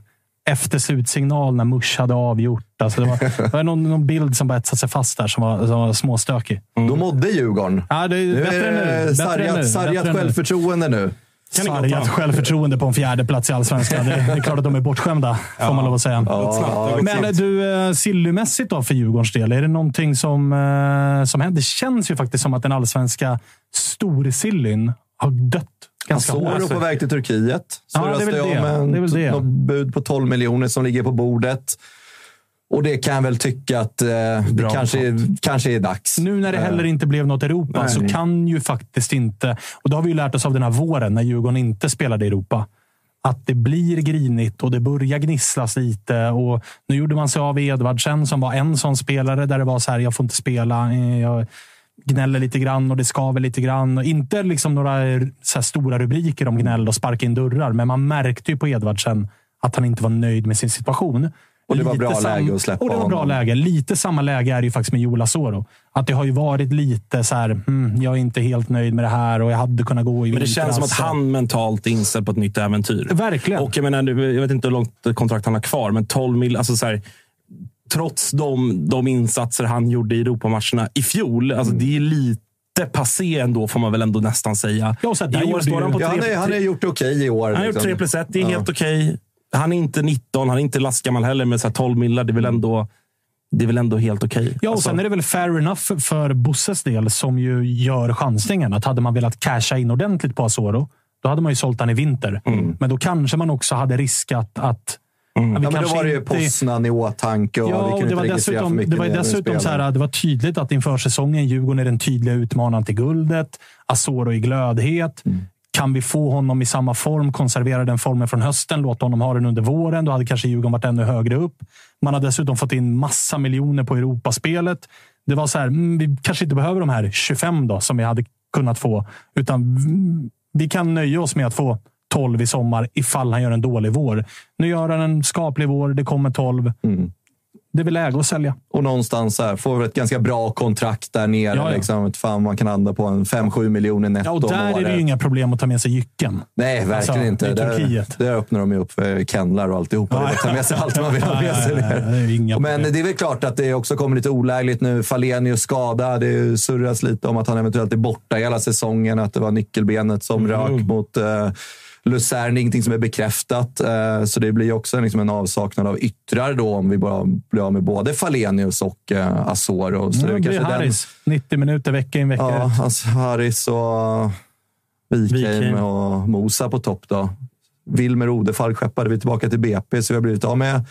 S1: efter slutsignal när Mush hade avgjort. Alltså det var, det var någon, någon bild som bara etsat sig fast där som var, som var småstökig.
S7: Då mådde Djurgården.
S1: Ja, det är
S7: Nu
S1: bättre
S7: är
S1: nu.
S7: det
S1: Bättre
S7: sargat,
S1: nu.
S7: sargat
S1: nu.
S7: självförtroende nu.
S1: Sargat
S2: på?
S1: självförtroende på en fjärde plats i Allsvenskan. Det, det är klart att de är bortskämda, får man lov att säga.
S7: Ja,
S1: Men eh, du, eh, Sillymässigt då för Djurgårdens del, är det någonting som, eh, som händer? Det känns ju faktiskt som att den allsvenska storsillyn har dött ganska
S7: på väg till Turkiet. Så
S1: Ja,
S7: röstar jag om en,
S1: Det
S7: något bud på 12 miljoner som ligger på bordet. Och det kan jag väl tycka att eh, det kanske, är- kanske är dags.
S1: Nu när det
S7: Eh,
S1: heller inte blev något Europa
S2: Nej.
S1: så kan ju faktiskt inte... Och det har vi ju lärt oss av den här våren när Djurgården inte spelade i Europa. att det blir grinigt och det börjar gnisslas lite. Och nu gjorde man sig av Edvardsen som var en sån spelare där det var så här, jag får inte spela. eh, Jag gnäller lite grann och det skaver lite grann. Och inte liksom några stora rubriker om gnäll och sparka in dörrar, men man märkte ju på Edvardsen att han inte var nöjd med sin situation.
S7: Och det var
S1: Lite
S7: bra
S1: sam-
S7: läge att släppa
S1: Och det var bra
S7: honom.
S1: läge. Lite samma läge är det ju faktiskt med Joel Asoro. Att det har ju varit lite så här, hmm, jag är inte helt nöjd med det här och jag hade kunnat gå i
S2: Men det känns som att
S1: vintras.
S2: han mentalt är inställd på ett nytt äventyr.
S1: Verkligen.
S2: Och jag, menar, jag vet inte hur långt kontrakt han har kvar, men 12 mil. Alltså så här, trots de, de insatser han gjorde i Europamatcherna i fjol. Alltså
S7: Mm.
S2: Det är lite passé ändå, får man väl ändå nästan säga.
S1: Ja, och så
S2: I år står han på
S7: Ja,
S2: tre,
S7: han, är, han har gjort okej i år.
S2: han har gjort
S7: liksom.
S2: 3 plus 1. Det är
S7: Ja.
S2: helt okej. Han är inte 19, han är inte lastgammal heller, men så här 12 millar, det är väl ändå, det är väl ändå helt okej.
S1: Ja, och
S2: Alltså,
S1: sen är det väl fair enough för Bosses del, som ju gör chansningen. Att hade man velat casha in ordentligt på Asoro, då hade man ju sålt han i vinter.
S2: Mm.
S1: Men då kanske man också hade riskat att... Vi
S7: Ja, men då
S1: kanske
S7: var det ju
S1: inte-
S7: Poznan i åtanke och
S1: Ja,
S7: vi kunde
S1: det
S7: inte
S1: var
S7: för
S1: dessutom,
S7: mycket
S1: det var dessutom så här, det var tydligt att inför säsongen Djurgården är den tydliga utmanaren till guldet. Asoro i glödhet.
S7: Mm.
S1: Kan vi få honom i samma form, konservera den formen från hösten, låta honom ha den under våren, då hade kanske Djurgården varit ännu högre upp. Man har dessutom fått in massa miljoner på Europaspelet. Det var så här, mm, vi kanske inte behöver de här 25 då, som vi hade kunnat få, utan mm, vi kan nöja oss med att få 12 i sommar ifall han gör en dålig vår. Nu gör han en skaplig vår, det kommer 12.
S7: Mm.
S1: Det är väl läge att sälja.
S7: Och någonstans här, får vi ett ganska bra kontrakt där nere.
S1: Ja, ja.
S7: Liksom, fan, man kan landa på en 5-7 miljoner netto
S1: Ja, och där är det ju inga problem att ta med sig jycken.
S7: Nej, verkligen
S1: Alltså,
S7: inte. Där, där öppnar de ju upp för kennlar och alltihopa. Det är bara att ta med sig allt man vill ha med sig
S1: Nej, det
S7: Men det är väl klart att det också kommer lite olägligt nu. Falenius skada. Det surras lite om att han eventuellt är borta hela säsongen. Att det var nyckelbenet som
S1: Mm.
S7: rök mot eh, Luzern. Det är ingenting som är bekräftat. Eh, så det blir också liksom en avsaknad av yttrar då om vi bara blir av med både Falenius och eh, Asoro. Så
S1: Nu
S7: är
S1: blir
S7: kanske den-
S1: Harris 90 minuter vecka in vecka
S7: Ja,
S1: ut.
S7: alltså Harris och Wikheim och Mosa på topp. då. Wilmer Odefalk skeppade vi tillbaka till BP, så vi har blivit av med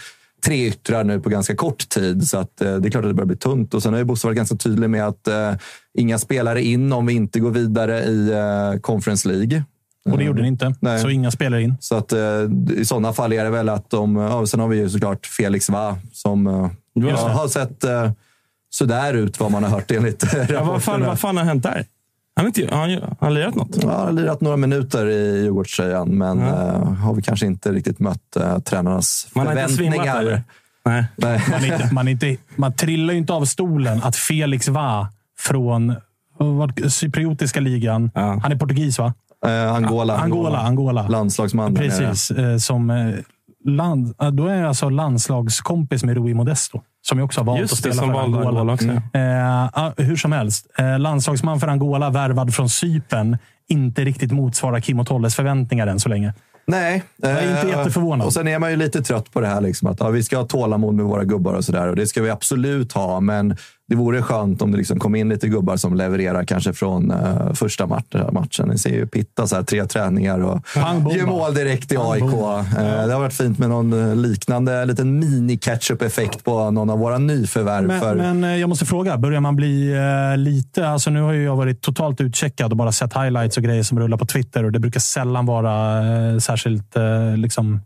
S7: tre yttrar nu på ganska kort tid. Så att, eh, det är klart att det börjar bli tunt. Och sen har ju Bosse varit ganska tydlig med att eh, inga spelare in om vi inte går vidare i eh, Conference League.
S1: Och det gjorde ni inte.
S7: Nej.
S1: Så inga spelare in.
S7: Så att, eh, i sådana fall är det väl att de... Ja, sen har vi ju såklart Felix Va som eh, ja, har sett eh, sådär ut vad man har hört enligt
S2: ja, vad, fan, vad fan har hänt där? Han har, inte, han, han lirat något?
S7: Ja, har lirat några minuter i Djurgårdströjan, men eh, har vi kanske inte riktigt mött eh, tränarnas
S2: Man har inte svimmat
S7: förväntningar.
S2: eller? Nej.
S7: Nej.
S1: Man, inte, man, inte, man trillar ju inte av stolen att Felix Va från cypriotiska ligan.
S2: Ja.
S1: Han är portugis, va?
S7: Eh, Angola.
S1: Angola. Angola.
S7: Landslagsman.
S1: Precis. eh, Som, eh, land, eh, då är jag alltså landslagskompis med Rui Modesto. Som ju också har valt
S2: Just
S1: att
S2: det,
S1: spela
S2: som
S1: för
S2: valde
S1: Angola.
S2: Angola också, ja.
S1: Eh, ja, hur som helst. Eh, landslagsman för Angola, värvad från Cypern. Inte riktigt motsvarar Kim och Tolles förväntningar än så länge.
S7: Nej.
S1: Jag är inte
S7: eh,
S1: jätteförvånad.
S7: Och sen är man ju lite trött på det här. Liksom, att ja, Vi ska ha tålamod med våra gubbar och sådär. Och det ska vi absolut ha. Men det vore skönt om det liksom kom in lite gubbar som levererar kanske från eh, första match, matchen. Ni ser ju Pitta, så här, tre träningar och
S1: Pang,
S7: gör mål direkt i AIK.
S1: bom.
S7: Eh, det har varit fint med någon eh, liknande liten mini-catchup-effekt på någon av våra nyförvärv.
S1: Men,
S7: för,
S1: men eh, jag måste fråga, börjar man bli eh, lite... Alltså nu har ju jag varit totalt utcheckad och bara sett highlights och grejer som rullar på Twitter. och Det brukar sällan vara eh, särskilt eh, liksom,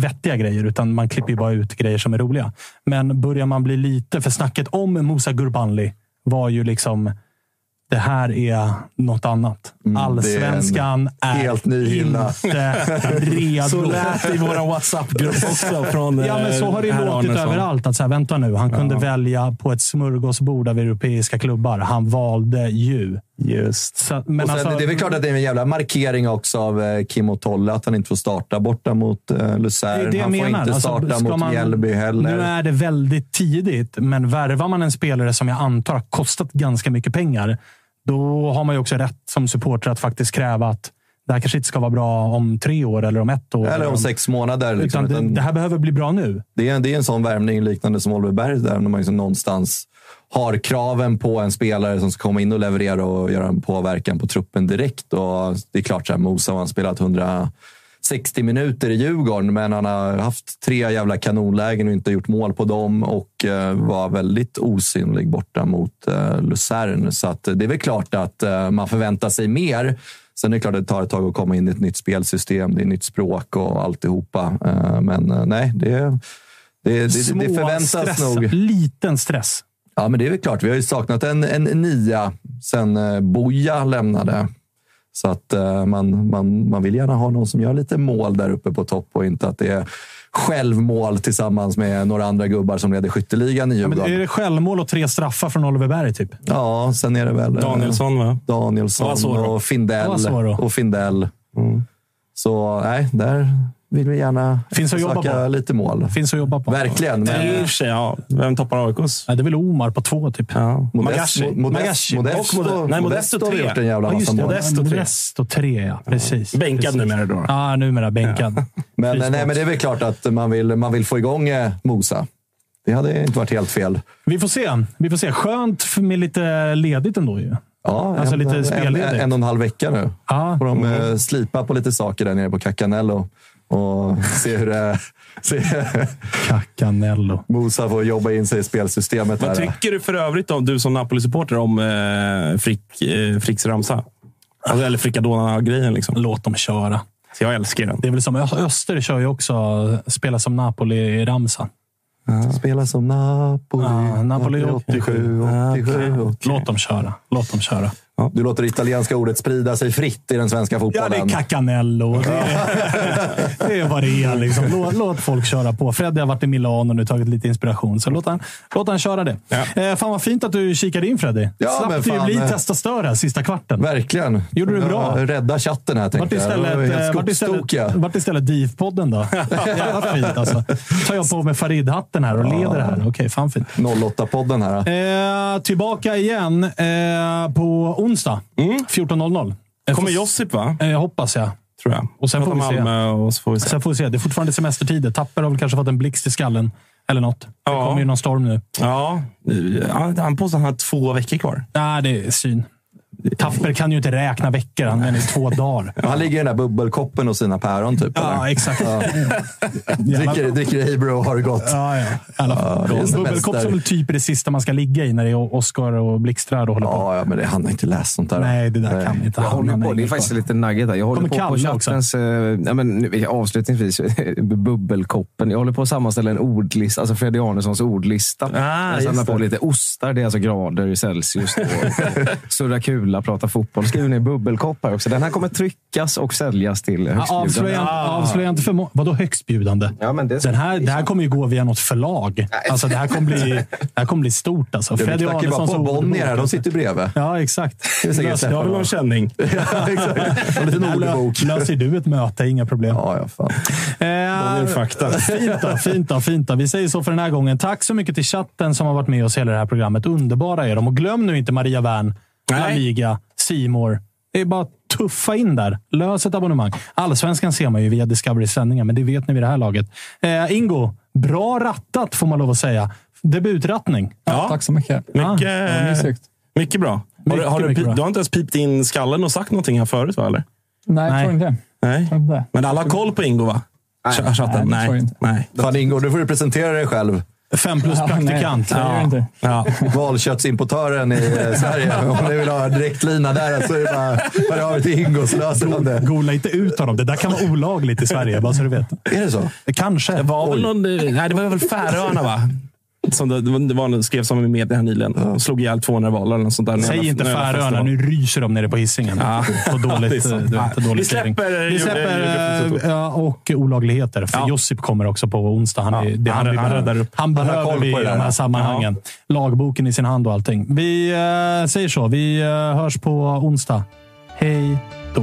S1: vettiga grejer, utan man klipper ju bara ut grejer som är roliga. Men börjar man bli lite... För snacket om Musa Gurbanli var ju liksom... Det här är något annat.
S7: Mm, är
S1: Allsvenskan är,
S7: helt ny hylla.
S1: inte redo.
S2: Så lät i vår WhatsApp-grupp också. Från,
S1: Ja, men så har det
S2: eh,
S1: låtit
S2: Arnesson.
S1: överallt. Att så här, vänta nu, han kunde välja på ett smörgåsbord av europeiska klubbar. Han valde ju.
S2: Just.
S1: Så, men
S7: sen,
S1: alltså,
S7: det är väl klart att det är en jävla markering också av eh, Kim och Tolle att han inte får starta borta mot eh, Luzern. han får
S1: menar.
S7: inte
S1: Alltså,
S7: starta
S1: ska
S7: mot
S1: man-
S7: Mjällby heller.
S1: Nu är det väldigt tidigt, men värvar man en spelare som jag antar har kostat ganska mycket pengar, då har man ju också rätt som supporter att faktiskt kräva att det här kanske inte ska vara bra om tre år eller om ett år.
S7: Eller om sex månader. Liksom,
S1: utan det, det här behöver bli bra nu.
S7: det, är, det är en sån värvning liknande som Oliver Berg, där man liksom någonstans har kraven på en spelare som ska komma in och leverera och göra en påverkan på truppen direkt. Och det är klart, så här, Mosa har spelat 160 minuter i Djurgården, men han har haft tre jävla kanonlägen och inte gjort mål på dem och eh, var väldigt osynlig borta mot eh, Luzern. Så att, det är väl klart att eh, man förväntar sig mer. Sen är det klart att det tar ett tag att komma in i ett nytt spelsystem. Det är nytt språk och alltihopa. Eh, Men eh, nej, det, det, det, det, det förväntas
S1: stress.
S7: nog.
S1: Liten stress.
S7: Ja, men det är väl klart. Vi har ju saknat en, en nia sen eh, Boja lämnade. Så att eh, man, man, man vill gärna ha någon som gör lite mål där uppe på topp och inte att det är självmål tillsammans med några andra gubbar som leder skytteligan i
S1: Ja, men
S7: Djurgården.
S1: är det självmål och tre straffar från Oliver Berg, typ?
S7: Ja, sen är det väl eh,
S2: Danielsson, va?
S7: Danielsson
S2: Och
S7: och Findell.
S1: Och
S7: Findell. Så nej, där vill vi gärna
S1: Finns att jobba på.
S7: lite mål.
S1: Finns att jobba på.
S7: Verkligen.
S2: Men...
S7: Men
S2: sig, ja. Vem toppar AIKs?
S1: Nej, det är väl Omar på två, typ.
S2: Ja.
S7: Modesto,
S2: Magashi.
S7: Modesto,
S1: Magashi.
S7: Modesto,
S2: nej, Modesto
S7: har
S2: tre.
S7: gjort en jävla
S1: Ja,
S7: massa
S1: det.
S7: mål.
S2: Modesto tre.
S1: Modesto tre, ja. Precis.
S2: Bänkad
S1: Precis.
S2: numera då.
S1: Ja, numera bänkad.
S7: Men,
S1: Frisport.
S7: nej, men det är väl klart att man vill, man vill få igång eh, Mosa. Det hade inte varit helt fel.
S1: Vi får se. Vi får se. Skönt med lite ledigt ändå ju.
S7: Ja,
S1: Alltså
S7: en,
S1: lite
S7: en,
S1: spelledigt.
S7: en, en och en halv vecka nu.
S1: Ja.
S7: Får de eh, slipa på lite saker där nere på Cacanello och se hur det... Se,
S1: Cacanello.
S7: Mosa får jobba in sig i spelsystemet.
S2: Vad
S7: här.
S2: tycker du för övrigt, om, du som Napoli-supporter, om eh, Frick, eh, Fricks ramsa? Alltså, eller Frickadona-grejen. Liksom.
S1: Låt dem köra.
S2: Så jag älskar den.
S1: Det är väl som Öster kör ju också spela som Napoli i Ramsa.
S7: Spela som Napoli.
S1: Ja, Napoli
S7: 87, 87.
S1: Låt dem köra. Låt dem köra.
S7: Du låter det italienska ordet sprida sig fritt i den svenska
S1: Ja,
S7: fotbollen.
S1: det är Cacanello. Det är, det är vad det är. Liksom. Låt, låt folk köra på. Freddy har varit i Milano och nu tagit lite inspiration, så låt han, låt han köra det. Eh, fan vad fint att du kikade in Freddy.
S7: Ja,
S1: Slapp
S7: fan,
S1: bli testa här sista kvarten.
S7: Verkligen.
S1: Gjorde du bra.
S7: Ja, Rädda chatten här,
S1: Vart
S7: tänkte jag.
S1: istället,
S7: Det var
S1: eh, vart istället, vart istället DIF-podden då? Jävla fint alltså. tar jag på mig Farid-hatten här och leder det här. Okej, fan fint.
S7: 08-podden här.
S1: Eh, tillbaka igen eh, på onsdag. 14.00. Eh,
S2: Kommer
S1: får-
S2: Josip, va?
S1: Eh, hoppas jag.
S2: Tror jag.
S1: Och sen får vi se.
S2: Malmö och så får vi se.
S1: Sen får vi se. Det är fortfarande semestertider. Tapper har väl kanske fått en blixt i skallen. Eller något. Det
S2: Ja.
S1: kommer ju någon storm nu.
S2: Ja, han påstår att han har två veckor kvar.
S1: Nej, det är syn. Tapper kan ju inte räkna veckor. Han menar i två dagar.
S7: Han ligger i den där bubbelkoppen och sina päron, typ.
S1: Ja,
S7: eller?
S1: exakt.
S7: Dricker, dricker Abro och har det gott.
S1: Ja, ja. I alla
S7: är semester.
S1: Bubbelkopp är väl typ det sista man ska ligga i när det är Oscar och blixtrar och håller på.
S7: Ja, ja, men det, han har inte läst sånt där.
S1: Nej, det där kan inte
S8: Jag
S1: han.
S8: håller på, det är faktiskt lite nugget där. Jag håller på på chattens... eh, nej, men, nu, avslutningsvis, bubbelkoppen. Jag håller på att sammanställa en ordlista, alltså Freddy Arnessons ordlista.
S2: Ah,
S8: jag samlar på lite ostar, det är alltså grader Celsius. Och surra kula, prata fotboll. Skriver ner bubbelkoppar också. Den här kommer tryckas och säljas till högstbjudande.
S1: Avslöja, avslöja inte för Vadå högstbjudande?
S8: Ja, men det,
S1: Den här, det här kommer ju gå via något förlag. Alltså, det, här kommer bli, det här kommer bli stort. Alltså. Freddy Arnessons
S7: på Bonnier här.
S1: ordbok.
S7: De sitter bredvid.
S1: Ja, exakt.
S2: Jag har väl någon känning.
S7: Ja, exakt. En liten
S1: Där lö-
S7: ordbok.
S1: löser du ett möte, inga problem.
S7: Ja, ja, fan.
S1: Eh,
S2: fakta.
S1: Fint då, fint då, fint då. Vi säger så för den här gången. Tack så mycket till chatten som har varit med oss hela det här programmet. Underbara är de. Och glöm nu inte Maria Wern, La
S2: Nej.
S1: Liga, Simor. Det är bara att tuffa in där. Lös ett abonnemang. Allsvenskan ser man ju via Discoverys sändningar, men det vet ni vid det här laget. Eh, Ingo, bra rattat får man lov att säga. Debutrattning.
S2: Ja,
S9: Tack så mycket.
S2: mycket,
S9: Ja, mysigt.
S2: mycket bra. Har, du- har du,
S1: bra.
S2: du har inte ens pipt in skallen och sagt någonting här förut, va? Eller?
S9: Nej, jag
S1: Nej.
S9: tror inte.
S2: Nej. Men alla har koll på Ingo, va? Ch- Chatten?
S9: nej, inte.
S2: Nej.
S7: Fan Ingo, nu får du presentera dig själv.
S1: Fem plus
S9: Ja,
S1: praktikant.
S9: nej, jag inte.
S2: Ja.
S7: Valköttsimportören i eh, Sverige. Om ni vill ha direktlina där så är det bara hör av er till Ingo så löser det.
S1: Gola inte ut honom. Det där kan vara olagligt i Sverige, bara så du vet.
S7: Är det så?
S1: Kanske.
S2: Det var väl någon, nej, det var väl Färöarna, va? Som det, det var- skrevs om i media här nyligen. De slog ihjäl 200 valar eller något sånt där.
S1: Säg inte Färöarna, nu ryser de nere på Hisingen.
S2: Ja.
S1: På dåligt,
S2: Ja.
S1: dålig
S2: Vi släpper,
S1: Vi
S2: eh,
S1: släpper
S2: Jocke
S1: eh, ja, och olagligheter. För
S2: Ja.
S1: Josip kommer också på onsdag. Han, är,
S2: Ja,
S1: det,
S2: han-
S1: han, vi
S2: han räddar upp.
S1: han
S7: Han
S1: behöver
S7: koll
S1: vi i de här sammanhangen. Lagboken i sin hand och allting. Vi eh, säger så. Vi eh, hörs på onsdag. Hej då.